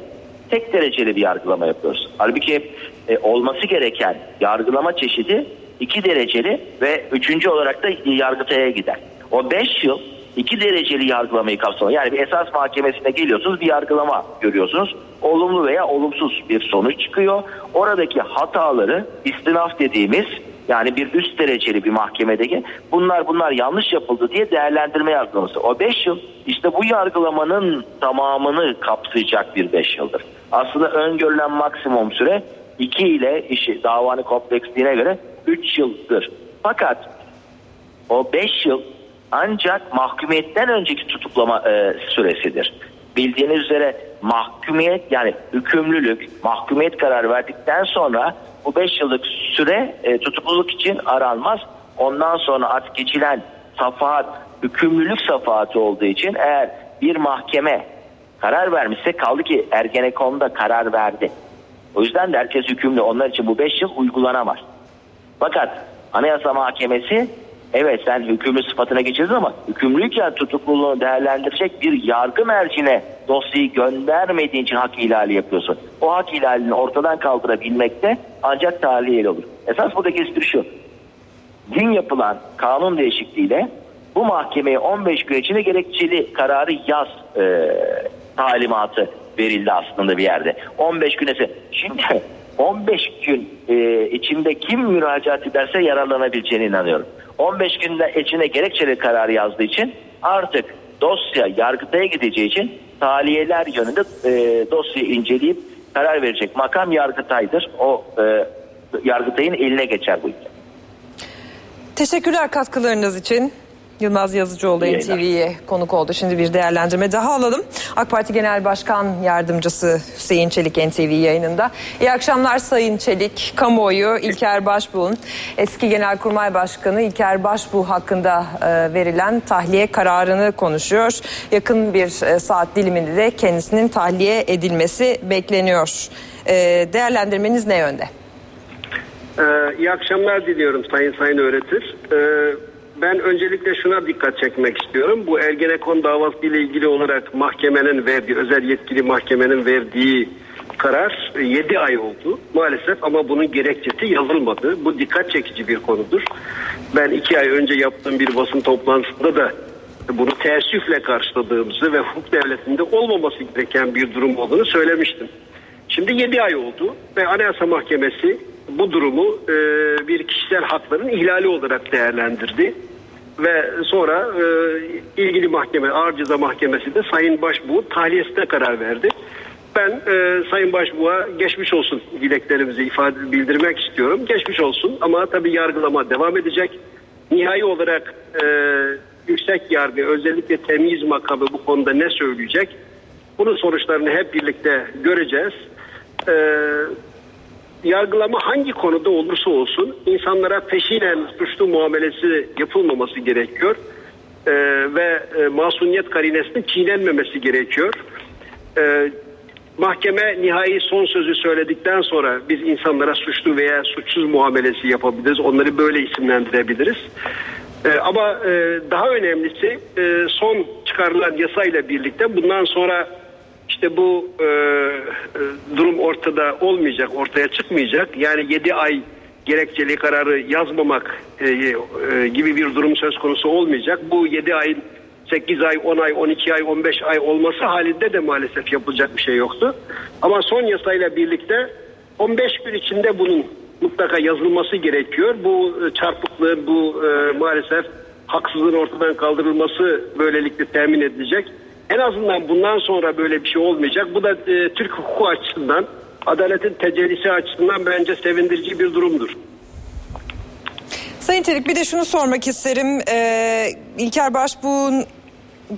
tek dereceli bir yargılama yapıyoruz. Halbuki e, olması gereken yargılama çeşidi iki dereceli ve üçüncü olarak da yargıtaya gider. O 5 yıl iki dereceli yargılamayı kapsamıyor. Yani bir esas mahkemesine geliyorsunuz bir yargılama görüyorsunuz. Olumlu veya olumsuz bir sonuç çıkıyor. Oradaki hataları istinaf dediğimiz yani bir üst dereceli bir mahkemedeki bunlar bunlar yanlış yapıldı diye değerlendirme yargılaması. O 5 yıl işte bu yargılamanın tamamını kapsayacak bir 5 yıldır. Aslında öngörülen maksimum süre 2 ile işi davanın kompleksliğine göre 3 yıldır. Fakat o 5 yıl ancak mahkumiyetten önceki tutuklama e, süresidir. Bildiğiniz üzere mahkumiyet yani hükümlülük mahkumiyet kararı verdikten sonra bu 5 yıllık süre e, tutukluluk için aranmaz. Ondan sonra artık geçilen safahat hükümlülük safahatı olduğu için eğer bir mahkeme karar vermişse kaldı ki Ergenekon'da karar verdi. O yüzden de herkes hükümlü. Onlar için bu 5 yıl uygulanamaz. Fakat Anayasa Mahkemesi Evet sen hükümlü sıfatına geçirdin ama hükümlüyken tutukluluğunu değerlendirecek bir yargı mercine dosyayı göndermediğin için hak ihlali yapıyorsun. O hak ihlalini ortadan kaldırabilmekte ancak tahliyeli olur. Esas buradaki espri şu. Dün yapılan kanun değişikliğiyle bu mahkemeye 15 gün içinde gerekçeli kararı yaz e, talimatı verildi aslında bir yerde. 15 günesi. Şimdi 15 gün e, içinde kim müracaat ederse yararlanabileceğine inanıyorum. 15 günde içine gerekçeli kararı yazdığı için artık dosya yargıtaya gideceği için taliyeler yönünde e, dosyayı inceleyip karar verecek. Makam yargıtaydır. O e, yargıtayın eline geçer bu ülke. Teşekkürler katkılarınız için. Yılmaz Yazıcıoğlu. NTV'ye konuk oldu. Şimdi bir değerlendirme daha alalım. AK Parti Genel Başkan Yardımcısı Hüseyin Çelik NTV yayınında. İyi akşamlar Sayın Çelik. Kamuoyu İlker Başbuğ'un eski Genelkurmay Başkanı İlker Başbuğ hakkında e, verilen tahliye kararını konuşuyor. Yakın bir e, saat diliminde de kendisinin tahliye edilmesi bekleniyor. E, değerlendirmeniz ne yönde? Ee, iyi akşamlar diliyorum Sayın Sayın Öğretir. Ee, ben öncelikle şuna dikkat çekmek istiyorum. Bu Ergenekon davası ile ilgili olarak mahkemenin verdiği, özel yetkili mahkemenin verdiği karar 7 ay oldu maalesef ama bunun gerekçesi yazılmadı. Bu dikkat çekici bir konudur. Ben 2 ay önce yaptığım bir basın toplantısında da bunu teessüfle karşıladığımızı ve hukuk devletinde olmaması gereken bir durum olduğunu söylemiştim. Şimdi 7 ay oldu ve Anayasa Mahkemesi bu durumu e, bir kişisel hakların ihlali olarak değerlendirdi. Ve sonra e, ilgili mahkeme, Ağır Ceza Mahkemesi de Sayın Başbuğ tahliyesine karar verdi. Ben e, Sayın Başbuğ'a geçmiş olsun dileklerimizi ifade bildirmek istiyorum. Geçmiş olsun ama tabii yargılama devam edecek. Nihai olarak e, yüksek yargı özellikle temyiz makamı bu konuda ne söyleyecek? Bunun sonuçlarını hep birlikte göreceğiz. Ee, yargılama hangi konuda olursa olsun insanlara peşinen suçlu muamelesi yapılmaması gerekiyor. Ee, ve e, masumiyet karinesinin çiğnenmemesi gerekiyor. Ee, mahkeme nihai son sözü söyledikten sonra biz insanlara suçlu veya suçsuz muamelesi yapabiliriz. Onları böyle isimlendirebiliriz. Ee, ama e, daha önemlisi e, son çıkarılan yasayla birlikte bundan sonra işte bu e, e, durum ortada olmayacak, ortaya çıkmayacak. Yani 7 ay gerekçeli kararı yazmamak e, e, gibi bir durum söz konusu olmayacak. Bu 7 ayın 8 ay, 10 ay, 12 ay, 15 ay olması halinde de maalesef yapılacak bir şey yoktu. Ama son yasayla birlikte 15 gün içinde bunun mutlaka yazılması gerekiyor. Bu e, çarpıklığın, bu e, maalesef haksızlığın ortadan kaldırılması böylelikle temin edilecek. En azından bundan sonra böyle bir şey olmayacak. Bu da e, Türk hukuku açısından, adaletin tecellisi açısından bence sevindirici bir durumdur. Sayın Çelik bir de şunu sormak isterim. Ee, İlker Başbuğ'un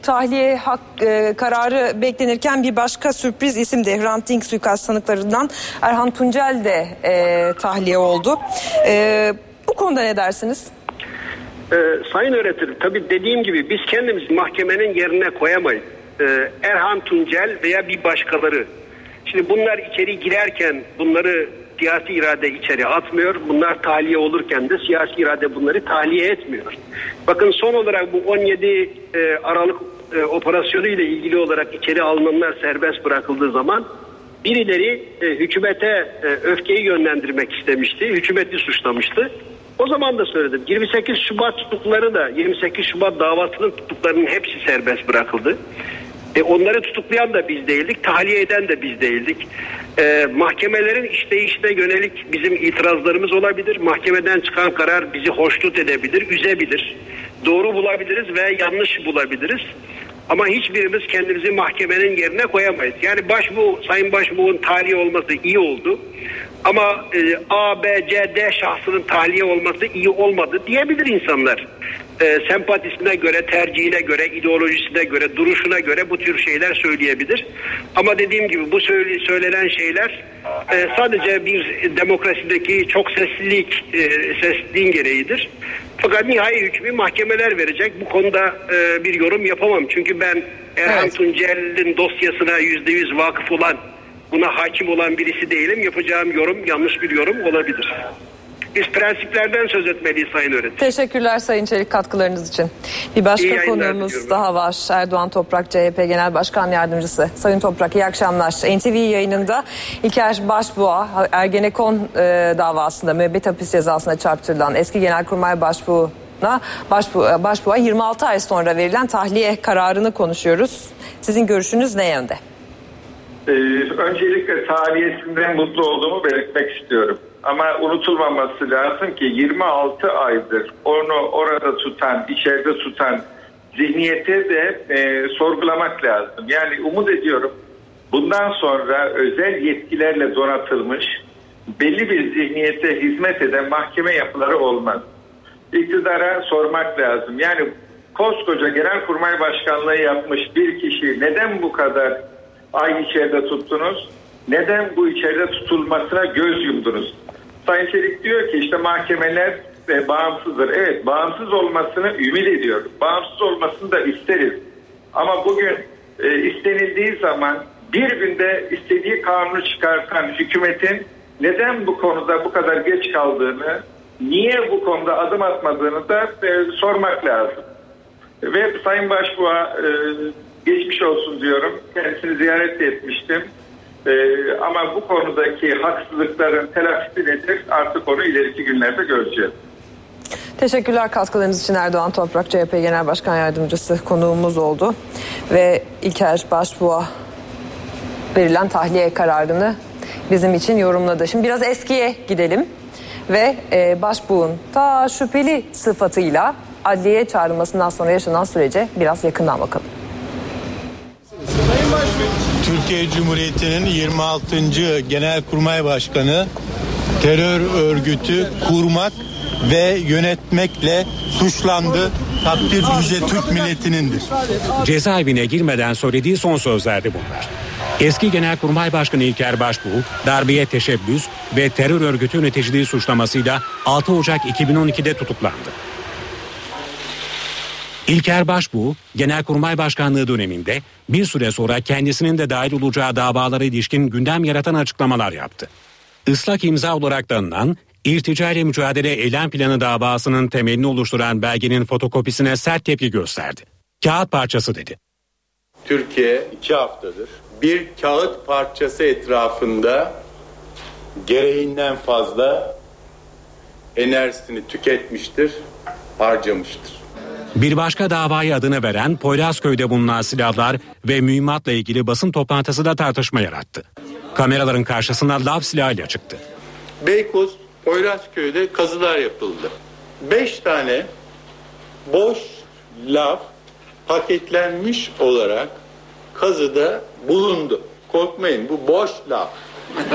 tahliye hak e, kararı beklenirken bir başka sürpriz isim de Hrant Dink suikast sanıklarından Erhan Tuncel de e, tahliye oldu. E, bu konuda ne dersiniz? Ee, sayın öğretim tabii dediğim gibi biz kendimizi mahkemenin yerine koyamayız. Ee, Erhan Tuncel veya bir başkaları. Şimdi bunlar içeri girerken bunları siyasi irade içeri atmıyor. Bunlar tahliye olurken de siyasi irade bunları tahliye etmiyor. Bakın son olarak bu 17 e, Aralık e, operasyonu ile ilgili olarak içeri alınanlar serbest bırakıldığı zaman birileri e, hükümete e, öfkeyi yönlendirmek istemişti. Hükümeti suçlamıştı. O zaman da söyledim. 28 Şubat tutukları da 28 Şubat davasının tutuklarının hepsi serbest bırakıldı. E, onları tutuklayan da biz değildik, tahliye eden de biz değildik. E, mahkemelerin işleyişine yönelik bizim itirazlarımız olabilir. Mahkemeden çıkan karar bizi hoşnut edebilir, üzebilir. Doğru bulabiliriz ve yanlış bulabiliriz. Ama hiçbirimiz kendimizi mahkemenin yerine koyamayız. Yani başbu, Sayın Başbuğ'un tahliye olması iyi oldu. Ama e, A, B, C, D şahsının tahliye olması iyi olmadı diyebilir insanlar. E, sempatisine göre, tercihine göre, ideolojisine göre, duruşuna göre bu tür şeyler söyleyebilir. Ama dediğim gibi bu söyle, söylenen şeyler e, sadece bir demokrasideki çok seslilik, e, sesliğin gereğidir. Fakat nihai hükmü mahkemeler verecek. Bu konuda e, bir yorum yapamam. Çünkü ben Erhan Tuncel'in dosyasına yüzde yüz vakıf olan, buna hakim olan birisi değilim. Yapacağım yorum yanlış bir yorum olabilir. Biz prensiplerden söz etmeliyiz Sayın Öğretmen. Teşekkürler Sayın Çelik katkılarınız için. Bir başka konuğumuz daha var. Erdoğan Toprak CHP Genel Başkan Yardımcısı. Sayın Toprak iyi akşamlar. NTV yayınında İlker Başbuğ'a Ergenekon e, davasında müebbet hapis cezasına çarptırılan eski Genelkurmay Başbuğ'una Başbu, e, Başbuğ'a 26 ay sonra verilen tahliye kararını konuşuyoruz. Sizin görüşünüz ne yönde? Ee, öncelikle tarihesinden mutlu olduğumu belirtmek istiyorum. Ama unutulmaması lazım ki 26 aydır onu orada tutan, içeride tutan zihniyeti de e, sorgulamak lazım. Yani umut ediyorum bundan sonra özel yetkilerle donatılmış belli bir zihniyete hizmet eden mahkeme yapıları olmaz. İktidara sormak lazım. Yani koskoca genelkurmay başkanlığı yapmış bir kişi neden bu kadar ay içeride tuttunuz? Neden bu içeride tutulmasına göz yumdunuz? Sayın Çelik diyor ki işte mahkemeler e, bağımsızdır. Evet bağımsız olmasını ümit ediyorum. Bağımsız olmasını da isteriz. Ama bugün e, istenildiği zaman bir günde istediği kanunu çıkartan hükümetin neden bu konuda bu kadar geç kaldığını, niye bu konuda adım atmadığını da e, sormak lazım. Ve Sayın Başbuğ'a e, geçmiş olsun diyorum. Kendisini ziyaret etmiştim. E, ama bu konudaki haksızlıkların telafisi nedir artık onu ileriki günlerde göreceğiz. Teşekkürler katkılarınız için Erdoğan Toprak CHP Genel Başkan Yardımcısı konuğumuz oldu. Ve İlker Başbuğ'a verilen tahliye kararını bizim için yorumladı. Şimdi biraz eskiye gidelim ve e, Başbuğ'un ta şüpheli sıfatıyla adliyeye çağrılmasından sonra yaşanan sürece biraz yakından bakalım. Türkiye Cumhuriyeti'nin 26. Genelkurmay Başkanı terör örgütü kurmak ve yönetmekle suçlandı. Takdir yüce Türk milletinindir. Cezaevine girmeden söylediği son sözlerdi bunlar. Eski Genelkurmay Başkanı İlker Başbuğ, darbeye teşebbüs ve terör örgütü yöneticiliği suçlamasıyla 6 Ocak 2012'de tutuklandı. İlker Başbuğ, Genelkurmay Başkanlığı döneminde bir süre sonra kendisinin de dahil olacağı davalara ilişkin gündem yaratan açıklamalar yaptı. Islak imza olarak tanınan İrtica ile Mücadele Eylem Planı davasının temelini oluşturan belgenin fotokopisine sert tepki gösterdi. Kağıt parçası dedi. Türkiye iki haftadır bir kağıt parçası etrafında gereğinden fazla enerjisini tüketmiştir, harcamıştır. Bir başka davaya adını veren Poyrazköy'de bulunan silahlar ve mühimmatla ilgili basın toplantısı da tartışma yarattı. Kameraların karşısına lav silahıyla çıktı. Beykoz Poyrazköy'de kazılar yapıldı. Beş tane boş laf paketlenmiş olarak kazıda bulundu. Korkmayın bu boş laf.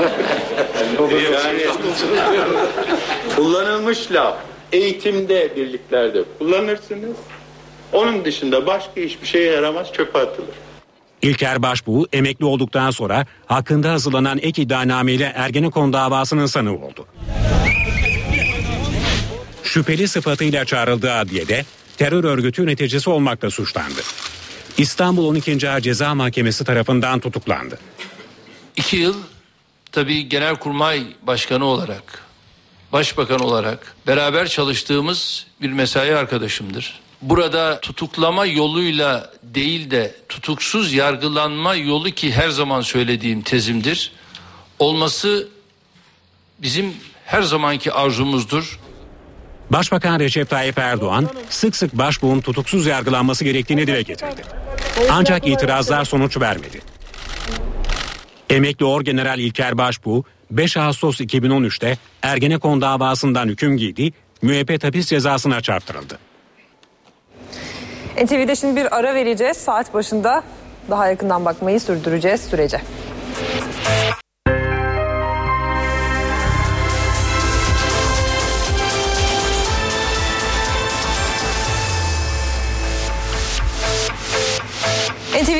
yani kullanılmış laf. Eğitimde birliklerde kullanırsınız. Onun dışında başka hiçbir şeye yaramaz çöpe atılır. İlker Başbuğ emekli olduktan sonra hakkında hazırlanan ek iddianameyle Ergenekon davasının sanığı oldu. Şüpheli sıfatıyla çağrıldığı adliyede terör örgütü yöneticisi olmakla suçlandı. İstanbul 12. Ağır Ceza Mahkemesi tarafından tutuklandı. İki yıl tabii Genelkurmay Başkanı olarak, Başbakan olarak beraber çalıştığımız bir mesai arkadaşımdır. Burada tutuklama yoluyla değil de tutuksuz yargılanma yolu ki her zaman söylediğim tezimdir. Olması bizim her zamanki arzumuzdur. Başbakan Recep Tayyip Erdoğan sık sık başbuğun tutuksuz yargılanması gerektiğini dile getirdi. Ancak itirazlar sonuç vermedi. Emekli Orgeneral İlker Başbuğ 5 Ağustos 2013'te Ergenekon davasından hüküm giydi, müebbet hapis cezasına çarptırıldı. NTV'de şimdi bir ara vereceğiz. Saat başında daha yakından bakmayı sürdüreceğiz sürece.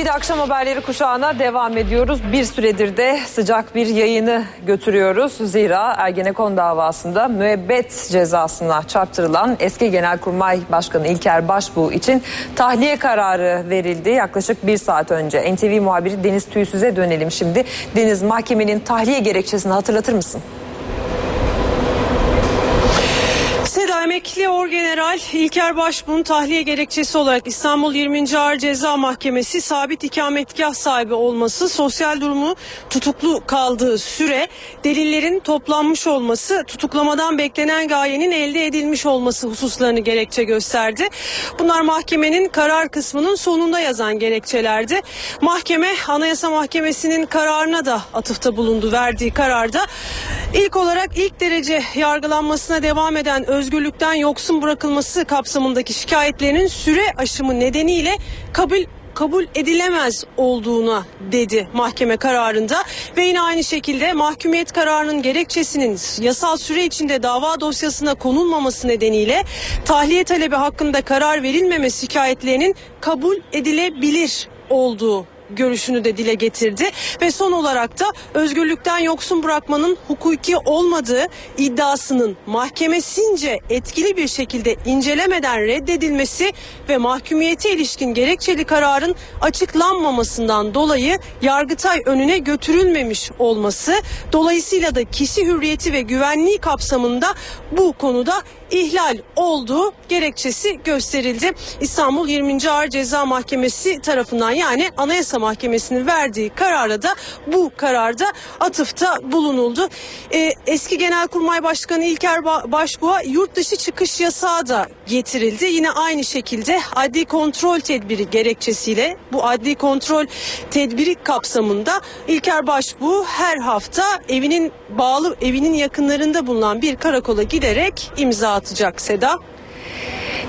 NTV'de akşam haberleri kuşağına devam ediyoruz. Bir süredir de sıcak bir yayını götürüyoruz. Zira Ergenekon davasında müebbet cezasına çarptırılan eski Genelkurmay Başkanı İlker Başbuğ için tahliye kararı verildi yaklaşık bir saat önce. NTV muhabiri Deniz Tüysüz'e dönelim şimdi. Deniz mahkemenin tahliye gerekçesini hatırlatır mısın? Emekli Orgeneral İlker Başbuğ'un tahliye gerekçesi olarak İstanbul 20. Ağır Ceza Mahkemesi sabit ikametgah sahibi olması, sosyal durumu tutuklu kaldığı süre, delillerin toplanmış olması, tutuklamadan beklenen gayenin elde edilmiş olması hususlarını gerekçe gösterdi. Bunlar mahkemenin karar kısmının sonunda yazan gerekçelerdi. Mahkeme Anayasa Mahkemesi'nin kararına da atıfta bulundu verdiği kararda. İlk olarak ilk derece yargılanmasına devam eden özgürlükten yoksun bırakılması kapsamındaki şikayetlerinin süre aşımı nedeniyle kabul kabul edilemez olduğuna dedi mahkeme kararında. Ve yine aynı şekilde mahkumiyet kararının gerekçesinin yasal süre içinde dava dosyasına konulmaması nedeniyle tahliye talebi hakkında karar verilmemesi şikayetlerinin kabul edilebilir olduğu görüşünü de dile getirdi. Ve son olarak da özgürlükten yoksun bırakmanın hukuki olmadığı iddiasının mahkemesince etkili bir şekilde incelemeden reddedilmesi ve mahkumiyete ilişkin gerekçeli kararın açıklanmamasından dolayı Yargıtay önüne götürülmemiş olması dolayısıyla da kişi hürriyeti ve güvenliği kapsamında bu konuda ihlal olduğu gerekçesi gösterildi. İstanbul 20. Ağır Ceza Mahkemesi tarafından yani Anayasa Mahkemesi'nin verdiği karara da bu kararda atıfta bulunuldu. Ee, eski Genelkurmay Başkanı İlker Ba- Başbuğ'a yurt dışı çıkış yasağı da getirildi. Yine aynı şekilde adli kontrol tedbiri gerekçesiyle bu adli kontrol tedbiri kapsamında İlker Başbuğ her hafta evinin bağlı evinin yakınlarında bulunan bir karakola giderek imza atacak Seda.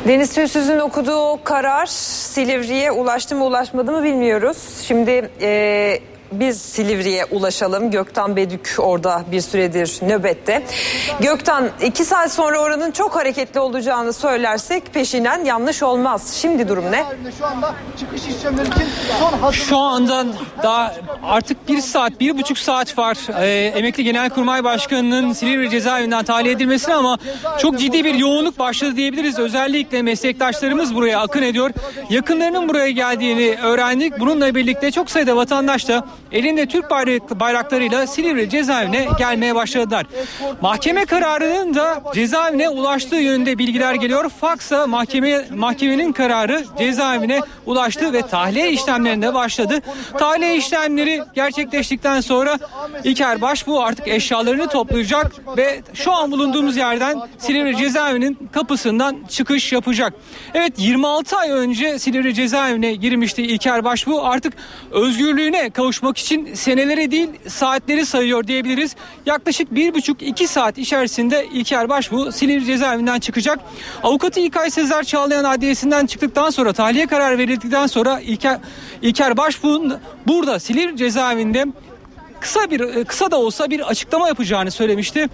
Deniz Tüysüz'ün okuduğu karar Silivri'ye ulaştı mı ulaşmadı mı bilmiyoruz. Şimdi e, biz Silivri'ye ulaşalım. Gökten Bedük orada bir süredir nöbette. Gökten iki saat sonra oranın çok hareketli olacağını söylersek peşinen yanlış olmaz. Şimdi durum ne? Şu anda çıkış işlemleri için son. Şu anda daha artık bir saat, bir buçuk saat var e, emekli Genelkurmay Başkanı'nın Silivri cezaevinden tahliye edilmesine ama çok ciddi bir yoğunluk başladı diyebiliriz. Özellikle meslektaşlarımız buraya akın ediyor. Yakınlarının buraya geldiğini öğrendik. Bununla birlikte çok sayıda vatandaş da elinde Türk bayrak, bayraklarıyla Silivri cezaevine gelmeye başladılar. Mahkeme kararının da cezaevine ulaştığı yönünde bilgiler geliyor. Faksa mahkeme mahkemenin kararı cezaevine ulaştı ve tahliye işlemlerinde başladı. Tahliye işlemleri gerçekleştikten sonra İlker Başbuğ artık eşyalarını toplayacak ve şu an bulunduğumuz yerden Silivri cezaevinin kapısından çıkış yapacak. Evet 26 ay önce Silivri cezaevine girmişti İlker Başbuğ artık özgürlüğüne kavuşmak için seneleri değil saatleri sayıyor diyebiliriz. Yaklaşık bir buçuk iki saat içerisinde İlker Başbuğ Silivri cezaevinden çıkacak. Avukatı İlkay Sezer Çağlayan adliyesinden çıktıktan sonra tahliye kararı verildikten sonra İlker, İlker Başbuğ'un burada Silivri cezaevinde kısa bir kısa da olsa bir açıklama yapacağını söylemişti.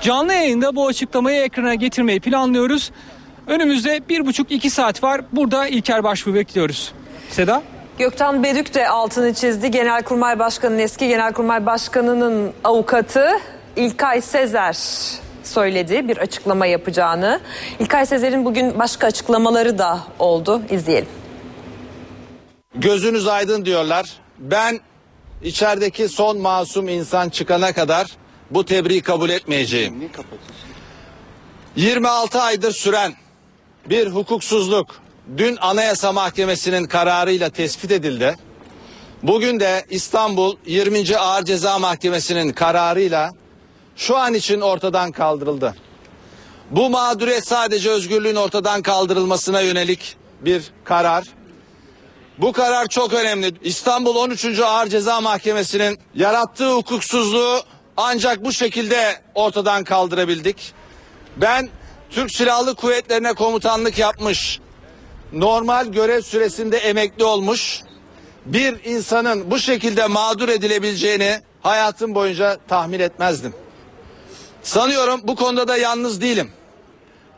Canlı yayında bu açıklamayı ekrana getirmeyi planlıyoruz. Önümüzde bir buçuk iki saat var. Burada İlker Başbuğ bekliyoruz. Seda? Gökten Bedük de altını çizdi. Genelkurmay Başkanı'nın eski Genelkurmay Başkanı'nın avukatı İlkay Sezer söyledi bir açıklama yapacağını. İlkay Sezer'in bugün başka açıklamaları da oldu. İzleyelim. Gözünüz aydın diyorlar. Ben içerideki son masum insan çıkana kadar bu tebriği kabul etmeyeceğim. 26 aydır süren bir hukuksuzluk dün Anayasa Mahkemesi'nin kararıyla tespit edildi. Bugün de İstanbul 20. Ağır Ceza Mahkemesi'nin kararıyla şu an için ortadan kaldırıldı. Bu mağduriyet sadece özgürlüğün ortadan kaldırılmasına yönelik bir karar. Bu karar çok önemli. İstanbul 13. Ağır Ceza Mahkemesi'nin yarattığı hukuksuzluğu ancak bu şekilde ortadan kaldırabildik. Ben Türk Silahlı Kuvvetleri'ne komutanlık yapmış, normal görev süresinde emekli olmuş bir insanın bu şekilde mağdur edilebileceğini hayatım boyunca tahmin etmezdim. Sanıyorum bu konuda da yalnız değilim.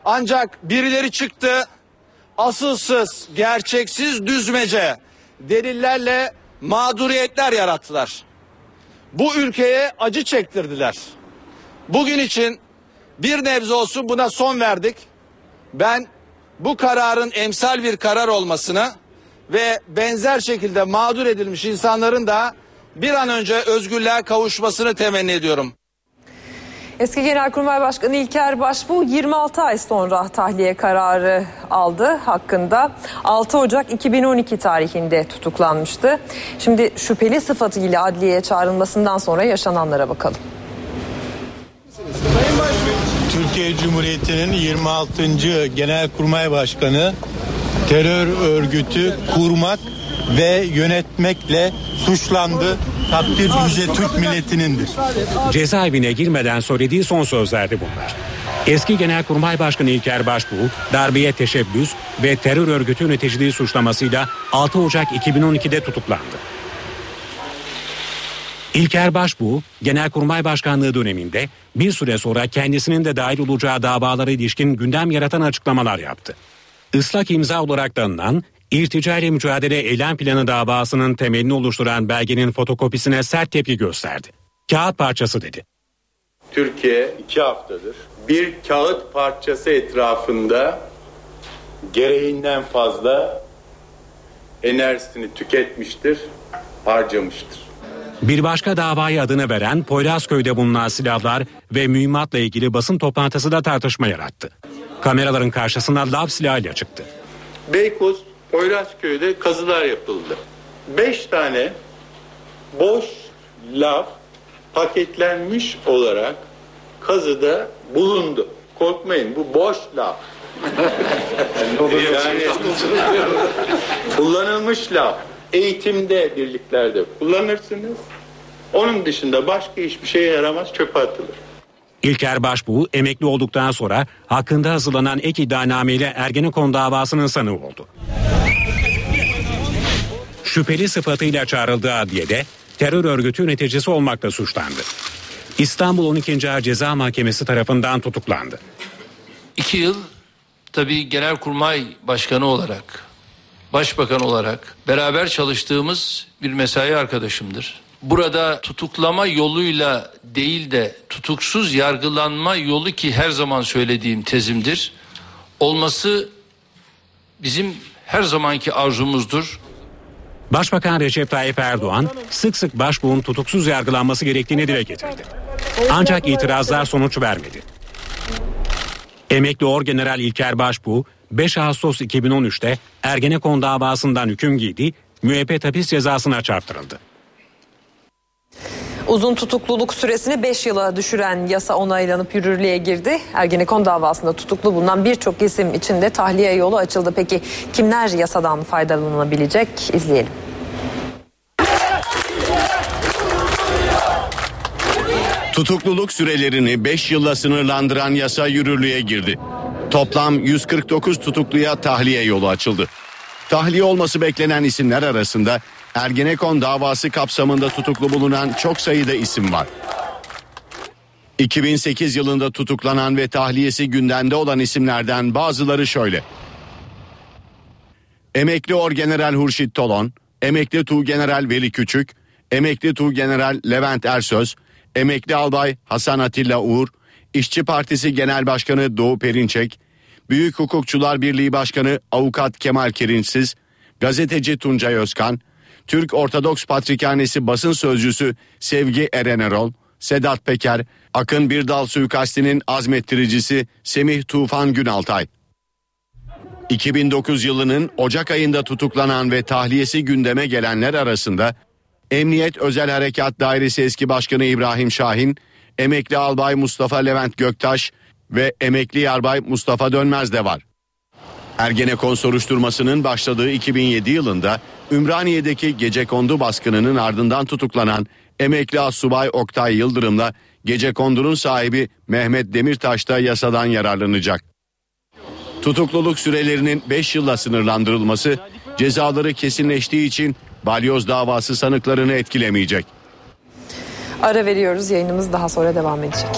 Ancak birileri çıktı asılsız, gerçeksiz düzmece delillerle mağduriyetler yarattılar. Bu ülkeye acı çektirdiler. Bugün için bir nebze olsun buna son verdik. Ben bu kararın emsal bir karar olmasını ve benzer şekilde mağdur edilmiş insanların da bir an önce özgürlüğe kavuşmasını temenni ediyorum. Eski Genelkurmay Başkanı İlker Başbuğ 26 ay sonra tahliye kararı aldı hakkında. 6 Ocak 2012 tarihinde tutuklanmıştı. Şimdi şüpheli sıfatıyla adliyeye çağrılmasından sonra yaşananlara bakalım. Türkiye Cumhuriyeti'nin 26. Genelkurmay Başkanı terör örgütü kurmak ve yönetmekle suçlandı. Takdir yüce Türk milletinindir. Cezaevine girmeden söylediği son sözlerdi bunlar. Eski Genelkurmay Başkanı İlker Başbuğ, darbeye teşebbüs ve terör örgütü yöneticiliği suçlamasıyla 6 Ocak 2012'de tutuklandı. İlker Başbuğ, Genelkurmay Başkanlığı döneminde bir süre sonra kendisinin de dahil olacağı davalara ilişkin gündem yaratan açıklamalar yaptı. Islak imza olarak tanınan İrtica Mücadele Eylem Planı davasının temelini oluşturan belgenin fotokopisine sert tepki gösterdi. Kağıt parçası dedi. Türkiye iki haftadır bir kağıt parçası etrafında gereğinden fazla enerjisini tüketmiştir, harcamıştır. Bir başka davaya adını veren Poyrazköy'de bulunan silahlar ve mühimmatla ilgili basın toplantısı da tartışma yarattı. Kameraların karşısına lav silahıyla çıktı. Beykoz Poyrazköy'de kazılar yapıldı. Beş tane boş laf paketlenmiş olarak kazıda bulundu. Korkmayın bu boş laf. yani kullanılmış laf. Eğitimde birliklerde kullanırsınız. Onun dışında başka hiçbir şeye yaramaz çöpe atılır. İlker Başbuğ emekli olduktan sonra hakkında hazırlanan ek iddianameyle Ergenekon davasının sanığı oldu. Şüpheli sıfatıyla çağrıldığı adliyede terör örgütü yöneticisi olmakla suçlandı. İstanbul 12. Ağır Ceza Mahkemesi tarafından tutuklandı. İki yıl tabii Genelkurmay Başkanı olarak, Başbakan olarak beraber çalıştığımız bir mesai arkadaşımdır. Burada tutuklama yoluyla değil de tutuksuz yargılanma yolu ki her zaman söylediğim tezimdir. Olması bizim her zamanki arzumuzdur. Başbakan Recep Tayyip Erdoğan sık sık başbuğun tutuksuz yargılanması gerektiğini dile getirdi. Ancak itirazlar sonuç vermedi. Emekli Orgeneral İlker Başbuğ 5 Ağustos 2013'te Ergenekon davasından hüküm giydi, müebbet hapis cezasına çarptırıldı. Uzun tutukluluk süresini 5 yıla düşüren yasa onaylanıp yürürlüğe girdi. Ergenekon davasında tutuklu bulunan birçok isim için de tahliye yolu açıldı. Peki kimler yasadan faydalanabilecek? İzleyelim. Tutukluluk sürelerini 5 yılla sınırlandıran yasa yürürlüğe girdi. Toplam 149 tutukluya tahliye yolu açıldı. Tahliye olması beklenen isimler arasında Ergenekon davası kapsamında tutuklu bulunan çok sayıda isim var. 2008 yılında tutuklanan ve tahliyesi gündemde olan isimlerden bazıları şöyle. Emekli Orgeneral Hurşit Tolon, Emekli Tuğgeneral Veli Küçük, Emekli Tuğgeneral Levent Ersöz, Emekli Albay Hasan Atilla Uğur, İşçi Partisi Genel Başkanı Doğu Perinçek, Büyük Hukukçular Birliği Başkanı Avukat Kemal Kirinçsiz, gazeteci Tuncay Özkan, Türk Ortodoks Patrikhanesi basın sözcüsü Sevgi Eren Erol, Sedat Peker, Akın Birdal suikastinin azmettiricisi Semih Tufan Günaltay. 2009 yılının Ocak ayında tutuklanan ve tahliyesi gündeme gelenler arasında Emniyet Özel Harekat Dairesi eski başkanı İbrahim Şahin, emekli albay Mustafa Levent Göktaş ve emekli yarbay Mustafa Dönmez de var. Ergenekon soruşturmasının başladığı 2007 yılında Ümraniye'deki gecekondu baskınının ardından tutuklanan emekli asubay Oktay Yıldırım'la gecekondunun sahibi Mehmet Demirtaş da yasadan yararlanacak. Tutukluluk sürelerinin 5 yılla sınırlandırılması cezaları kesinleştiği için balyoz davası sanıklarını etkilemeyecek. Ara veriyoruz yayınımız daha sonra devam edecek.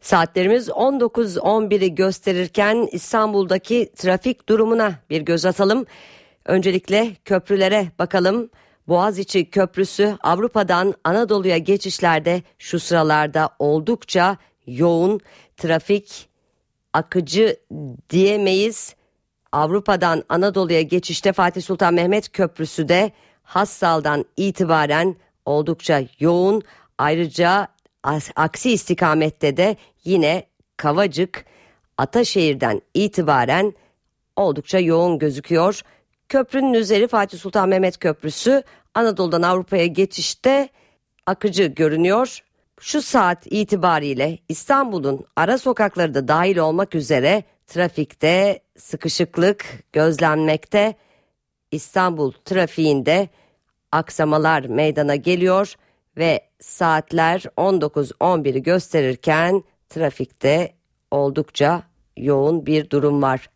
Saatlerimiz 19.11'i gösterirken İstanbul'daki trafik durumuna bir göz atalım. Öncelikle köprülere bakalım. Boğaziçi Köprüsü Avrupa'dan Anadolu'ya geçişlerde şu sıralarda oldukça yoğun trafik akıcı diyemeyiz. Avrupa'dan Anadolu'ya geçişte Fatih Sultan Mehmet Köprüsü de Hassal'dan itibaren oldukça yoğun. Ayrıca aksi istikamette de yine Kavacık Ataşehir'den itibaren oldukça yoğun gözüküyor. Köprünün üzeri Fatih Sultan Mehmet Köprüsü Anadolu'dan Avrupa'ya geçişte akıcı görünüyor. Şu saat itibariyle İstanbul'un ara sokakları da dahil olmak üzere trafikte sıkışıklık gözlenmekte. İstanbul trafiğinde aksamalar meydana geliyor ve saatler 19.11'i gösterirken trafikte oldukça yoğun bir durum var.